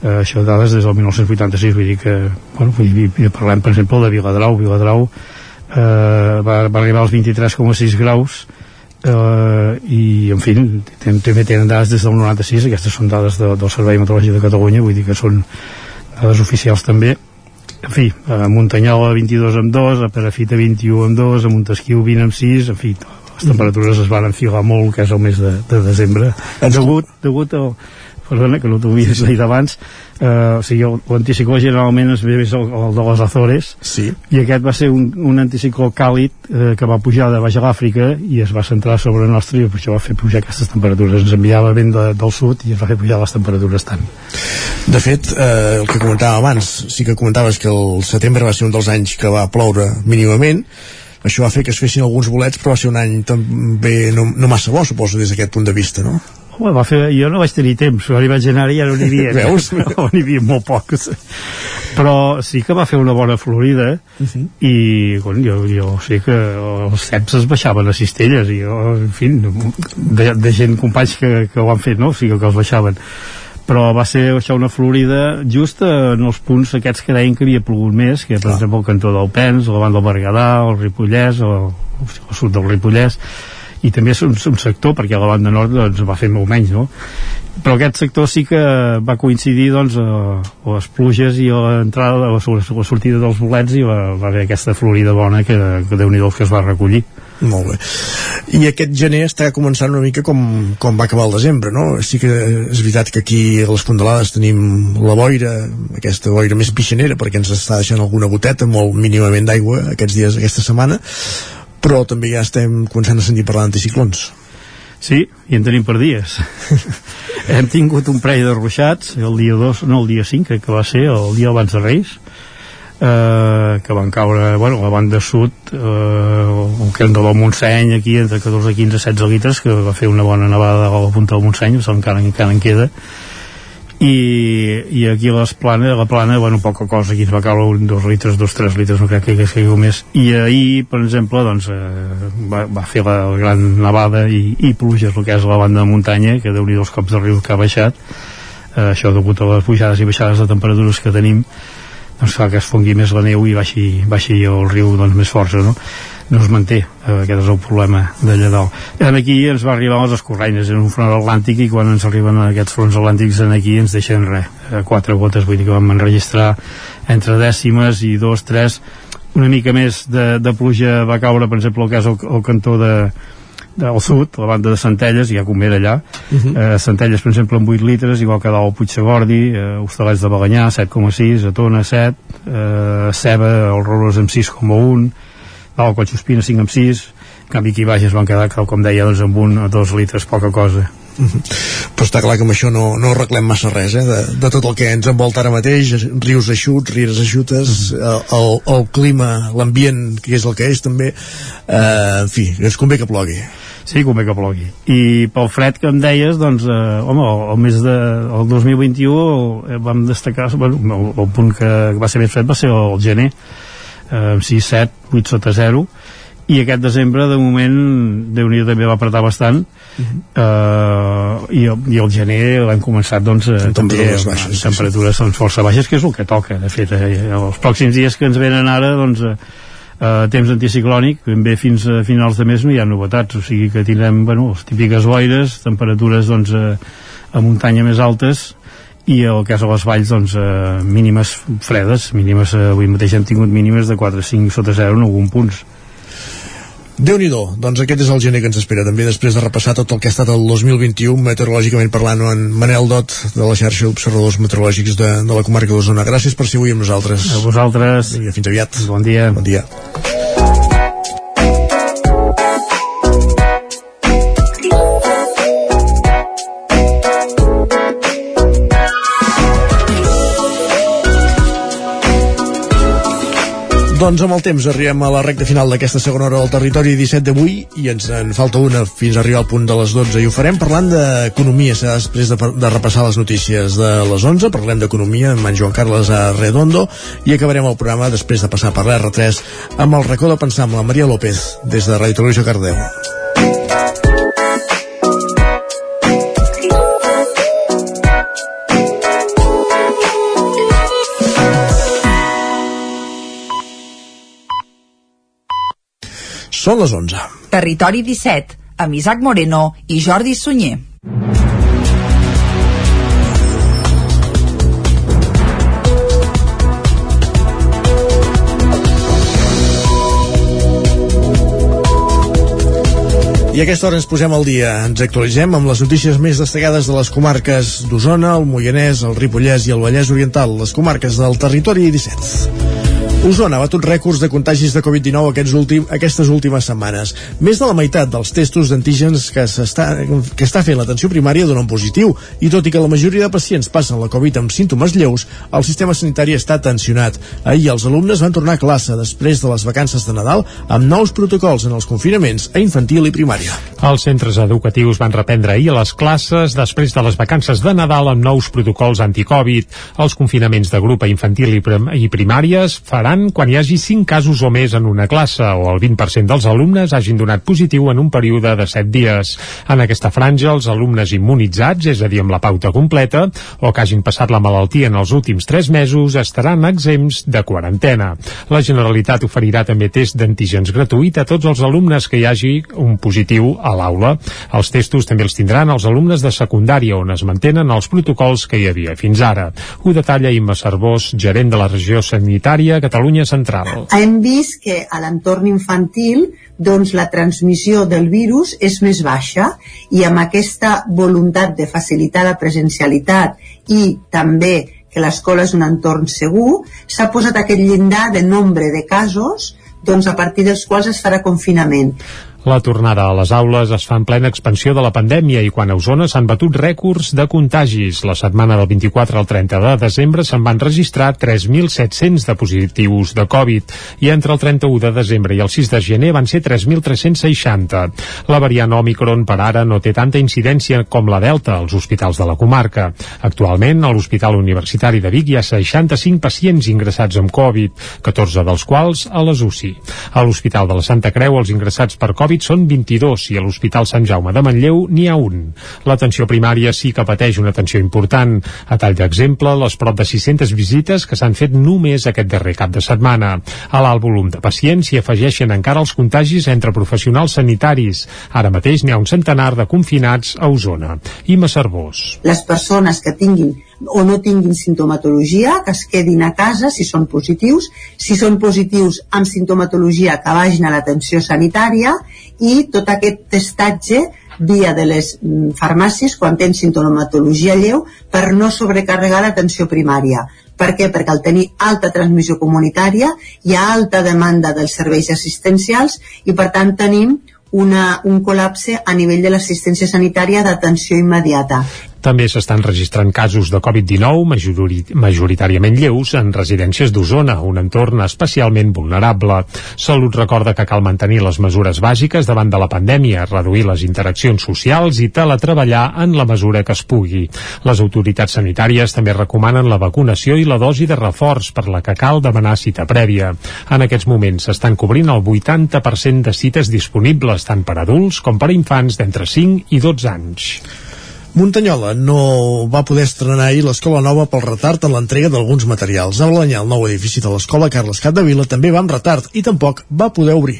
Eh, això dades des del 1986, vull dir que, bueno, vull dir, parlem, per exemple, de Viladrau. Viladrau eh, va, va arribar als 23,6 graus eh, i en fi també tenen dades des del 96 aquestes són dades de, del Servei Meteorològic de Catalunya vull dir que són dades oficials també. En fi, a Muntanyola 22 amb 2, a Perafita 21 amb 2 a Montesquieu 20 amb 6 en fi, les temperatures es van enfilar molt que és el mes de, de desembre. Degut, degut al perdona, que no t'ho havies dit abans eh, o sigui, l'anticicló generalment es ve més el, el de les Azores sí. i aquest va ser un, un anticicló càlid eh, que va pujar de baix a l'Àfrica i es va centrar sobre el nostre i per això va fer pujar aquestes temperatures ens enviava vent de, del sud i es va fer pujar les temperatures tant De fet, eh, el que comentàvem abans, sí que comentaves que el setembre va ser un dels anys que va ploure mínimament, això va fer que es fessin alguns bolets, però va ser un any també no, no massa bo, suposo, des d'aquest punt de vista, no? Home, va fer, jo no vaig tenir temps, quan hi vaig anar ja (laughs) (laughs) no n'hi havia Veus? no, n'hi havia molt pocs però sí que va fer una bona florida uh -huh. i bueno, jo, jo sé que els ceps es baixaven a cistelles i jo, en fi, de, de gent, companys que, que ho han fet, no? o sigui que els baixaven però va ser això una florida just en els punts aquests que deien que havia plogut més, que per ah. exemple el cantó del Pens, la banda del Berguedà, el Ripollès, o el sud del Ripollès, i també és un, un sector, perquè a la banda nord doncs, va fer molt menys, no? però aquest sector sí que va coincidir doncs, a, a les pluges i a l'entrada, a la, la sortida dels bolets i va, va haver aquesta florida bona que, que déu nhi que es va recollir molt bé. I aquest gener està començant una mica com, com va acabar el desembre, no? Sí que és veritat que aquí a les Fondalades tenim la boira, aquesta boira més pixanera, perquè ens està deixant alguna goteta, molt mínimament d'aigua aquests dies, aquesta setmana, però també ja estem començant a sentir parlar d'anticiclons. Sí, i en tenim per dies. (laughs) Hem tingut un parell de ruixats el dia 2, no el dia 5, que va ser el dia abans de Reis, eh, que van caure bueno, a la banda sud eh, el que del Montseny aquí entre 14, 15, 16 litres que va fer una bona nevada a la punta del Montseny encara, encara en queda i, i aquí a les planes, a la plana, bueno, poca cosa, aquí es va caure un, dos litres, dos, tres litres, no crec que hagués caigut més. I ahir, per exemple, doncs, eh, va, va fer la gran nevada i, i pluges, el que és la banda de muntanya, que déu nhi els cops de riu que ha baixat, eh, això degut a les pujades i baixades de temperatures que tenim, doncs fa que es fongui més la neu i baixi, baixi el riu doncs, més força no? No es manté, eh, aquest és el problema d'allà dalt. En aquí ens va arribar les escorreines, en un front atlàntic i quan ens arriben aquests fronts atlàntics en aquí ens deixen res, eh, quatre gotes vull dir que vam enregistrar entre dècimes i dos, tres una mica més de, de pluja va caure per exemple el cas el, el cantó de, al sud, la banda de Centelles, hi ha Comera allà, uh -huh. eh, Centelles, per exemple, amb 8 litres, igual que dalt el Puigsegordi, eh, Hostalets de Balanyà, 7,6, Atona, 7, eh, Ceba, el Roros amb 6,1, dalt Collsospina, 5 amb 6, en canvi aquí baix es van quedar, com deia, doncs, amb un o dos litres, poca cosa. -huh. però està clar que amb això no, no arreglem massa res eh? de, de tot el que ens envolta ara mateix rius eixuts, rieres eixutes uh -huh. el, el, el clima, l'ambient que és el que és també eh, en fi, ens convé que plogui Sí, convé que plogui. I pel fred que em deies, doncs, eh, home, el, el mes de, el 2021 el, vam destacar, bueno, el, el punt que va ser més fred va ser el gener, eh, 6, 7, 8 sota 0, i aquest desembre, de moment, déu nhi també va apretar bastant, uh -huh. eh, i, i el gener l'hem començat, doncs, eh, també baixes, amb temperatures sí, sí. força baixes, que és el que toca, de fet, eh, els pròxims dies que ens venen ara, doncs, eh, eh, temps anticiclònic, ben bé fins a finals de mes no hi ha novetats, o sigui que tindrem bueno, les típiques boires, temperatures doncs, eh, a muntanya més altes i el cas de les valls doncs, eh, mínimes fredes, mínimes, eh, avui mateix hem tingut mínimes de 4-5 sota 0 en algun punts déu nhi doncs aquest és el gener que ens espera també després de repassar tot el que ha estat el 2021 meteorològicament parlant en Manel Dot de la xarxa d'observadors meteorològics de, de la comarca d'Osona. Gràcies per ser avui amb nosaltres. A vosaltres. Vinga, fins aviat. Bon dia. Bon dia. Doncs amb el temps arribem a la recta final d'aquesta segona hora del territori 17 d'avui i ens en falta una fins a arribar al punt de les 12 i ho farem parlant d'economia. Després de, de repassar les notícies de les 11 parlem d'economia amb en Joan Carles Redondo i acabarem el programa després de passar per l'R3 amb el racó de pensar amb la Maria López des de Radio Televisió Cardeu Són les 11. Territori 17, amb Isaac Moreno i Jordi Sunyer. I a aquesta hora ens posem al dia. Ens actualitzem amb les notícies més destacades de les comarques d'Osona, el Moianès, el Ripollès i el Vallès Oriental, les comarques del territori 17. Osona ha batut rècords de contagis de Covid-19 aquests últim, aquestes últimes setmanes. Més de la meitat dels testos d'antígens que, que està fent l'atenció primària donen positiu i tot i que la majoria de pacients passen la Covid amb símptomes lleus, el sistema sanitari està tensionat. Ahir els alumnes van tornar a classe després de les vacances de Nadal amb nous protocols en els confinaments a infantil i primària. Els centres educatius van reprendre ahir les classes després de les vacances de Nadal amb nous protocols anticovid. Els confinaments de grup a infantil i primàries faran faran quan hi hagi 5 casos o més en una classe o el 20% dels alumnes hagin donat positiu en un període de 7 dies. En aquesta franja, els alumnes immunitzats, és a dir, amb la pauta completa, o que hagin passat la malaltia en els últims 3 mesos, estaran exempts de quarantena. La Generalitat oferirà també test d'antígens gratuït a tots els alumnes que hi hagi un positiu a l'aula. Els testos també els tindran els alumnes de secundària, on es mantenen els protocols que hi havia fins ara. Ho detalla Imma Cervós, gerent de la regió sanitària Catalunya Catalunya Central. Hem vist que a l'entorn infantil doncs la transmissió del virus és més baixa i amb aquesta voluntat de facilitar la presencialitat i també que l'escola és un entorn segur, s'ha posat aquest llindar de nombre de casos doncs a partir dels quals es farà confinament. La tornada a les aules es fa en plena expansió de la pandèmia i quan a Osona s'han batut rècords de contagis. La setmana del 24 al 30 de desembre se'n van registrar 3.700 de positius de Covid i entre el 31 de desembre i el 6 de gener van ser 3.360. La variant Omicron per ara no té tanta incidència com la Delta als hospitals de la comarca. Actualment, a l'Hospital Universitari de Vic hi ha 65 pacients ingressats amb Covid, 14 dels quals a les UCI. A l'Hospital de la Santa Creu els ingressats per Covid Covid són 22 i a l'Hospital Sant Jaume de Manlleu n'hi ha un. L'atenció primària sí que pateix una atenció important. A tall d'exemple, les prop de 600 visites que s'han fet només aquest darrer cap de setmana. A l'alt volum de pacients s'hi afegeixen encara els contagis entre professionals sanitaris. Ara mateix n'hi ha un centenar de confinats a Osona. Ima Cervós. Les persones que tinguin o no tinguin sintomatologia, que es quedin a casa si són positius, si són positius amb sintomatologia que vagin a l'atenció sanitària i tot aquest testatge via de les mm, farmàcies quan tenen sintomatologia lleu per no sobrecarregar l'atenció primària. Per què? Perquè al tenir alta transmissió comunitària hi ha alta demanda dels serveis assistencials i per tant tenim una, un col·lapse a nivell de l'assistència sanitària d'atenció immediata. També s'estan registrant casos de Covid-19 majori majoritàriament lleus en residències d'Osona, un entorn especialment vulnerable. Salut recorda que cal mantenir les mesures bàsiques davant de la pandèmia, reduir les interaccions socials i teletreballar en la mesura que es pugui. Les autoritats sanitàries també recomanen la vacunació i la dosi de reforç per la que cal demanar cita prèvia. En aquests moments s'estan cobrint el 80% de cites disponibles tant per adults com per infants d'entre 5 i 12 anys. Muntanyola no va poder estrenar ahir l'escola nova pel retard en l'entrega d'alguns materials. A Balanyà, el nou edifici de l'escola Carles Capdevila també va amb retard i tampoc va poder obrir.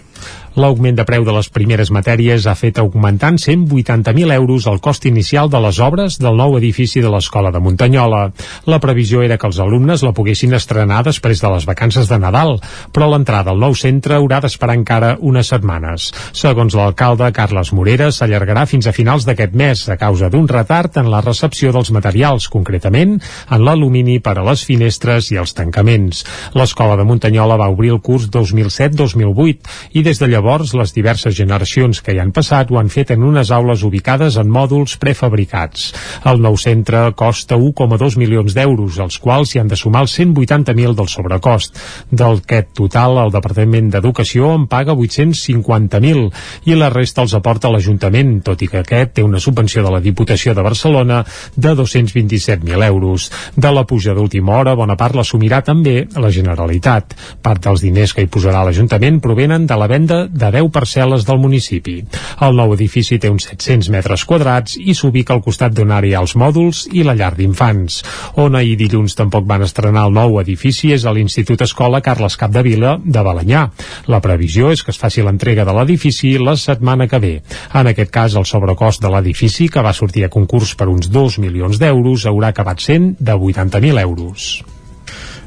L'augment de preu de les primeres matèries ha fet augmentant 180.000 euros el cost inicial de les obres del nou edifici de l'Escola de Muntanyola. La previsió era que els alumnes la poguessin estrenar després de les vacances de Nadal, però l'entrada al nou centre haurà d'esperar encara unes setmanes. Segons l'alcalde Carles Morera, s'allargarà fins a finals d'aquest mes a causa d'un retard en la recepció dels materials, concretament en l'alumini per a les finestres i els tancaments. L'Escola de Muntanyola va obrir el curs 2007-2008 i des de llavors les diverses generacions que hi han passat ho han fet en unes aules ubicades en mòduls prefabricats. El nou centre costa 1,2 milions d'euros, als quals s'hi han de sumar els 180.000 del sobrecost. D'aquest total, el Departament d'Educació en paga 850.000 i la resta els aporta l'Ajuntament, tot i que aquest té una subvenció de la Diputació de Barcelona de 227.000 euros. De la puja d'última hora, bona part l'assumirà també la Generalitat. Part dels diners que hi posarà l'Ajuntament provenen de la venda de 10 parcel·les del municipi. El nou edifici té uns 700 metres quadrats i s'ubica al costat d'on ara ha els mòduls i la llar d'infants. On ahir dilluns tampoc van estrenar el nou edifici és a l'Institut Escola Carles Capdevila de Balanyà. La previsió és que es faci l'entrega de l'edifici la setmana que ve. En aquest cas, el sobrecost de l'edifici, que va sortir a concurs per uns 2 milions d'euros, haurà acabat sent de 80.000 euros.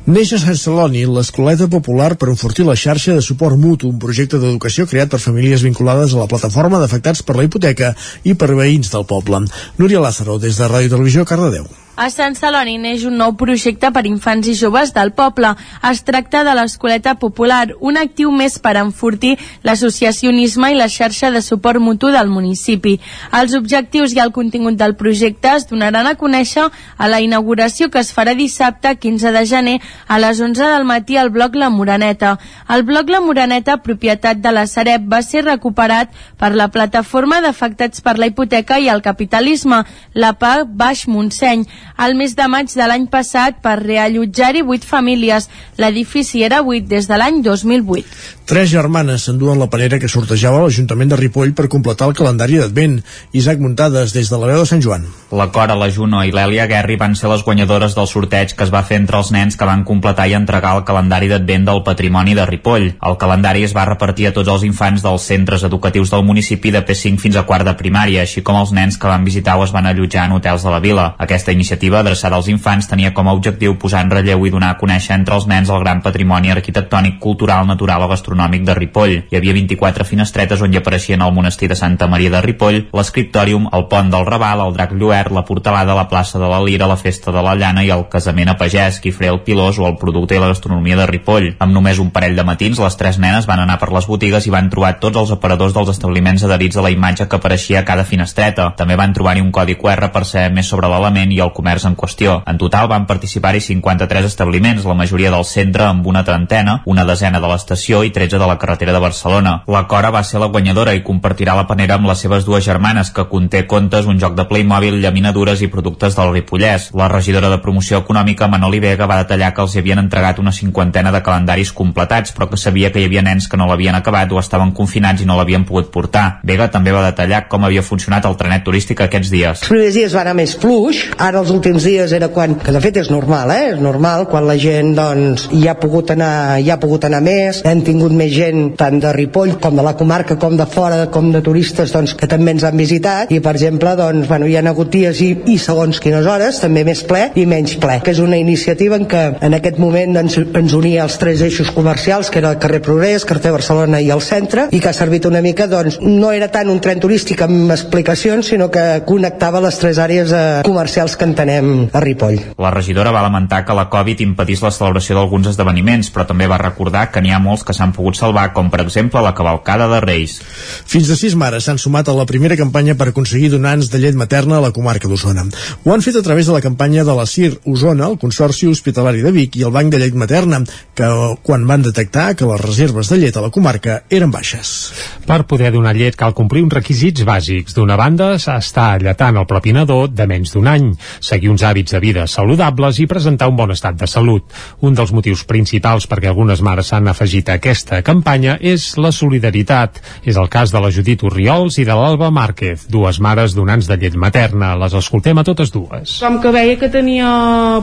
Neix a Sant Celoni l'Escoleta Popular per enfortir la xarxa de suport mutu, un projecte d'educació creat per famílies vinculades a la plataforma d'afectats per la hipoteca i per veïns del poble. Núria Lázaro, des de Ràdio Televisió, Cardedeu. A Sant Celoni neix un nou projecte per infants i joves del poble. Es tracta de l'Escoleta Popular, un actiu més per enfortir l'associacionisme i la xarxa de suport mutu del municipi. Els objectius i el contingut del projecte es donaran a conèixer a la inauguració que es farà dissabte 15 de gener a les 11 del matí al bloc La Moraneta. El bloc La Moraneta, propietat de la Sareb, va ser recuperat per la plataforma d'afectats per la hipoteca i el capitalisme, la PA Baix Montseny al mes de maig de l'any passat per reallotjar-hi vuit famílies. L'edifici era buit des de l'any 2008. Tres germanes s'enduen la panera que sortejava l'Ajuntament de Ripoll per completar el calendari d'Advent. Isaac Muntades, des de la veu de Sant Joan. La Cora, la Juno i l'Èlia Guerri van ser les guanyadores del sorteig que es va fer entre els nens que van completar i entregar el calendari d'Advent del patrimoni de Ripoll. El calendari es va repartir a tots els infants dels centres educatius del municipi de P5 fins a quart de primària, així com els nens que van visitar o es van allotjar en hotels de la vila. Aquesta iniciativa adreçada als infants tenia com a objectiu posar en relleu i donar a conèixer entre els nens el gran patrimoni arquitectònic, cultural, natural o gastronòmic de Ripoll. Hi havia 24 finestretes on hi apareixien el monestir de Santa Maria de Ripoll, l'escriptòrium, el pont del Raval, el drac lluert, la portalada, la plaça de la Lira, la festa de la llana i el casament a pagès, Guifré el Pilós o el producte i la gastronomia de Ripoll. Amb només un parell de matins, les tres nenes van anar per les botigues i van trobar tots els aparadors dels establiments adherits a la imatge que apareixia a cada finestreta. També van trobar-hi un codi QR per saber més sobre l'element i el comerç en qüestió. En total van participar-hi 53 establiments, la majoria del centre amb una trentena, una desena de l'estació i 13 de la carretera de Barcelona. La Cora va ser la guanyadora i compartirà la panera amb les seves dues germanes, que conté contes, un joc de Playmobil, llaminadures i productes del Ripollès. La regidora de promoció econòmica, Manoli Vega, va detallar que els havien entregat una cinquantena de calendaris completats, però que sabia que hi havia nens que no l'havien acabat o estaven confinats i no l'havien pogut portar. Vega també va detallar com havia funcionat el trenet turístic aquests dies. Els primers dies va anar més fluix, ara els últims dies era quan, que de fet és normal, eh? és normal, quan la gent doncs, hi ha pogut anar, hi ha pogut anar més, hem tingut més gent tant de Ripoll com de la comarca com de fora, com de turistes doncs, que també ens han visitat. I per exemple doncs, bueno, hi ha hagut dies i, i segons quines hores també més ple i menys ple, que és una iniciativa en què en aquest moment doncs, ens unia els tres eixos comercials, que era el carrer Progrés, carrer Barcelona i el centre, i que ha servit una mica, doncs, no era tant un tren turístic amb explicacions, sinó que connectava les tres àrees eh, comercials que entenem a Ripoll. La regidora va lamentar que la Covid impedís la celebració d'alguns esdeveniments, però també va recordar que n'hi ha molts que s'han pogut salvar, com per exemple la cavalcada de Reis. Fins de sis mares s'han sumat a la primera campanya per aconseguir donants de llet materna a la comarca d'Osona. Ho han fet a través de la campanya de la CIR Osona, el Consorci Hospitalari de Vic i el Banc de Llet Materna, que quan van detectar que les reserves de llet a la comarca eren baixes. Per poder donar llet cal complir uns requisits bàsics. D'una banda, s'ha estar lletant el propi nadó de menys d'un any, seguir uns hàbits de vida saludables i presentar un bon estat de salut. Un dels motius principals perquè algunes mares s'han afegit a aquesta campanya és la solidaritat. És el cas de la Judit Oriols i de l'Alba Márquez, dues mares donants de llet materna. Les escoltem a totes dues. Com que veia que tenia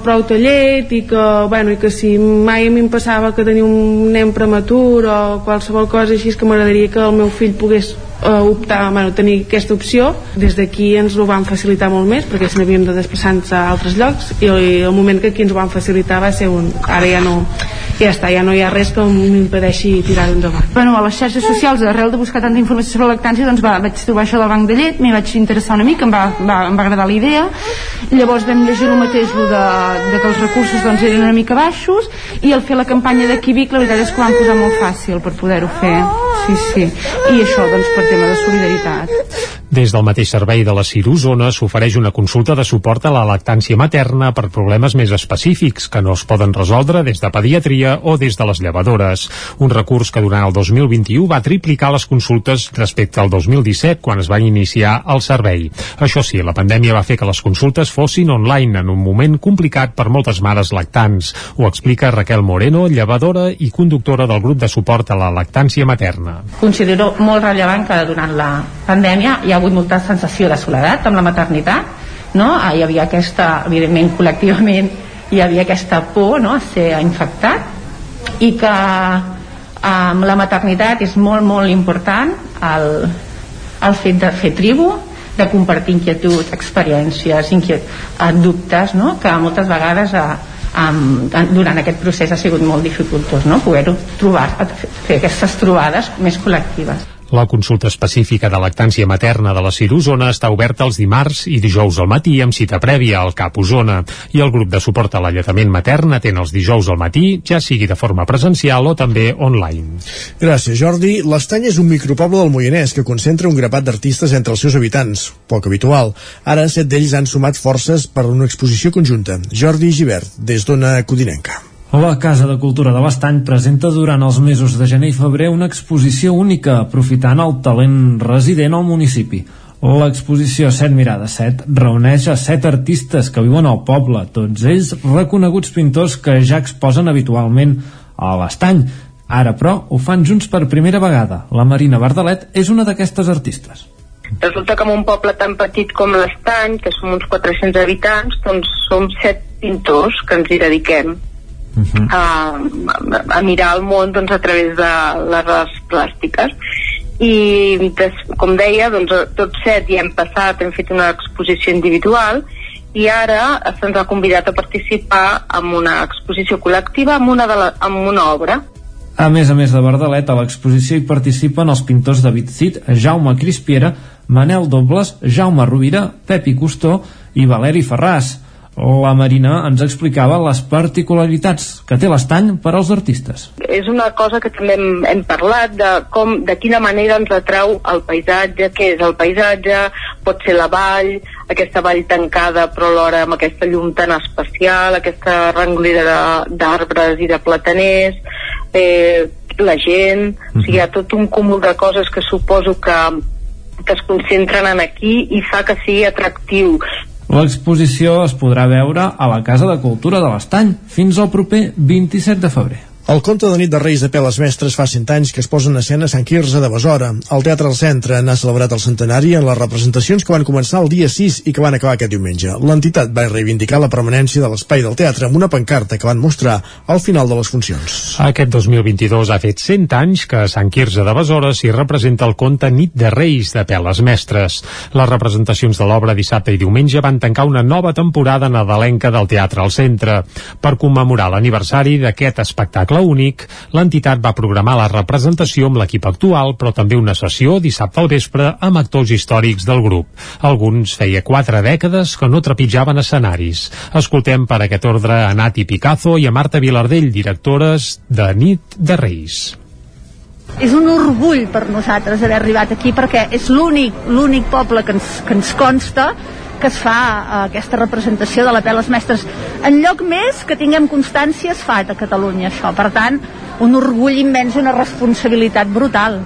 prou llet i que, bueno, i que si mai a mi em passava que tenia un nen prematur o qualsevol cosa així que m'agradaria que el meu fill pogués optar, bueno, tenir aquesta opció. Des d'aquí ens ho van facilitar molt més perquè si no havíem de desplaçar-nos a altres llocs i el moment que aquí ens ho van facilitar va ser un... ara ja no ja està, ja no hi ha res que m'impedeixi tirar-ho endavant. Bueno, a les xarxes socials, arrel de buscar tanta informació sobre lactància, doncs va, vaig trobar això del banc de llet, m'hi vaig interessar una mica, em va, va, em va agradar la idea, llavors vam llegir el mateix de, de que els recursos doncs, eren una mica baixos, i al fer la campanya de Quibic, la veritat és que ho van posar molt fàcil per poder-ho fer. Sí, sí. I això, doncs, per tema de solidaritat. Des del mateix servei de la CIR Osona s'ofereix una consulta de suport a la lactància materna per problemes més específics que no es poden resoldre des de pediatria o des de les llevadores. Un recurs que durant el 2021 va triplicar les consultes respecte al 2017 quan es va iniciar el servei. Això sí, la pandèmia va fer que les consultes fossin online en un moment complicat per moltes mares lactants. Ho explica Raquel Moreno, llevadora i conductora del grup de suport a la lactància materna. Considero molt rellevant que durant la pandèmia hi ha hagut molta sensació de soledat amb la maternitat no? Hi havia aquesta, evidentment col·lectivament hi havia aquesta por no? a ser infectat i que amb la maternitat és molt molt important el, el fet de fer tribu de compartir inquietuds, experiències inquiet, eh, dubtes no? que moltes vegades a, um, durant aquest procés ha sigut molt dificultós no? poder-ho trobar, fer aquestes trobades més col·lectives La consulta específica de lactància materna de la CIR Osona està oberta els dimarts i dijous al matí amb cita prèvia al CAP Osona i el grup de suport a l'alletament matern atén els dijous al matí, ja sigui de forma presencial o també online. Gràcies, Jordi. L'Estany és un micropoble del Moianès que concentra un grapat d'artistes entre els seus habitants, poc habitual. Ara, set d'ells han sumat forces per una exposició conjunta. Jordi Givert, des d'Ona Codinenca. La Casa de Cultura de l'Estany presenta durant els mesos de gener i febrer una exposició única, aprofitant el talent resident al municipi. L'exposició Set Mirades 7 reuneix a set artistes que viuen al poble, tots ells reconeguts pintors que ja exposen habitualment a l'Estany. Ara, però, ho fan junts per primera vegada. La Marina Bardalet és una d'aquestes artistes. Resulta que en un poble tan petit com l'Estany, que som uns 400 habitants, doncs som set pintors que ens hi dediquem uh -huh. a, a mirar el món doncs, a través de les arts plàstiques. I des, com deia doncs, tots set ja hem passat hem fet una exposició individual i ara se'ns ha convidat a participar en una exposició col·lectiva amb una, de la, amb una obra. A més a més de Bardalet, a l'exposició hi participen els pintors David Cid, Jaume Crispiera, Manel Dobles, Jaume Rovira, Pepi Custó i Valeri Ferràs la Marina ens explicava les particularitats que té l'estany per als artistes. És una cosa que també hem, hem parlat de com, de quina manera ens atrau el paisatge, què és el paisatge, pot ser la vall, aquesta vall tancada però alhora amb aquesta llum tan especial, aquesta renglera d'arbres i de plataners, eh, la gent, -hmm. o sigui, hi ha tot un cúmul de coses que suposo que que es concentren en aquí i fa que sigui atractiu L'exposició es podrà veure a la Casa de Cultura de l'Estany fins al proper 27 de febrer. El conte de nit de Reis de Peles Mestres fa 100 anys que es posa en escena a Sant Quirze de Besora. El Teatre al Centre n'ha celebrat el centenari en les representacions que van començar el dia 6 i que van acabar aquest diumenge. L'entitat va reivindicar la permanència de l'espai del teatre amb una pancarta que van mostrar al final de les funcions. Aquest 2022 ha fet 100 anys que a Sant Quirze de Besora s'hi representa el conte Nit de Reis de Peles Mestres. Les representacions de l'obra dissabte i diumenge van tancar una nova temporada nadalenca del Teatre al Centre. Per commemorar l'aniversari d'aquest espectacle únic, l'entitat va programar la representació amb l'equip actual, però també una sessió dissabte al vespre amb actors històrics del grup. Alguns feia quatre dècades que no trepitjaven escenaris. Escoltem per aquest ordre a Nati Picazo i a Marta Vilardell, directores de Nit de Reis. És un orgull per nosaltres haver arribat aquí perquè és l'únic l'únic poble que ens, que ens consta que es fa eh, aquesta representació de la Peles Mestres. En lloc més que tinguem constància es fa a Catalunya això. Per tant, un orgull immens i una responsabilitat brutal.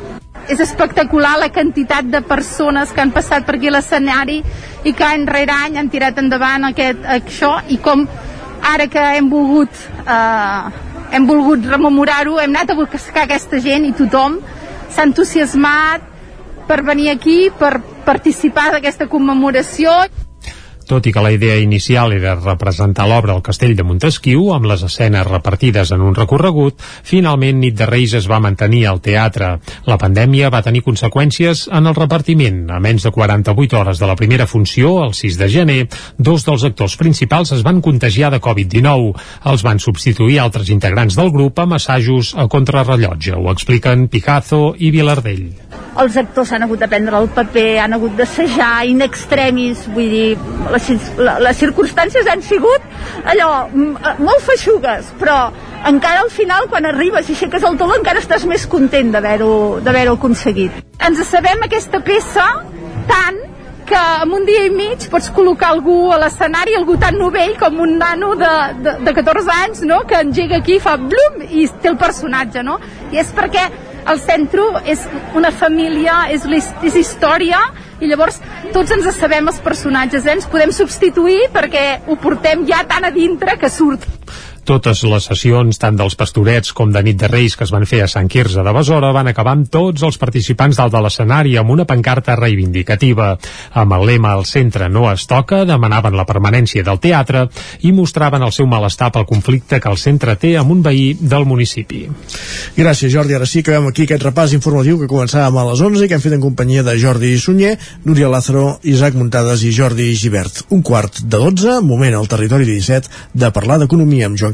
És espectacular la quantitat de persones que han passat per aquí l'escenari i que any rere any han tirat endavant aquest, això i com ara que hem volgut eh, hem volgut rememorar-ho, hem anat a buscar aquesta gent i tothom s'ha entusiasmat per venir aquí, per participar d'aquesta commemoració. Tot i que la idea inicial era representar l'obra al castell de Montesquieu amb les escenes repartides en un recorregut, finalment Nit de Reis es va mantenir al teatre. La pandèmia va tenir conseqüències en el repartiment. A menys de 48 hores de la primera funció, el 6 de gener, dos dels actors principals es van contagiar de Covid-19. Els van substituir altres integrants del grup amb assajos a contrarrellotge. Ho expliquen Picazo i Vilardell. Els actors han hagut de prendre el paper, han hagut d'assajar in extremis, vull dir, les, les circumstàncies han sigut allò, molt feixugues, però encara al final, quan arribes i aixeques el taló, encara estàs més content d'haver-ho aconseguit. Ens sabem aquesta peça tant que en un dia i mig pots col·locar algú a l'escenari, algú tan novell com un nano de, de, de 14 anys, no?, que engega aquí, fa blum, i té el personatge, no? I és perquè el centre és una família, és, és història, i llavors tots ens sabem els personatges, eh? ens podem substituir perquè ho portem ja tan a dintre que surt. Totes les sessions, tant dels pastorets com de nit de Reis que es van fer a Sant Quirze de Besora, van acabar amb tots els participants dalt de l'escenari amb una pancarta reivindicativa. Amb el lema al centre no es toca, demanaven la permanència del teatre i mostraven el seu malestar pel conflicte que el centre té amb un veí del municipi. Gràcies, Jordi. Ara sí que veiem aquí aquest repàs informatiu que començàvem a les 11 i que hem fet en companyia de Jordi Sunyer, Núria Lázaro, Isaac Muntades i Jordi Givert. Un quart de 12, moment al territori 17, de parlar d'economia amb Joan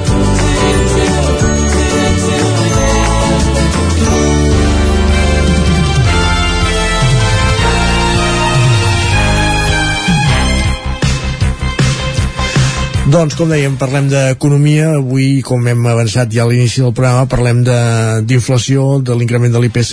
Doncs, com dèiem, parlem d'economia. Avui, com hem avançat ja a l'inici del programa, parlem de- d'inflació, de, de l'increment de l'IPC,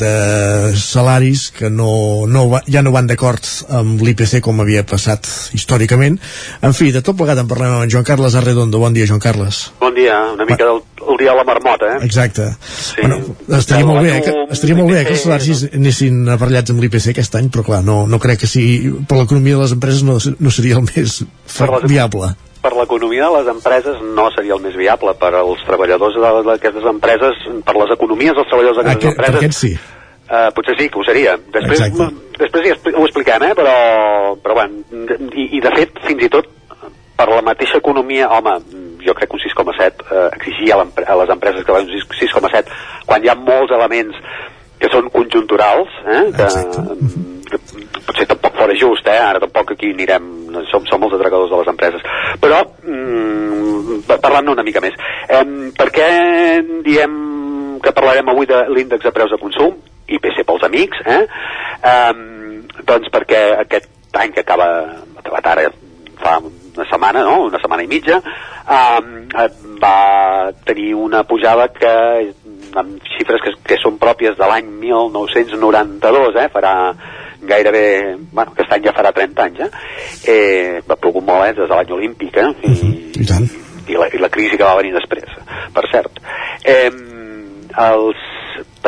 de salaris que no, no va, ja no van d'acord amb l'IPC com havia passat històricament. En fi, de tot plegat en parlem amb en Joan Carles Arredondo. Bon dia, Joan Carles. Bon dia, una mica del el dia de la marmota, eh? Exacte. Sí. Bueno, estaria molt bé, eh, que, estaria molt bé que els salaris anessin aparellats amb l'IPC aquest any, però clar, no, no crec que sigui per l'economia de les empreses no, no seria el més Per les- viable. Per l'economia de les empreses no seria el més viable. Per als treballadors d'aquestes empreses, per les economies dels treballadors d'aquestes empreses, aquest sí. eh, potser sí que ho seria. Després, Exacte. després ja ho expliquem, eh? però, però bueno, i, i de fet, fins i tot, per la mateixa economia, home, jo crec que un 6,7 eh, exigia a, a les empreses que van un 6 6,7 quan hi ha molts elements que són conjunturals, eh? que, que potser tampoc fora just, eh? ara tampoc aquí anirem, som, som els atracadors de les empreses, però mm, pa- parlant-ne una mica més, eh, per què diem que parlarem avui de l'índex de preus de consum, IPC pels amics, eh? eh doncs perquè aquest any que acaba, acabat ara fa una setmana, no? una setmana i mitja, eh, va tenir una pujada que amb xifres que, que són pròpies de l'any 1992, eh? farà gairebé, bueno, aquest any ja farà 30 anys, eh? eh va plogut molt, eh, des de l'any olímpic, eh? I, I tant. i la, i la crisi que va venir després, per cert. Eh, els,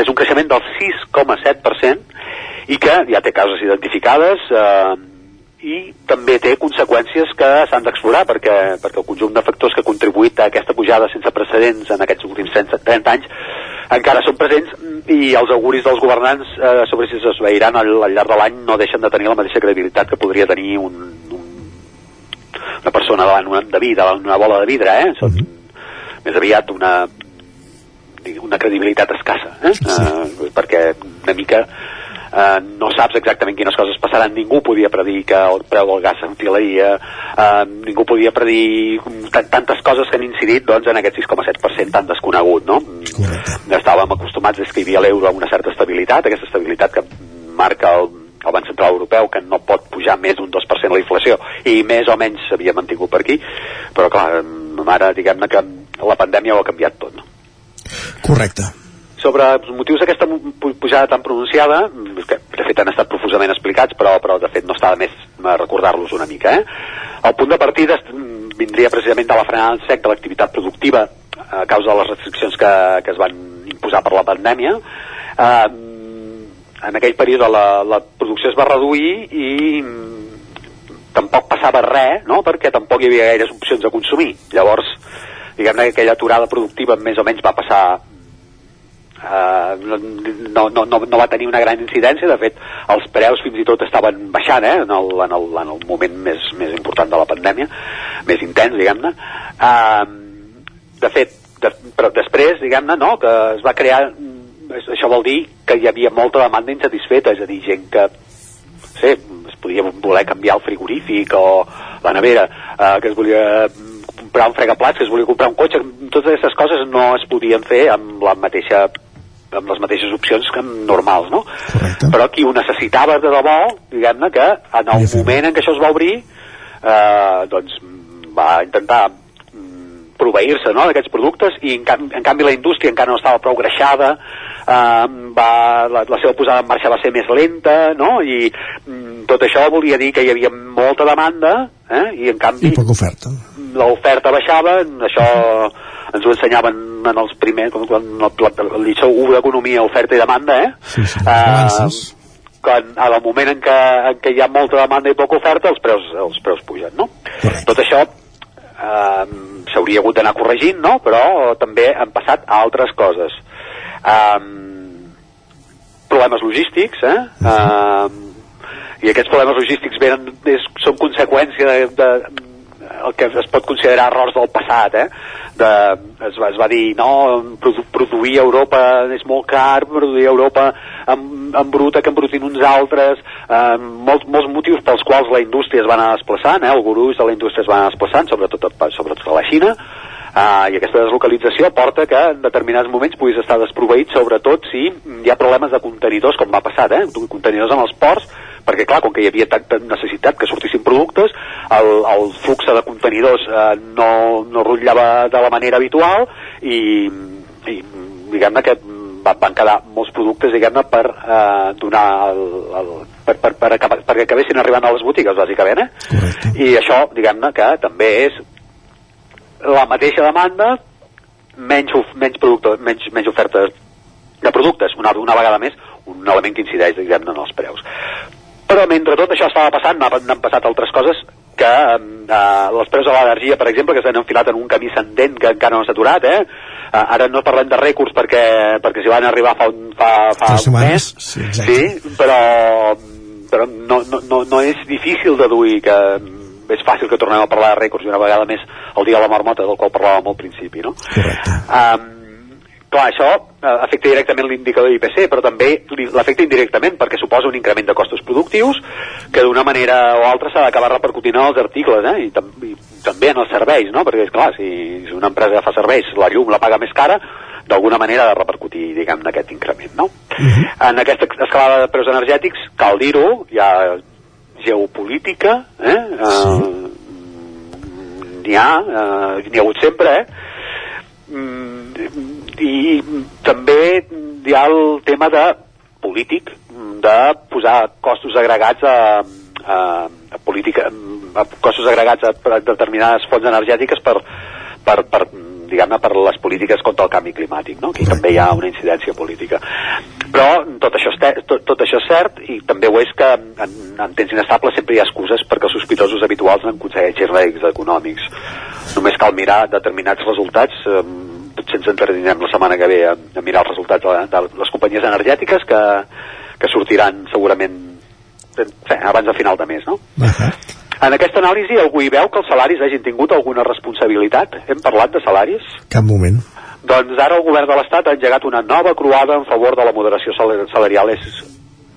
és un creixement del 6,7% i que ja té causes identificades eh, i també té conseqüències que s'han d'explorar perquè, perquè el conjunt de factors que ha contribuït a aquesta pujada sense precedents en aquests últims 30 30 anys encara són presents i els auguris dels governants eh, sobre si s'esveiran al, al llarg de l'any no deixen de tenir la mateixa credibilitat que podria tenir un, una persona davant una, de vida, davant una bola de vidre, eh? Són més aviat una una credibilitat escassa, eh? eh perquè una mica eh, no saps exactament quines coses passaran. Ningú podia predir que el preu del gas s'enfilaria, eh, ningú podia predir tant, tantes coses que han incidit doncs, en aquest 6,7% tan desconegut. No? Estàvem acostumats des que hi havia l'euro a una certa estabilitat, aquesta estabilitat que marca el, el Banc Central Europeu que no pot pujar més d'un 2% la inflació i més o menys s'havia mantingut per aquí però clar, ara diguem-ne que la pandèmia ho ha canviat tot no? Correcte. Sobre els motius d'aquesta pu- pu- pujada tan pronunciada, que de fet han estat profusament explicats, però, però de fet no està de més recordar-los una mica. Eh? El punt de partida mm, vindria precisament de la frenada en sec de l'activitat productiva a causa de les restriccions que, que es van imposar per la pandèmia. Eh, en aquell període la, la producció es va reduir i mm, tampoc passava res, no? perquè tampoc hi havia gaires opcions de consumir. Llavors, diguem-ne que aquella aturada productiva més o menys va passar eh, no, no, no, no va tenir una gran incidència, de fet els preus fins i tot estaven baixant eh, en, el, en, el, en el moment més, més important de la pandèmia, més intens, diguem-ne. Eh, de fet, de, però després, diguem-ne, no, que es va crear, això vol dir que hi havia molta demanda insatisfeta, és a dir, gent que sí, es podia voler canviar el frigorífic o la nevera, eh, que es volia comprar un fregaplats, que es volia comprar un cotxe, totes aquestes coses no es podien fer amb la mateixa amb les mateixes opcions que normals, no? Correcte. Però qui ho necessitava de debò, diguem-ne que en el moment en què això es va obrir, eh, doncs va intentar mm, proveir-se no, d'aquests productes i en, canvi, en canvi la indústria encara no estava prou greixada eh, va, la, la seva posada en marxa va ser més lenta no? i mm, tot això volia dir que hi havia molta demanda eh? i en canvi I poca oferta. l'oferta baixava, això ens ho ensenyaven en els primers, com quan el, el, el lliçó 1 d'economia, oferta i demanda, eh? Sí, sí. Balances. quan al moment en què, en què hi ha molta demanda i poca oferta, els preus, els preus pugen, no? Tot això eh, s'hauria hagut d'anar corregint, no? Però també han passat altres coses. um, problemes logístics, eh? Uh i aquests problemes logístics venen, és, són conseqüència de, de, el que es pot considerar errors del passat, eh? De, es, va, es va dir, no, produ produir a Europa és molt car, produir a Europa en, en bruta que embrutin uns altres, eh, molts, molts motius pels quals la indústria es va anar desplaçant, eh? el gruix de la indústria es va anar desplaçant, sobretot, sobretot a la Xina, Uh, I aquesta deslocalització porta que en determinats moments puguis estar desproveït, sobretot si hi ha problemes de contenidors, com va passar, eh? contenidors en els ports, perquè clar, com que hi havia tanta necessitat que sortissin productes, el, el flux de contenidors eh, no, no rotllava de la manera habitual i, i diguem-ne que van quedar molts productes diguem-ne per eh, donar el, el, per, per, per acabar, perquè acabessin arribant a les botigues bàsicament eh? Correcte. i això diguem-ne que també és la mateixa demanda menys, menys, producte, menys, menys oferta de productes, una, una vegada més un element que incideix diguem-ne en els preus però mentre tot això estava passant n'han passat altres coses que eh, els preus de l'energia, per exemple, que s'han enfilat en un camí ascendent que encara no s'ha aturat, eh? Uh, ara no parlem de rècords perquè, perquè s'hi van arribar fa un, fa, fa un mes, sí, sí, però, però no, no, no, no és difícil deduir que és fàcil que tornem a parlar de rècords i una vegada més el dia de la marmota del qual parlàvem al principi, no? Correcte. Um, clar, això eh, afecta directament l'indicador IPC, però també l'afecta indirectament perquè suposa un increment de costos productius que d'una manera o altra s'ha d'acabar repercutint en els articles eh? I, tam i també en els serveis, no? perquè és clar, si, si una empresa fa serveis, la llum la paga més cara, d'alguna manera ha de repercutir, diguem aquest increment, no? Uh -huh. En aquesta escalada de preus energètics, cal dir-ho, hi ha geopolítica, eh? Sí. Uh, n'hi ha, uh, n'hi ha hagut sempre, eh? Mm, i també hi ha el tema de polític de posar costos agregats a, a, a política a costos agregats a, a determinades fonts energètiques per, per, per diguem-ne, per les polítiques contra el canvi climàtic, no? que també hi ha una incidència política. Però tot això, és, tot, tot això és cert i també ho és que en, en temps inestables sempre hi ha excuses perquè els sospitosos habituals no aconsegueixin rèdits econòmics. Només cal mirar determinats resultats eh, potser ens entretindrem la setmana que ve a, a mirar els resultats de, de les companyies energètiques que, que sortiran segurament eh, abans de final de mes, no? Uh -huh. En aquesta anàlisi algú hi veu que els salaris hagin tingut alguna responsabilitat? Hem parlat de salaris? Cap moment. Doncs ara el govern de l'Estat ha engegat una nova croada en favor de la moderació salarial.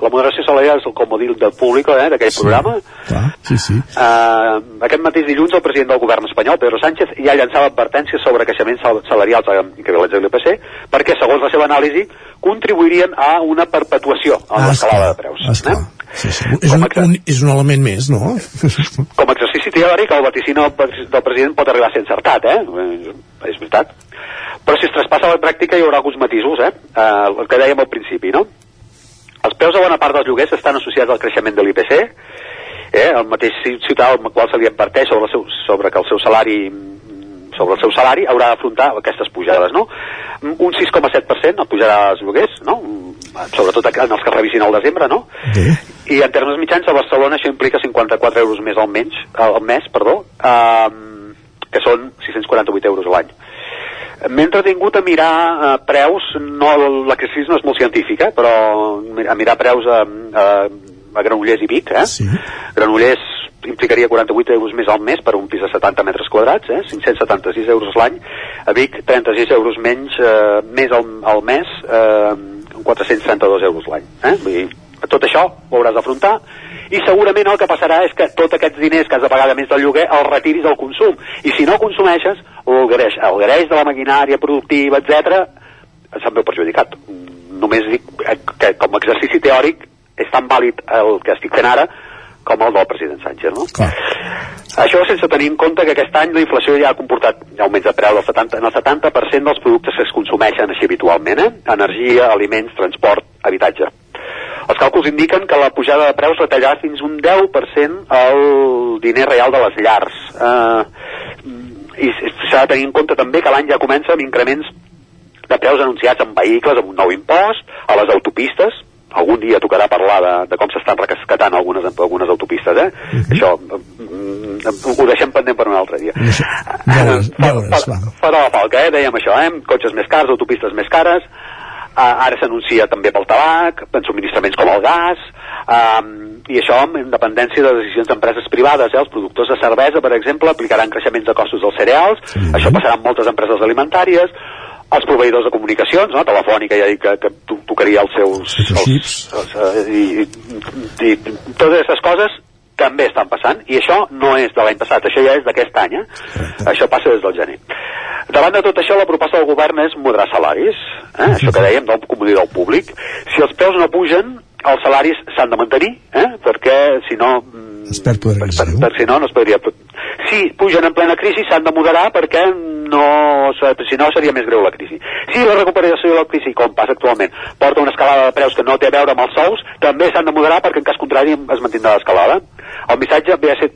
La moderació salarial és el comodil del públic eh, d'aquell Sí. programa. Clar, sí, sí. Uh, aquest mateix dilluns el president del govern espanyol, Pedro Sánchez, ja llançava advertències sobre creixements sal salarials que de l'IPC, perquè, segons la seva anàlisi, contribuirien a una perpetuació en Ah, l'escalada de preus. Esclar. Sí, sí. És, un, un, és un element més, no? (laughs) Com a exercici teòric, el vaticini del, pres- del president pot arribar a ser encertat, eh? És, és veritat. Però si es traspassa a la pràctica hi haurà alguns matisos, eh? Uh, el que dèiem al principi, no? Els preus de bona part dels lloguers estan associats al creixement de l'IPC, eh? el mateix ci- ciutadà al qual se li adverteix sobre, el seu, sobre que el seu salari sobre el seu salari haurà d'afrontar aquestes pujades, no? Un 6,7% no pujarà els lloguers, no? Sobretot en els que revisin al desembre, no? I en termes mitjans a Barcelona això implica 54 euros més al, menys, al mes, perdó, um, que són 648 euros a l'any. M'he entretingut a mirar eh, preus, no, l'exercici no és molt científic, eh, però a mirar preus a, a, a Granollers i Vic, eh? Sí. Granollers implicaria 48 euros més al mes per un pis de 70 metres quadrats, eh? 576 euros l'any, a Vic 36 euros menys, eh, més al, al mes, eh, 432 euros l'any. Eh? Vull dir, tot això ho hauràs d'afrontar i segurament el que passarà és que tots aquests diners que has de pagar de més del lloguer els retiris al consum i si no consumeixes el greix, el greix de la maquinària productiva, etc se'n veu perjudicat només dic que com a exercici teòric és tan vàlid el que estic fent ara com el del president Sánchez no? Clar. Això sense tenir en compte que aquest any la inflació ja ha comportat augments de preu del 70, en el 70% dels productes que es consumeixen així habitualment, eh? energia, aliments, transport, habitatge. Els càlculs indiquen que la pujada de preus retallarà fins un 10% el diner real de les llars. Eh, I s'ha de tenir en compte també que l'any ja comença amb increments de preus anunciats en vehicles, amb un nou impost, a les autopistes, algun dia tocarà parlar de, de com s'estan recascatant algunes, algunes autopistes, eh? Això mm, ho deixem pendent per un altre dia. Deures, deures, va. Fora la falca, eh? Dèiem això, eh? Cotxes més cars, autopistes més cares, Uh, ara s'anuncia també pel tabac, en subministraments com el gas, um, i això amb independència de decisions d'empreses privades. Eh? Els productors de cervesa, per exemple, aplicaran creixements de costos dels cereals, això passarà en moltes empreses alimentàries, els proveïdors de comunicacions, no? Telefònica ja dic que, que to- tocaria els seus... Els, els, eh, i, i, i totes aquestes coses també estan passant i això no és de l'any passat, això ja és d'aquest any eh? això passa des del gener davant de tot això la proposta del govern és moderar salaris eh? això que dèiem del comodí del públic si els preus no pugen els salaris s'han de mantenir eh? perquè si no es perd poder per, per, si no, no es podria... Si pugen en plena crisi s'han de moderar perquè no, si no seria més greu la crisi. Si la recuperació de la crisi, com passa actualment, porta una escalada de preus que no té a veure amb els sous, també s'han de moderar perquè en cas contrari es mantindrà l'escalada. El missatge ve a ser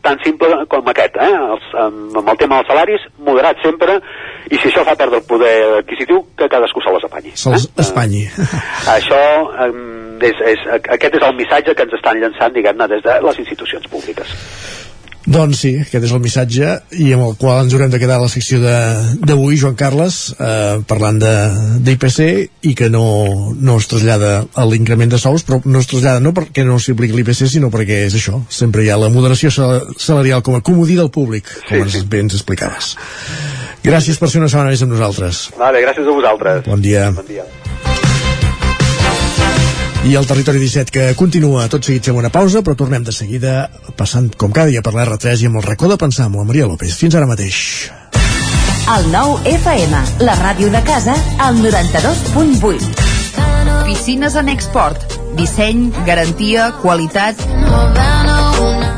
tan simple com aquest, eh? Els, amb, amb el tema dels salaris, moderat sempre, i si això fa perdre el poder adquisitiu, que cadascú se les apanyi. Se'ls espanyi. Això, eh, és, és, aquest és el missatge que ens estan llançant, diguem-ne, des de les institucions públiques. Doncs sí, aquest és el missatge i amb el qual ens haurem de quedar a la secció de- d'avui, Joan Carles, eh, parlant de- d'IPC i que no, no es trasllada a l'increment de sous, però no es trasllada no perquè no s'hi apliqui l'IPC, sinó perquè és això, sempre hi ha la moderació sal- salarial com a comodí del públic, com sí, ens, bé ens explicaves. Gràcies per ser una setmana més amb nosaltres. Vale, gràcies a vosaltres. Bon dia. Bon dia. I el Territori 17 que continua tot seguit fem una pausa, però tornem de seguida passant com cada dia per la R3 i amb el racó de pensar amb la Maria López. Fins ara mateix. El nou FM, la ràdio de casa, al 92.8. Piscines en export. Disseny, garantia, qualitat.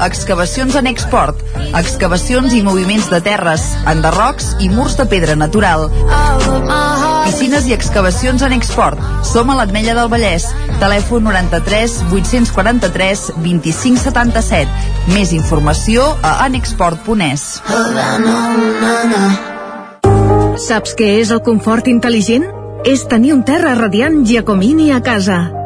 Excavacions en export. Excavacions i moviments de terres, enderrocs i murs de pedra natural. Piscines i excavacions en export. Som a l'Atmella del Vallès. Telèfon 93 843 25 77. Més informació a anexport.es. Saps què és el confort intel·ligent? És tenir un terra radiant Giacomini a casa.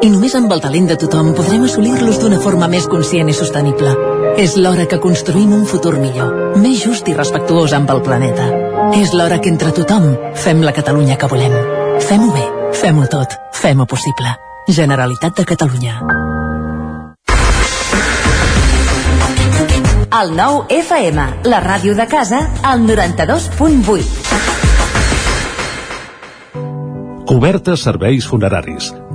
i només amb el talent de tothom podrem assolir-los d'una forma més conscient i sostenible. És l'hora que construïm un futur millor, més just i respectuós amb el planeta. És l'hora que entre tothom fem la Catalunya que volem. Fem-ho bé, fem-ho tot, fem-ho possible. Generalitat de Catalunya. El nou FM, la ràdio de casa, al 92.8. Cobertes serveis funeraris.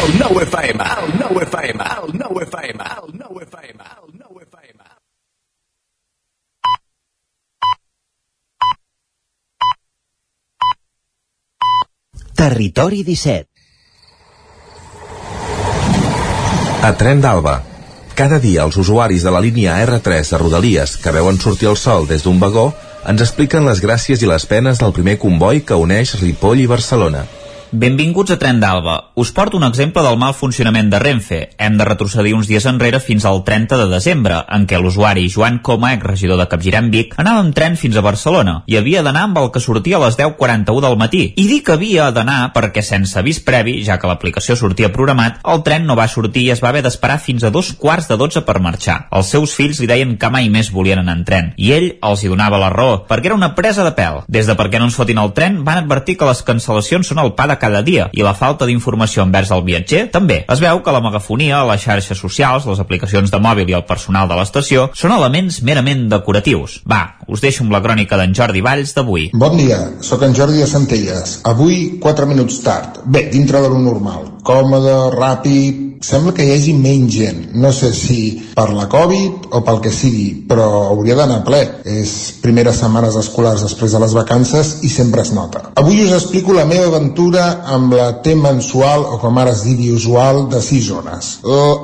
El nou FM, el nou FM, el nou FM, el nou FM, el nou FM. Territori 17 A Tren d'Alba. Cada dia els usuaris de la línia R3 de Rodalies que veuen sortir el sol des d'un vagó ens expliquen les gràcies i les penes del primer comboi que uneix Ripoll i Barcelona. Benvinguts a Tren d'Alba. Us porto un exemple del mal funcionament de Renfe. Hem de retrocedir uns dies enrere fins al 30 de desembre, en què l'usuari Joan Coma, regidor de Capgirem Vic, anava amb tren fins a Barcelona i havia d'anar amb el que sortia a les 10.41 del matí. I dic que havia d'anar perquè sense avís previ, ja que l'aplicació sortia programat, el tren no va sortir i es va haver d'esperar fins a dos quarts de 12 per marxar. Els seus fills li deien que mai més volien anar en tren, i ell els hi donava la raó, perquè era una presa de pèl. Des de per què no ens fotin el tren, van advertir que les cancel·lacions són el pa de cada dia i la falta d'informació envers el viatger també. Es veu que la megafonia, les xarxes socials, les aplicacions de mòbil i el personal de l'estació són elements merament decoratius. Va, us deixo amb la crònica d'en Jordi Valls d'avui. Bon dia, sóc en Jordi de Centelles. Avui, 4 minuts tard. Bé, dintre de lo normal. Còmode, ràpid, sembla que hi hagi menys gent. No sé si per la Covid o pel que sigui, però hauria d'anar ple. És primeres setmanes escolars després de les vacances i sempre es nota. Avui us explico la meva aventura amb la T mensual, o com ara es digui usual, de 6 zones.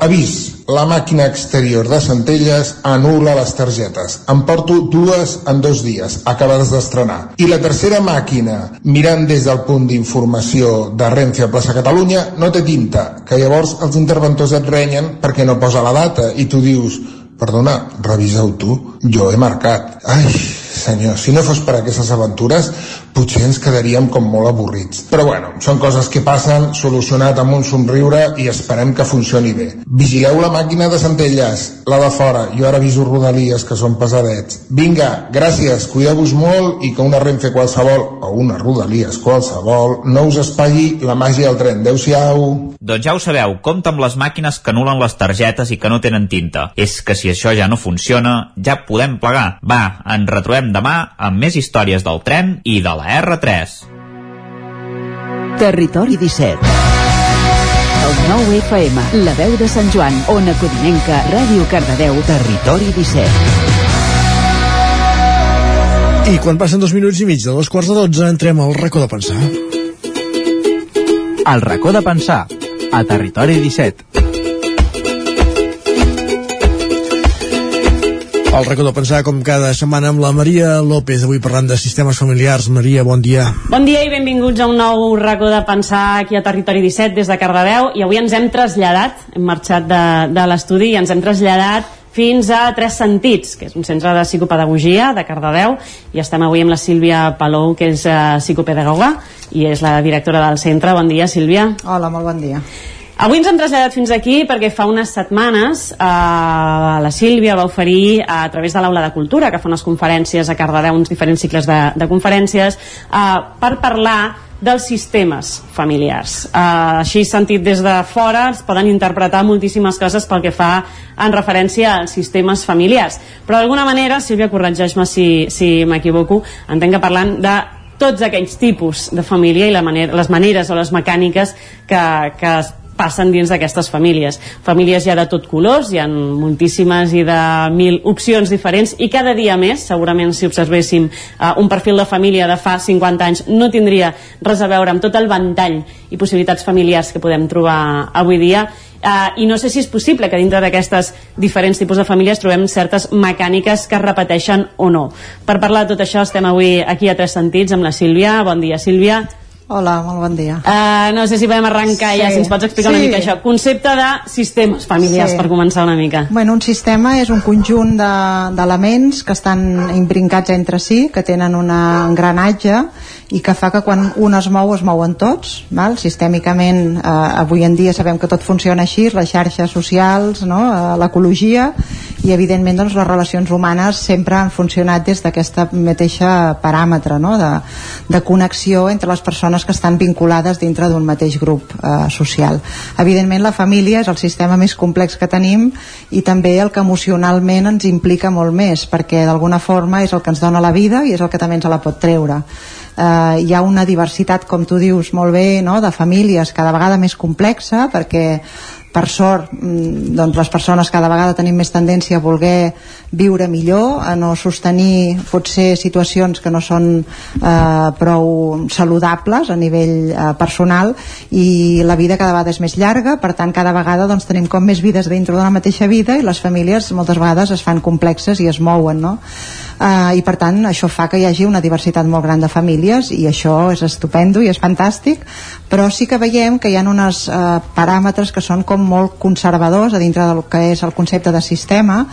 Avís, la màquina exterior de Centelles anul·la les targetes. Em porto dues en dos dies, acabades d'estrenar. I la tercera màquina, mirant des del punt d'informació de Renfe a plaça Catalunya, no té tinta, que llavors els interventors et renyen perquè no posa la data i tu dius, perdona, revisa-ho tu, jo he marcat. Ai, senyor, si no fos per aquestes aventures, potser ens quedaríem com molt avorrits. Però bueno, són coses que passen, solucionat amb un somriure i esperem que funcioni bé. Vigileu la màquina de Centelles, la de fora, jo ara aviso Rodalies que són pesadets. Vinga, gràcies, cuideu-vos molt i que una Renfe qualsevol, o una Rodalies qualsevol, no us espatlli la màgia del tren. Adéu-siau. Doncs ja ho sabeu, compta amb les màquines que anulen les targetes i que no tenen tinta. És que si això ja no funciona, ja podem plegar. Va, ens retrobem demà amb més històries del tren i de la R3. Territori 17 El 9 FM, la veu de Sant Joan, Ona Codinenca, Ràdio Cardedeu, Territori 17. I quan passen dos minuts i mig de dos quarts de dotze entrem al racó de pensar. El racó de pensar, a Territori 17. El racó de pensar, com cada setmana, amb la Maria López, avui parlant de sistemes familiars. Maria, bon dia. Bon dia i benvinguts a un nou racó de pensar aquí a Territori 17 des de Cardedeu. I avui ens hem traslladat, hem marxat de, de l'estudi i ens hem traslladat fins a Tres Sentits, que és un centre de psicopedagogia de Cardedeu, i estem avui amb la Sílvia Palou, que és uh, psicopedagoga i és la directora del centre. Bon dia, Sílvia. Hola, molt bon dia. Avui ens hem traslladat fins aquí perquè fa unes setmanes eh, la Sílvia va oferir a través de l'Aula de Cultura, que fa unes conferències a Cardedeu, uns diferents cicles de, de conferències, eh, per parlar dels sistemes familiars. Eh, així sentit des de fora es poden interpretar moltíssimes coses pel que fa en referència als sistemes familiars. Però d'alguna manera, Sílvia, corregeix-me si, si m'equivoco, entenc que parlant de tots aquells tipus de família i la manera, les maneres o les mecàniques que, que passen dins d'aquestes famílies. Famílies ja de tot colors, hi ha moltíssimes i de mil opcions diferents i cada dia més, segurament si observéssim uh, un perfil de família de fa 50 anys, no tindria res a veure amb tot el ventall i possibilitats familiars que podem trobar avui dia Uh, i no sé si és possible que dintre d'aquestes diferents tipus de famílies trobem certes mecàniques que es repeteixen o no. Per parlar de tot això estem avui aquí a Tres Sentits amb la Sílvia. Bon dia, Sílvia. Hola, molt bon dia. Uh, no sé si podem arrencar sí. ja, si ens pots explicar sí. una mica això. Concepte de sistemes familiars, sí. per començar una mica. Bueno, un sistema és un conjunt d'elements de, que estan imbrincats entre si, que tenen un engranatge i que fa que quan un es mou es mouen tots val? sistèmicament eh, avui en dia sabem que tot funciona així les xarxes socials, no? eh, l'ecologia i evidentment doncs, les relacions humanes sempre han funcionat des d'aquesta mateixa paràmetre no? de, de connexió entre les persones que estan vinculades dintre d'un mateix grup eh, social evidentment la família és el sistema més complex que tenim i també el que emocionalment ens implica molt més perquè d'alguna forma és el que ens dona la vida i és el que també ens la pot treure eh, hi ha una diversitat, com tu dius molt bé, no? de famílies cada vegada més complexa perquè per sort mm, doncs les persones cada vegada tenim més tendència a voler viure millor, a no sostenir potser situacions que no són eh, prou saludables a nivell eh, personal i la vida cada vegada és més llarga, per tant cada vegada doncs, tenim com més vides dintre d'una mateixa vida i les famílies moltes vegades es fan complexes i es mouen no? Eh, i per tant això fa que hi hagi una diversitat molt gran de famílies i això és estupendo i és fantàstic però sí que veiem que hi ha uns eh, paràmetres que són com molt conservadors a dintre del que és el concepte de sistema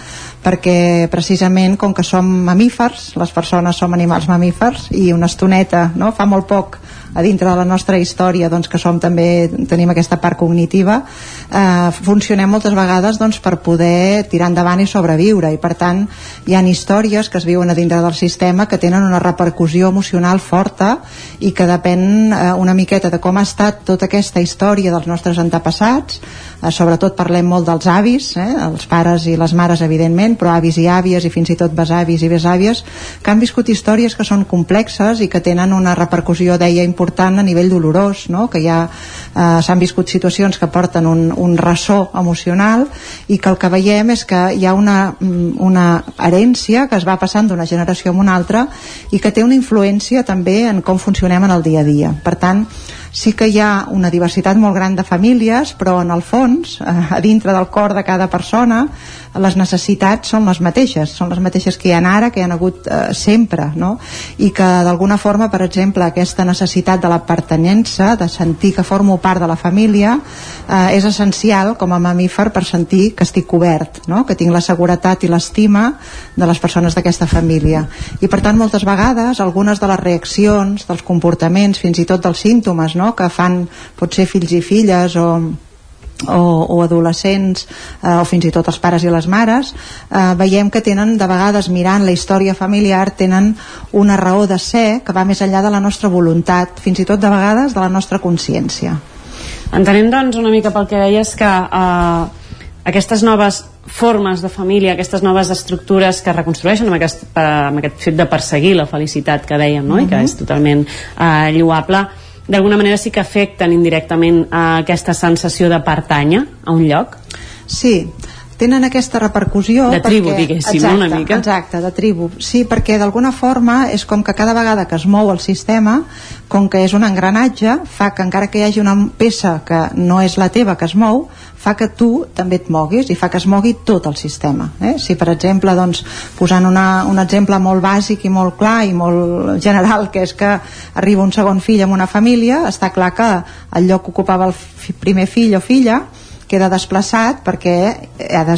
perquè precisament com que som mamífers, les persones som animals mamífers i una estoneta, no? fa molt poc a dintre de la nostra història doncs, que som també, tenim aquesta part cognitiva eh, funcionem moltes vegades doncs, per poder tirar endavant i sobreviure i per tant hi han històries que es viuen a dintre del sistema que tenen una repercussió emocional forta i que depèn eh, una miqueta de com ha estat tota aquesta història dels nostres antepassats eh, sobretot parlem molt dels avis eh, els pares i les mares evidentment però avis i àvies i fins i tot besavis i besàvies que han viscut històries que són complexes i que tenen una repercussió deia important important a nivell dolorós, no? que ja eh, s'han viscut situacions que porten un, un ressò emocional i que el que veiem és que hi ha una, mm, una herència que es va passant d'una generació a una altra i que té una influència també en com funcionem en el dia a dia. Per tant, sí que hi ha una diversitat molt gran de famílies, però en el fons, eh, a dintre del cor de cada persona, les necessitats són les mateixes, són les mateixes que hi ha ara, que hi ha hagut eh, sempre, no? I que d'alguna forma, per exemple, aquesta necessitat de la pertanyença, de sentir que formo part de la família, eh, és essencial com a mamífer per sentir que estic cobert, no? que tinc la seguretat i l'estima de les persones d'aquesta família. I per tant, moltes vegades, algunes de les reaccions, dels comportaments, fins i tot dels símptomes no? que fan potser fills i filles o o, o adolescents eh, o fins i tot els pares i les mares eh, veiem que tenen de vegades mirant la història familiar tenen una raó de ser que va més enllà de la nostra voluntat fins i tot de vegades de la nostra consciència Entenem doncs una mica pel que deies que eh, aquestes noves formes de família, aquestes noves estructures que reconstrueixen amb aquest, eh, amb aquest fet de perseguir la felicitat que dèiem no? Uh -huh. i que és totalment eh, lloable d'alguna manera sí que afecten indirectament a aquesta sensació de pertànyer a un lloc? Sí, tenen aquesta repercussió de tribu, perquè, diguéssim, exacte, una mica. exacte, de tribu, sí, perquè d'alguna forma és com que cada vegada que es mou el sistema com que és un engranatge fa que encara que hi hagi una peça que no és la teva que es mou fa que tu també et moguis i fa que es mogui tot el sistema eh? si per exemple, doncs, posant una, un exemple molt bàsic i molt clar i molt general, que és que arriba un segon fill en una família, està clar que el lloc que ocupava el fi, primer fill o filla queda desplaçat perquè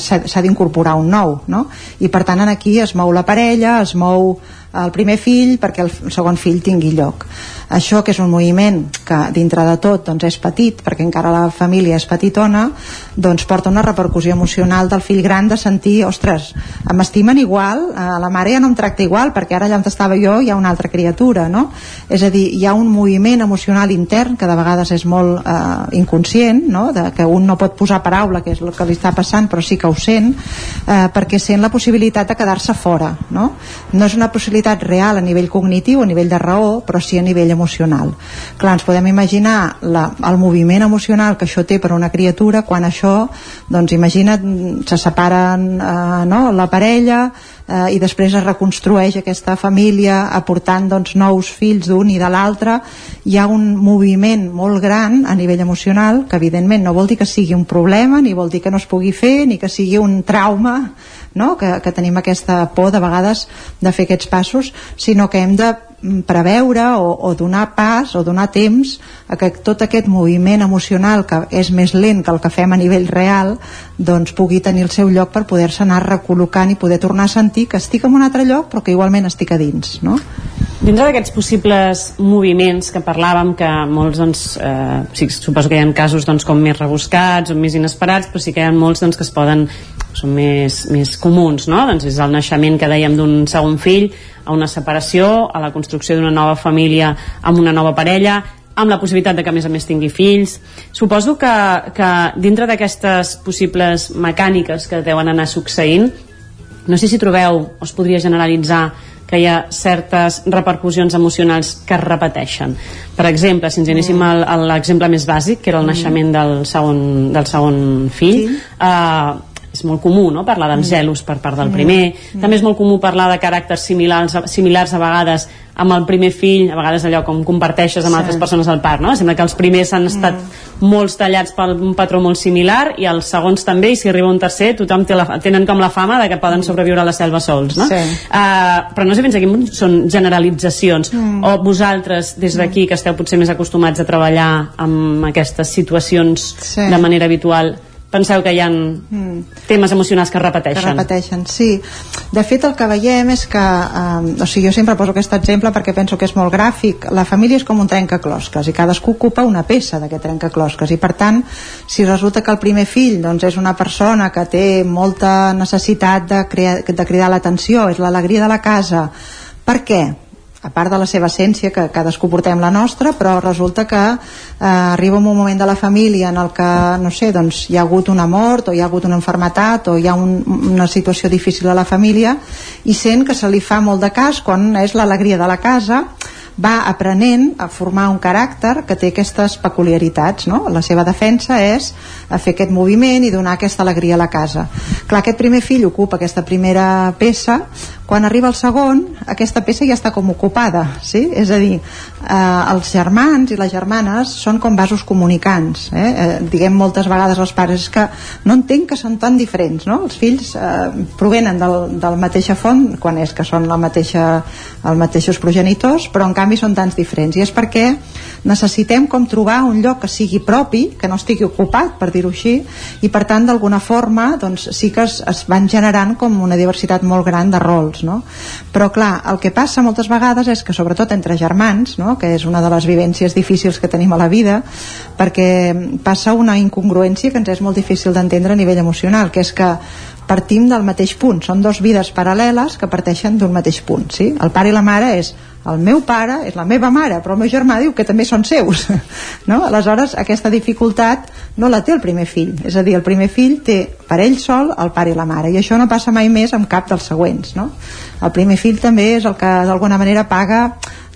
s'ha d'incorporar un nou no? i per tant aquí es mou la parella es mou el primer fill perquè el segon fill tingui lloc això que és un moviment que dintre de tot doncs, és petit perquè encara la família és petitona doncs porta una repercussió emocional del fill gran de sentir, ostres, m'estimen igual eh, la mare ja no em tracta igual perquè ara allà on estava jo hi ha una altra criatura no? és a dir, hi ha un moviment emocional intern que de vegades és molt eh, inconscient no? de, que un no pot posar paraula que és el que li està passant però sí que ho sent eh, perquè sent la possibilitat de quedar-se fora no? no és una possibilitat real a nivell cognitiu, a nivell de raó però sí a nivell emocional. Clar, ens podem imaginar la, el moviment emocional que això té per a una criatura quan això, doncs imagina't, se separen eh, no, la parella eh, i després es reconstrueix aquesta família aportant doncs, nous fills d'un i de l'altre hi ha un moviment molt gran a nivell emocional que evidentment no vol dir que sigui un problema ni vol dir que no es pugui fer ni que sigui un trauma no? que, que tenim aquesta por de vegades de fer aquests passos sinó que hem de preveure o, o donar pas o donar temps a que tot aquest moviment emocional que és més lent que el que fem a nivell real doncs pugui tenir el seu lloc per poder-se anar recol·locant i poder tornar a sentir que estic en un altre lloc però que igualment estic a dins no? Dintre d'aquests possibles moviments que parlàvem, que molts, doncs, eh, sí, suposo que hi ha casos doncs, com més rebuscats o més inesperats, però sí que hi ha molts doncs, que es poden, són més, més comuns, no? Doncs és el naixement que dèiem d'un segon fill, a una separació, a la construcció d'una nova família amb una nova parella, amb la possibilitat de que a més a més tingui fills. Suposo que, que dintre d'aquestes possibles mecàniques que deuen anar succeint, no sé si trobeu o es podria generalitzar que hi ha certes repercussions emocionals que es repeteixen. Per exemple, si ens anéssim mm. a l'exemple més bàsic, que era el mm. naixement del segon, del segon fill, sí. eh, molt comú no? parlar d'engelos per part del primer Mm. també és molt comú parlar de caràcters similars, similars a vegades amb el primer fill, a vegades allò com comparteixes amb Sí. altres persones al parc, no? Sembla que els primers han estat molts tallats per un patró molt similar i els segons també, i si arriba un tercer tothom té la, tenen com la fama de que poden sobreviure a la selva sols, no? Sí. Uh, però no sé fins a quin punt són generalitzacions Mm. o vosaltres des d'aquí que esteu potser més acostumats a treballar amb aquestes situacions Sí. de manera habitual penseu que hi ha temes emocionals que repeteixen que repeteixen, sí. De fet, el que veiem és que, eh, o sigui, jo sempre poso aquest exemple perquè penso que és molt gràfic. La família és com un trencaclosques i cadascú ocupa una peça d'aquest trencaclosques i, per tant, si resulta que el primer fill doncs, és una persona que té molta necessitat de, crea, de cridar l'atenció, és l'alegria de la casa, per què? A part de la seva essència, que cadascú portem la nostra, però resulta que eh, arriba un moment de la família en el que, no sé, doncs hi ha hagut una mort o hi ha hagut una enfermetat o hi ha un, una situació difícil a la família i sent que se li fa molt de cas quan és l'alegria de la casa va aprenent a formar un caràcter que té aquestes peculiaritats no? la seva defensa és a fer aquest moviment i donar aquesta alegria a la casa clar, aquest primer fill ocupa aquesta primera peça quan arriba el segon aquesta peça ja està com ocupada sí? és a dir, eh, els germans i les germanes són com vasos comunicants eh? Eh, diguem moltes vegades als pares que no entenc que són tan diferents no? els fills eh, provenen del, de la mateixa font quan és que són la mateixa, els mateixos progenitors però en canvi són tants diferents i és perquè necessitem com trobar un lloc que sigui propi, que no estigui ocupat per dir-ho així, i per tant d'alguna forma doncs, sí que es, es van generant com una diversitat molt gran de rols no? però clar, el que passa moltes vegades és que sobretot entre germans no? que és una de les vivències difícils que tenim a la vida perquè passa una incongruència que ens és molt difícil d'entendre a nivell emocional que és que partim del mateix punt són dos vides paral·leles que parteixen d'un mateix punt sí? el pare i la mare és el meu pare és la meva mare, però el meu germà diu que també són seus. (laughs) No? Aleshores, aquesta dificultat no la té el primer fill. És a dir, el primer fill té per ell sol el pare i la mare, i això no passa mai més amb cap dels següents. No? El primer fill també és el que d'alguna manera paga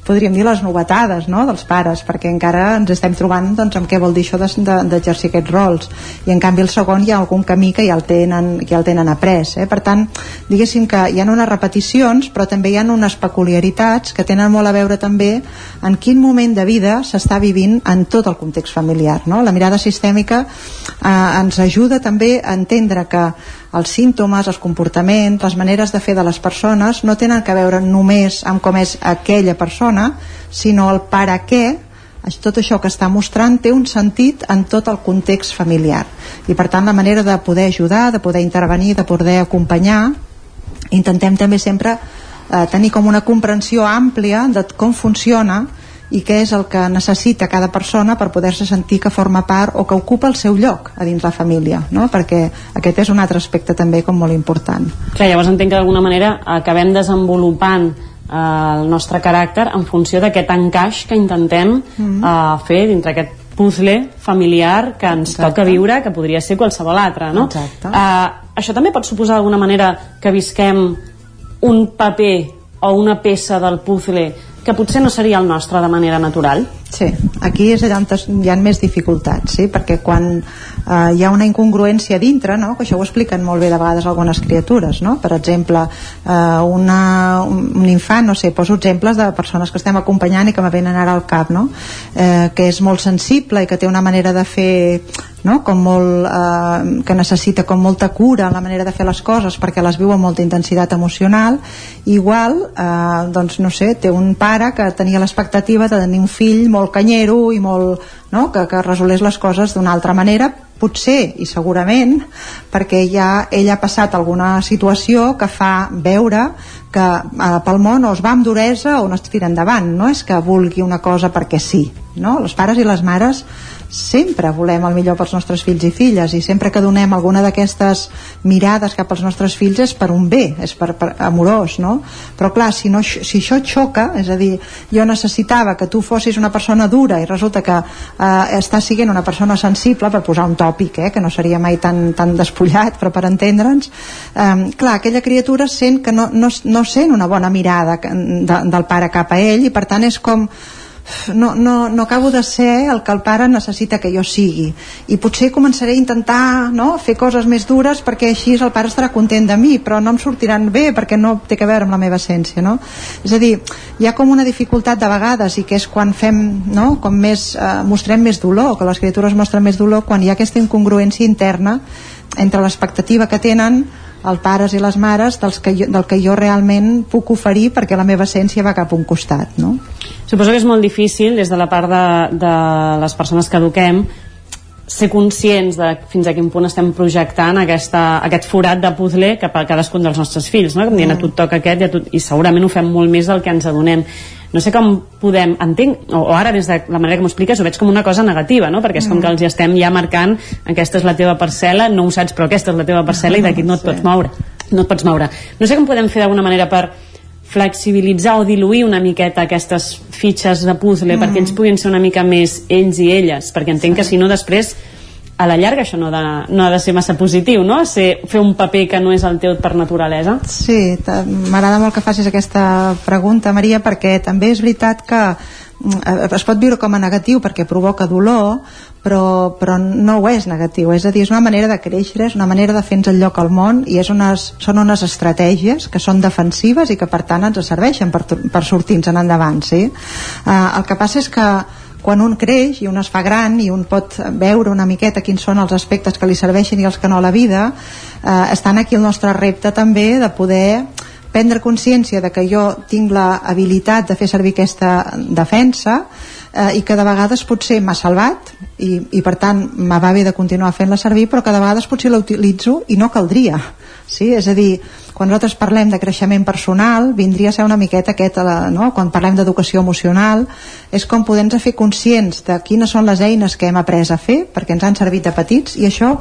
podríem dir les novetades no? dels pares perquè encara ens estem trobant doncs, amb què vol dir això d'exercir de, de, aquests rols i en canvi el segon hi ha algun camí que ja el tenen, que ja el tenen après eh? per tant, diguéssim que hi ha unes repeticions però també hi ha unes peculiaritats que tenen molt a veure també en quin moment de vida s'està vivint en tot el context familiar no? la mirada sistèmica eh, ens ajuda també a entendre que els símptomes, els comportaments, les maneres de fer de les persones no tenen que veure només amb com és aquella persona, sinó el per a què tot això que està mostrant té un sentit en tot el context familiar. I per tant la manera de poder ajudar, de poder intervenir, de poder acompanyar intentem també sempre eh, tenir com una comprensió àmplia de com funciona i què és el que necessita cada persona per poder-se sentir que forma part o que ocupa el seu lloc a dins la família no? perquè aquest és un altre aspecte també com molt important Clar, llavors entenc que d'alguna manera acabem desenvolupant eh, el nostre caràcter en funció d'aquest encaix que intentem Mhm. eh, fer dintre aquest puzzle familiar que ens Exacte. toca viure, que podria ser qualsevol altre, no? Exacte. Eh, això també pot suposar d'alguna manera que visquem un paper o una peça del puzzle que potser no seria el nostre de manera natural? Sí, aquí és allà on hi ha més dificultats, sí? perquè quan eh, hi ha una incongruència dintre, no? que això ho expliquen molt bé de vegades algunes criatures, no? per exemple, eh, una, un, infant, no sé, poso exemples de persones que estem acompanyant i que me venen ara al cap, no? eh, que és molt sensible i que té una manera de fer no? com molt, eh, que necessita com molta cura en la manera de fer les coses perquè les viu amb molta intensitat emocional igual, eh, doncs no sé té un pare que tenia l'expectativa de tenir un fill molt canyero i molt, no? que, que resolés les coses d'una altra manera potser i segurament perquè ja ell ha passat alguna situació que fa veure que eh, pel món o es va amb duresa o no es tira endavant no és que vulgui una cosa perquè sí no? els pares i les mares sempre volem el millor pels nostres fills i filles i sempre que donem alguna d'aquestes mirades cap als nostres fills és per un bé, és per, per amorós, no? Però clar, si, no, si això xoca, és a dir, jo necessitava que tu fossis una persona dura i resulta que eh, estàs siguent una persona sensible, per posar un tòpic, eh, que no seria mai tan, tan despullat, però per entendre'ns, eh, clar, aquella criatura sent que no, no, no sent una bona mirada de, del pare cap a ell i per tant és com no, no, no acabo de ser el que el pare necessita que jo sigui i potser començaré a intentar no, fer coses més dures perquè així el pare estarà content de mi però no em sortiran bé perquè no té que veure amb la meva essència no? és a dir, hi ha com una dificultat de vegades i que és quan fem no, com més, eh, mostrem més dolor que les criatures mostren més dolor quan hi ha aquesta incongruència interna entre l'expectativa que tenen els pares i les mares dels que jo, del que jo realment puc oferir perquè la meva essència va cap a un costat no? Suposo que és molt difícil des de la part de, de les persones que eduquem ser conscients de fins a quin punt estem projectant aquesta, aquest forat de puzzle cap a cadascun dels nostres fills no? com dient a tu et toca aquest i, a tu, i segurament ho fem molt més del que ens adonem no sé com podem, entenc, o, o ara des de la manera que m'ho expliques ho veig com una cosa negativa, no? perquè és com Mm. que els hi estem ja marcant aquesta és la teva parcel·la, no ho saps però aquesta és la teva parcel·la i d'aquí no et pots moure no et pots moure. No sé com podem fer d'alguna manera per flexibilitzar o diluir una miqueta aquestes fitxes de puzzle Mm. perquè ells puguin ser una mica més ells i elles, perquè entenc que si no després a la llarga això no ha de, no ha de ser massa positiu, no? Ser, fer un paper que no és el teu per naturalesa. Sí, m'agrada molt que facis aquesta pregunta, Maria, perquè també és veritat que mm, es pot viure com a negatiu perquè provoca dolor, però, però no ho és negatiu, és a dir, és una manera de créixer, és una manera de fer-nos el lloc al món i és unes, són unes estratègies que són defensives i que per tant ens serveixen per, per sortir-nos en endavant, sí? Uh, el que passa és que quan un creix i un es fa gran i un pot veure una miqueta quins són els aspectes que li serveixen i els que no a la vida eh, estan aquí el nostre repte també de poder prendre consciència de que jo tinc la habilitat de fer servir aquesta defensa eh, i que de vegades potser m'ha salvat i, i per tant me va bé de continuar fent-la servir però que de vegades potser la utilitzo i no caldria sí? és a dir, quan nosaltres parlem de creixement personal vindria a ser una miqueta aquest, eh, no? quan parlem d'educació emocional és com poder-nos fer conscients de quines són les eines que hem après a fer perquè ens han servit de petits i això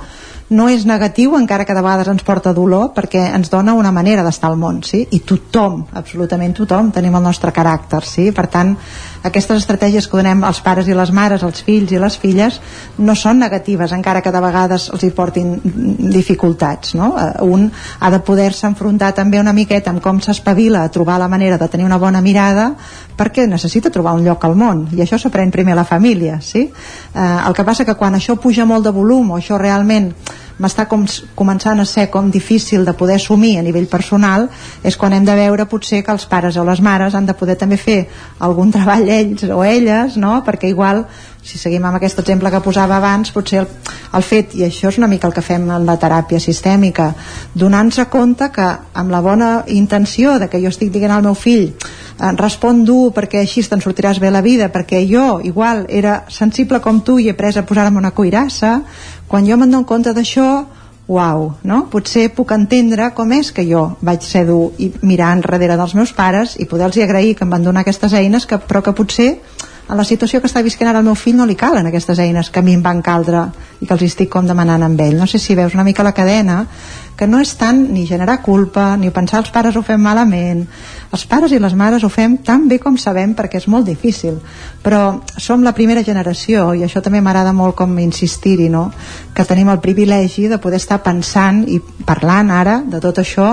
no és negatiu encara que de vegades ens porta dolor perquè ens dona una manera d'estar al món sí? i tothom, absolutament tothom tenim el nostre caràcter, sí? per tant aquestes estratègies que donem als pares i les mares als fills i les filles no són negatives encara que de vegades els hi portin dificultats no? Eh, un ha de poder-se enfrontar també una miqueta amb com s'espavila a trobar la manera de tenir una bona mirada perquè necessita trobar un lloc al món i això s'aprèn primer a la família sí? eh, el que passa que quan això puja molt de volum o això realment m'està com, començant a ser com difícil de poder assumir a nivell personal és quan hem de veure potser que els pares o les mares han de poder també fer algun (laughs) treball ells o elles no? perquè igual si seguim amb aquest exemple que posava abans potser el, el fet, i això és una mica el que fem en la teràpia sistèmica donant-se compte que amb la bona intenció de que jo estic dient al meu fill eh, respon dur perquè així te'n sortiràs bé la vida perquè jo igual era sensible com tu i he pres a posar-me una cuirassa quan jo me'n dono compte d'això uau, no? Potser puc entendre com és que jo vaig ser dur i mirar enrere dels meus pares i poder-los agrair que em van donar aquestes eines que, però que potser a la situació que està visquent ara el meu fill no li calen aquestes eines que a mi em van caldre i que els estic com demanant amb ell. No sé si veus una mica la cadena que no és tant ni generar culpa ni pensar els pares ho fem malament els pares i les mares ho fem tan bé com sabem perquè és molt difícil però som la primera generació i això també m'agrada molt com insistir-hi no? que tenim el privilegi de poder estar pensant i parlant ara de tot això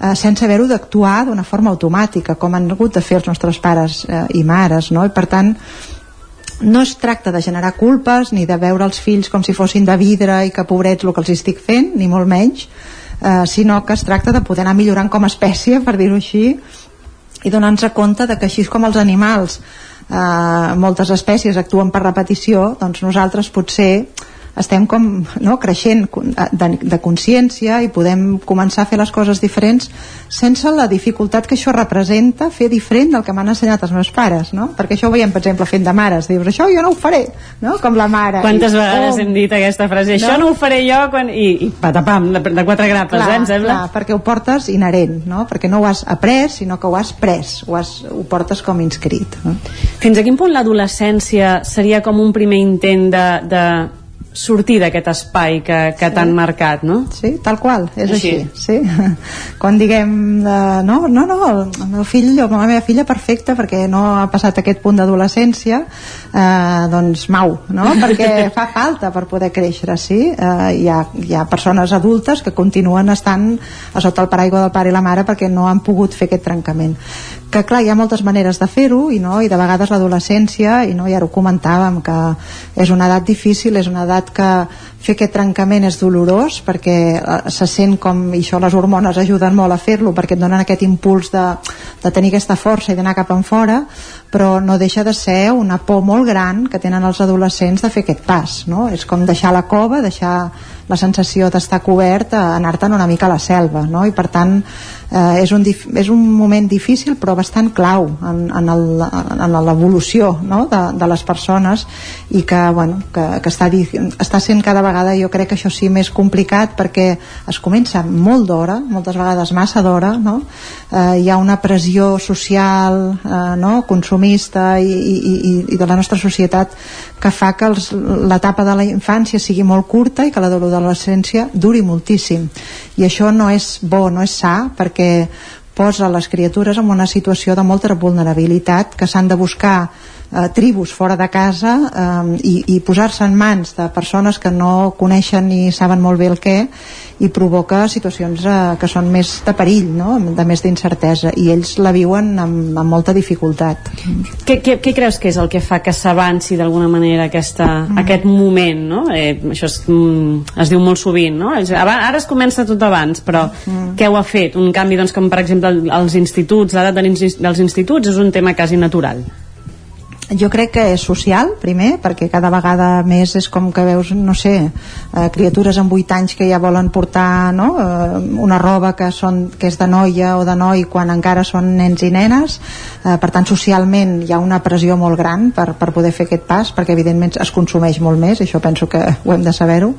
eh, sense haver-ho d'actuar d'una forma automàtica com han hagut de fer els nostres pares eh, i mares no? i per tant no es tracta de generar culpes ni de veure els fills com si fossin de vidre i que pobrets el que els estic fent, ni molt menys eh, sinó que es tracta de poder anar millorant com a espècie, (laughs) per dir-ho així i donar-nos compte de que així com els animals eh, moltes espècies actuen per repetició doncs nosaltres potser estem com no, creixent de, de consciència i podem començar a fer les coses diferents sense la dificultat que això representa fer diferent del que m'han ensenyat els meus pares no? perquè això ho veiem per exemple fent de mares dius això jo no ho faré no? com la mare Quantes I, vegades oh, hem dit aquesta frase això no, ho faré jo quan... I, i patapam, de, de quatre grapes, clar, eh, em sembla? clar, perquè ho portes inherent no? perquè no ho has après sinó que ho has pres ho, has, ho portes com inscrit no? Fins a quin punt l'adolescència seria com un primer intent de, de sortir d'aquest espai que, que sí. t'han marcat, no? Sí, tal qual, és així, així sí. (laughs) Quan diguem, uh, no, no, no, el meu fill o la meva filla perfecta perquè no ha passat aquest punt d'adolescència, uh, doncs mau, no? (laughs) Perquè fa falta per poder créixer, sí. Uh, hi, ha, hi ha persones adultes que continuen estant a sota el paraigua del pare i la mare perquè no han pogut fer aquest trencament. Que clar, hi ha moltes maneres de fer-ho i, no? i de vegades l'adolescència i no, ja ho comentàvem que és una edat difícil, és una edat que fer aquest trencament és dolorós perquè eh, se sent com, i això les hormones ajuden molt a fer-lo perquè et donen aquest impuls de, de tenir aquesta força i d'anar cap en fora però no deixa de ser una por molt gran que tenen els adolescents de fer aquest pas no? és com deixar la cova, deixar la sensació d'estar cobert a anar-te'n una mica a la selva no? i per tant eh, és, un és un moment difícil però bastant clau en, en l'evolució no? de, de les persones i que, bueno, que, que està, està sent cada vegada jo crec que això sí més complicat perquè es comença molt d'hora moltes vegades massa d'hora no? eh, hi ha una pressió social eh, no? consumista i, i, i de la nostra societat que fa que l'etapa de la infància sigui molt curta i que la de l'adolescència duri moltíssim i això no és bo, no és sa perquè posa les criatures en una situació de molta vulnerabilitat que s'han de buscar eh, tribus fora de casa eh, i, i posar-se en mans de persones que no coneixen ni saben molt bé el què i provoca situacions eh, que són més de perill, no? de més d'incertesa i ells la viuen amb, amb molta dificultat què, què, què creus que és el que fa que s'avanci d'alguna manera aquesta, mm. aquest moment no? eh, això es, mm, es diu molt sovint no? ara es comença tot abans però mm. què ho ha fet? un canvi doncs, com per exemple els instituts l'edat dels instituts és un tema quasi natural jo crec que és social, primer, perquè cada vegada més és com que veus, no sé, eh, criatures amb 8 anys que ja volen portar no? eh, una roba que, són, que és de noia o de noi quan encara són nens i nenes, eh, per tant socialment hi ha una pressió molt gran per, per poder fer aquest pas, perquè evidentment es consumeix molt més, això penso que ho hem de saber-ho,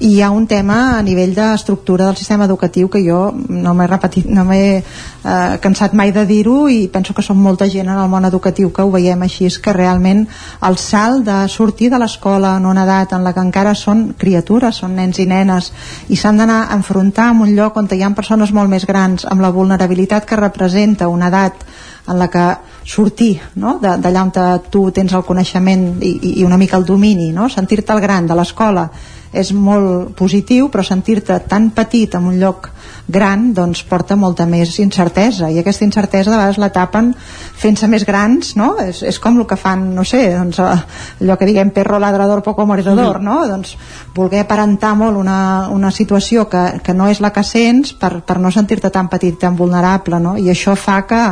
i hi ha un tema a nivell d'estructura del sistema educatiu que jo no m'he repetit, no m'he eh, cansat mai de dir-ho i penso que som molta gent en el món educatiu que ho veiem així, que realment el salt de sortir de l'escola en una edat en la que encara són criatures, són nens i nenes i s'han d'anar a enfrontar en un lloc on hi ha persones molt més grans amb la vulnerabilitat que representa una edat en la que sortir no? d'allà on tu tens el coneixement i, i una mica el domini, no? sentir-te el gran de l'escola és molt positiu però sentir-te tan petit en un lloc gran doncs porta molta més incertesa i aquesta incertesa de vegades la tapen fent-se més grans no? és, és com el que fan, no sé doncs, eh, allò que diguem perro ladrador poco mordedor mm no? doncs voler aparentar molt una, una situació que, que no és la que sents per, per no sentir-te tan petit tan vulnerable no? i això fa que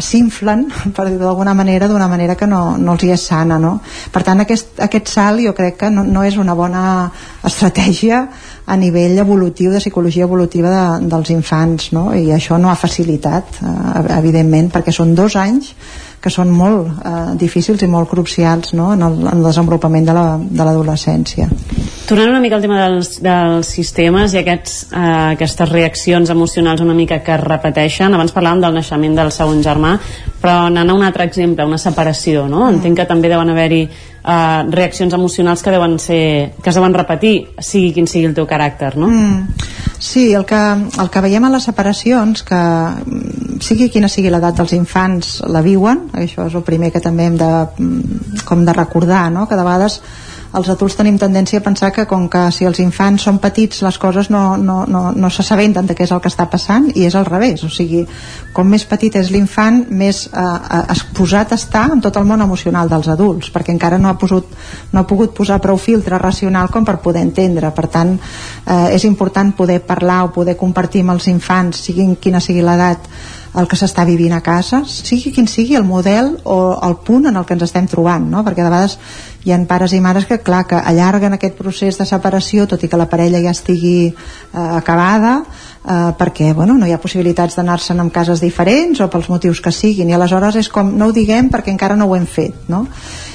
s'inflen, per dir d'alguna manera, d'una manera que no, no els hi és sana, no? Per tant, aquest, aquest salt jo crec que no, no és una bona estratègia a nivell evolutiu, de psicologia evolutiva de, dels infants, no? I això no ha facilitat, eh, evidentment, perquè són dos anys que són molt eh, difícils i molt crucials no? en, el, en el desenvolupament de l'adolescència. La, Tornant una mica al tema dels, dels sistemes i aquests, eh, aquestes reaccions emocionals una mica que es repeteixen, abans parlàvem del naixement del segon germà, però anant a un altre exemple, una separació, no? Entenc que també deuen haver-hi eh, reaccions emocionals que deuen ser que es deuen repetir, sigui quin sigui el teu caràcter, no? Mm. Sí, el que, el que veiem a les separacions que mm, sigui quina sigui l'edat dels infants la viuen, això és el primer que també hem de, mm, com de recordar, no? que de vegades els adults tenim tendència a pensar que com que si els infants són petits les coses no, no, no, no s'assabenten de què és el que està passant i és al revés, o sigui com més petit és l'infant més eh, eh, exposat està en tot el món emocional dels adults perquè encara no ha, posut, no ha pogut posar prou filtre racional com per poder entendre. Per tant eh, és important poder parlar o poder compartir amb els infants siguin quina sigui l'edat el que s'està vivint a casa, sigui quin sigui el model o el punt en el que ens estem trobant, no? perquè de vegades hi ha pares i mares que, clar, que allarguen aquest procés de separació, tot i que la parella ja estigui eh, acabada, eh, perquè bueno, no hi ha possibilitats d'anar-se'n en cases diferents o pels motius que siguin, i aleshores és com, no ho diguem perquè encara no ho hem fet, no?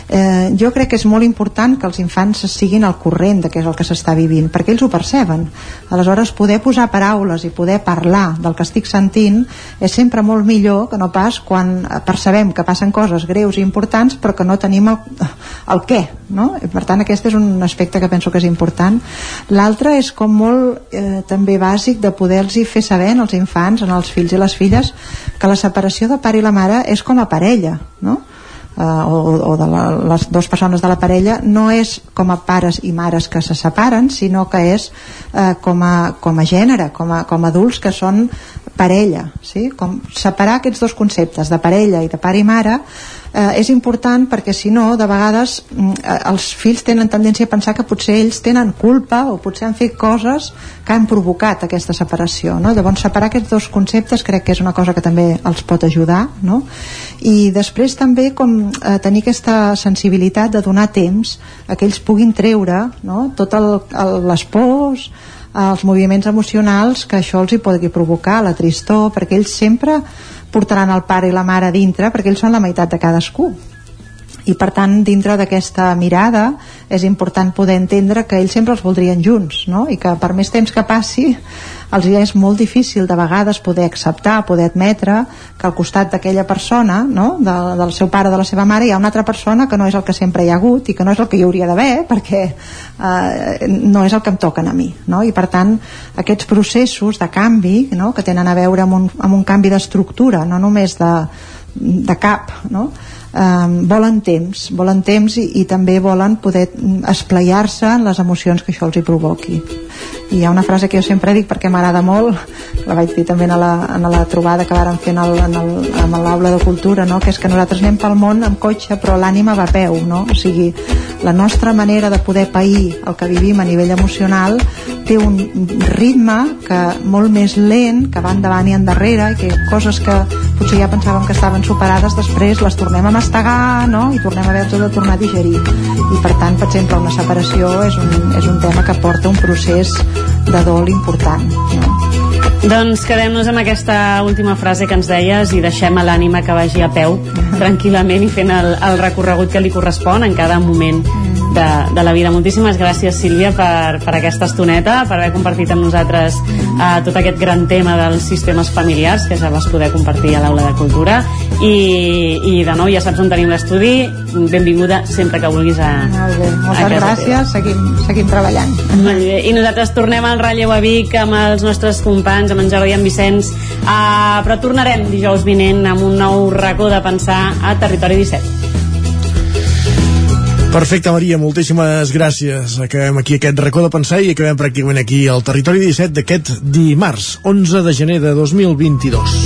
Eh, jo crec que és molt important que els infants siguin al corrent de què és el que s'està vivint, perquè ells ho perceben. Aleshores, poder posar paraules i poder parlar del que estic sentint és sempre molt millor que no pas quan percebem que passen coses greus i importants però que no tenim el, el què, no? Per tant, aquest és un aspecte que penso que és important. L'altre és com molt eh, també bàsic de poder-los fer saber als infants, als fills i les filles, que la separació de pare i la mare és com a parella, no? O, o de la, les dues persones de la parella no és com a pares i mares que se separen sinó que és eh, com, a, com a gènere com a, com a adults que són parella sí? com separar aquests dos conceptes de parella i de pare i mare eh, és important perquè si no de vegades mm, eh, els fills tenen tendència a pensar que potser ells tenen culpa o potser han fet coses que han provocat aquesta separació no? llavors separar aquests dos conceptes crec que és una cosa que també els pot ajudar no? i després també com eh, tenir aquesta sensibilitat de donar temps a que ells puguin treure no? tot el, el, les pors els moviments emocionals que això els hi pugui provocar, la tristor, perquè ells sempre portaran el pare i la mare dintre perquè ells són la meitat de cadascú i per tant dintre d'aquesta mirada és important poder entendre que ells sempre els voldrien junts no? i que per més temps que passi els és molt difícil de vegades poder acceptar, poder admetre que al costat d'aquella persona, no? de, del seu pare o de la seva mare, hi ha una altra persona que no és el que sempre hi ha hagut i que no és el que hi hauria d'haver perquè eh, no és el que em toquen a mi. No? I per tant, aquests processos de canvi no? que tenen a veure amb un, amb un canvi d'estructura, no només de, de cap, no? eh, volen temps, volen temps i, i també volen poder esplaiar-se en les emocions que això els hi provoqui i hi ha una frase que jo sempre dic perquè m'agrada molt la vaig dir també a la, a la trobada que vàrem fer en en en l'aula de cultura no? que és que nosaltres anem pel món amb cotxe però l'ànima va a peu no? o sigui, la nostra manera de poder pair el que vivim a nivell emocional té un ritme que molt més lent que va endavant i endarrere i que coses que potser ja pensàvem que estaven superades després les tornem a mastegar no? i tornem a haver-nos de tornar a digerir i per tant, per exemple, una separació és un, és un tema que porta un procés de dol important no? Doncs quedem-nos amb aquesta última frase que ens deies i deixem a l'ànima que vagi a peu tranquil·lament i fent el, el recorregut que li correspon en cada moment de, de la vida. Moltíssimes gràcies, Sílvia, per, per aquesta estoneta, per haver compartit amb nosaltres eh, tot aquest gran tema dels sistemes familiars, que ja vas poder compartir a l'Aula de Cultura. I, I de nou, ja saps on tenim l'estudi. Benvinguda sempre que vulguis a, Molt bé, moltes a gràcies, seguim, seguim treballant. Molt bé. I nosaltres tornem al relleu a Vic amb els nostres companys, amb en Jordi i en Vicenç, uh, però tornarem dijous vinent amb un nou racó de pensar a Territori 17. Perfecte, Maria, moltíssimes gràcies. Acabem aquí aquest racó de pensar i acabem pràcticament aquí al territori 17 d'aquest dimarts, 11 de gener de 2022.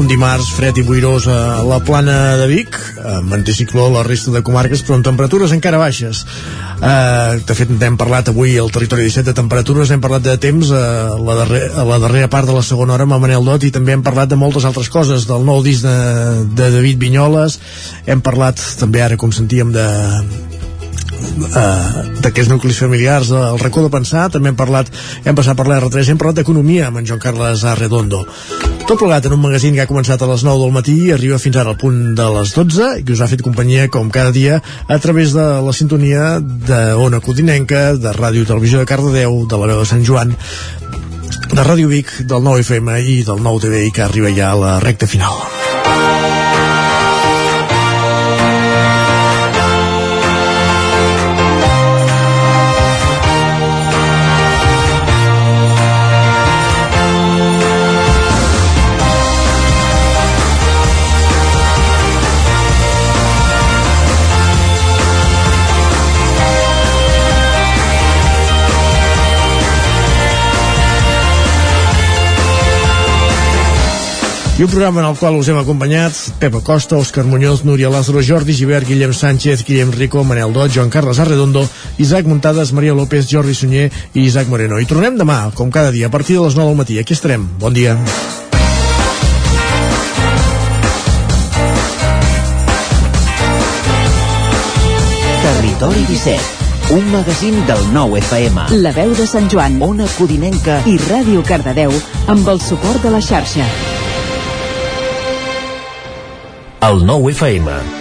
un dimarts fred i boirós a la plana de Vic, amb anticicló a la resta de comarques, però amb temperatures encara baixes. Uh, de fet, n'hem parlat avui al territori 17 de temperatures, hem parlat de temps a la, darrer, a la darrera part de la segona hora amb Manel Dot i també hem parlat de moltes altres coses, del nou disc de, de David Vinyoles, hem parlat també ara, com sentíem, de, uh, d'aquests nuclis familiars del racó de pensar, també hem parlat hem passat per l'R3, hem parlat d'economia amb en Joan Carles Arredondo tot plegat en un magazín que ha començat a les 9 del matí i arriba fins ara al punt de les 12 i que us ha fet companyia com cada dia a través de la sintonia de Ona Codinenca, de Ràdio Televisió de Cardedeu, de la veu de Sant Joan de Ràdio Vic, del 9 FM i del 9 TV i que arriba ja a la recta final. I un programa en el qual us hem acompanyat Pepa Costa, Òscar Muñoz, Núria Lázaro, Jordi Givert, Guillem Sánchez, Guillem Rico, Manel Dot, Joan Carles Arredondo, Isaac Muntades, Maria López, Jordi Sunyer i Isaac Moreno. I tornem demà, com cada dia, a partir de les 9 del matí. Aquí estarem. Bon dia. Territori 17, un magazín del nou FM. La veu de Sant Joan, Ona Codinenca i Ràdio Cardedeu amb el suport de la xarxa. El nou FM.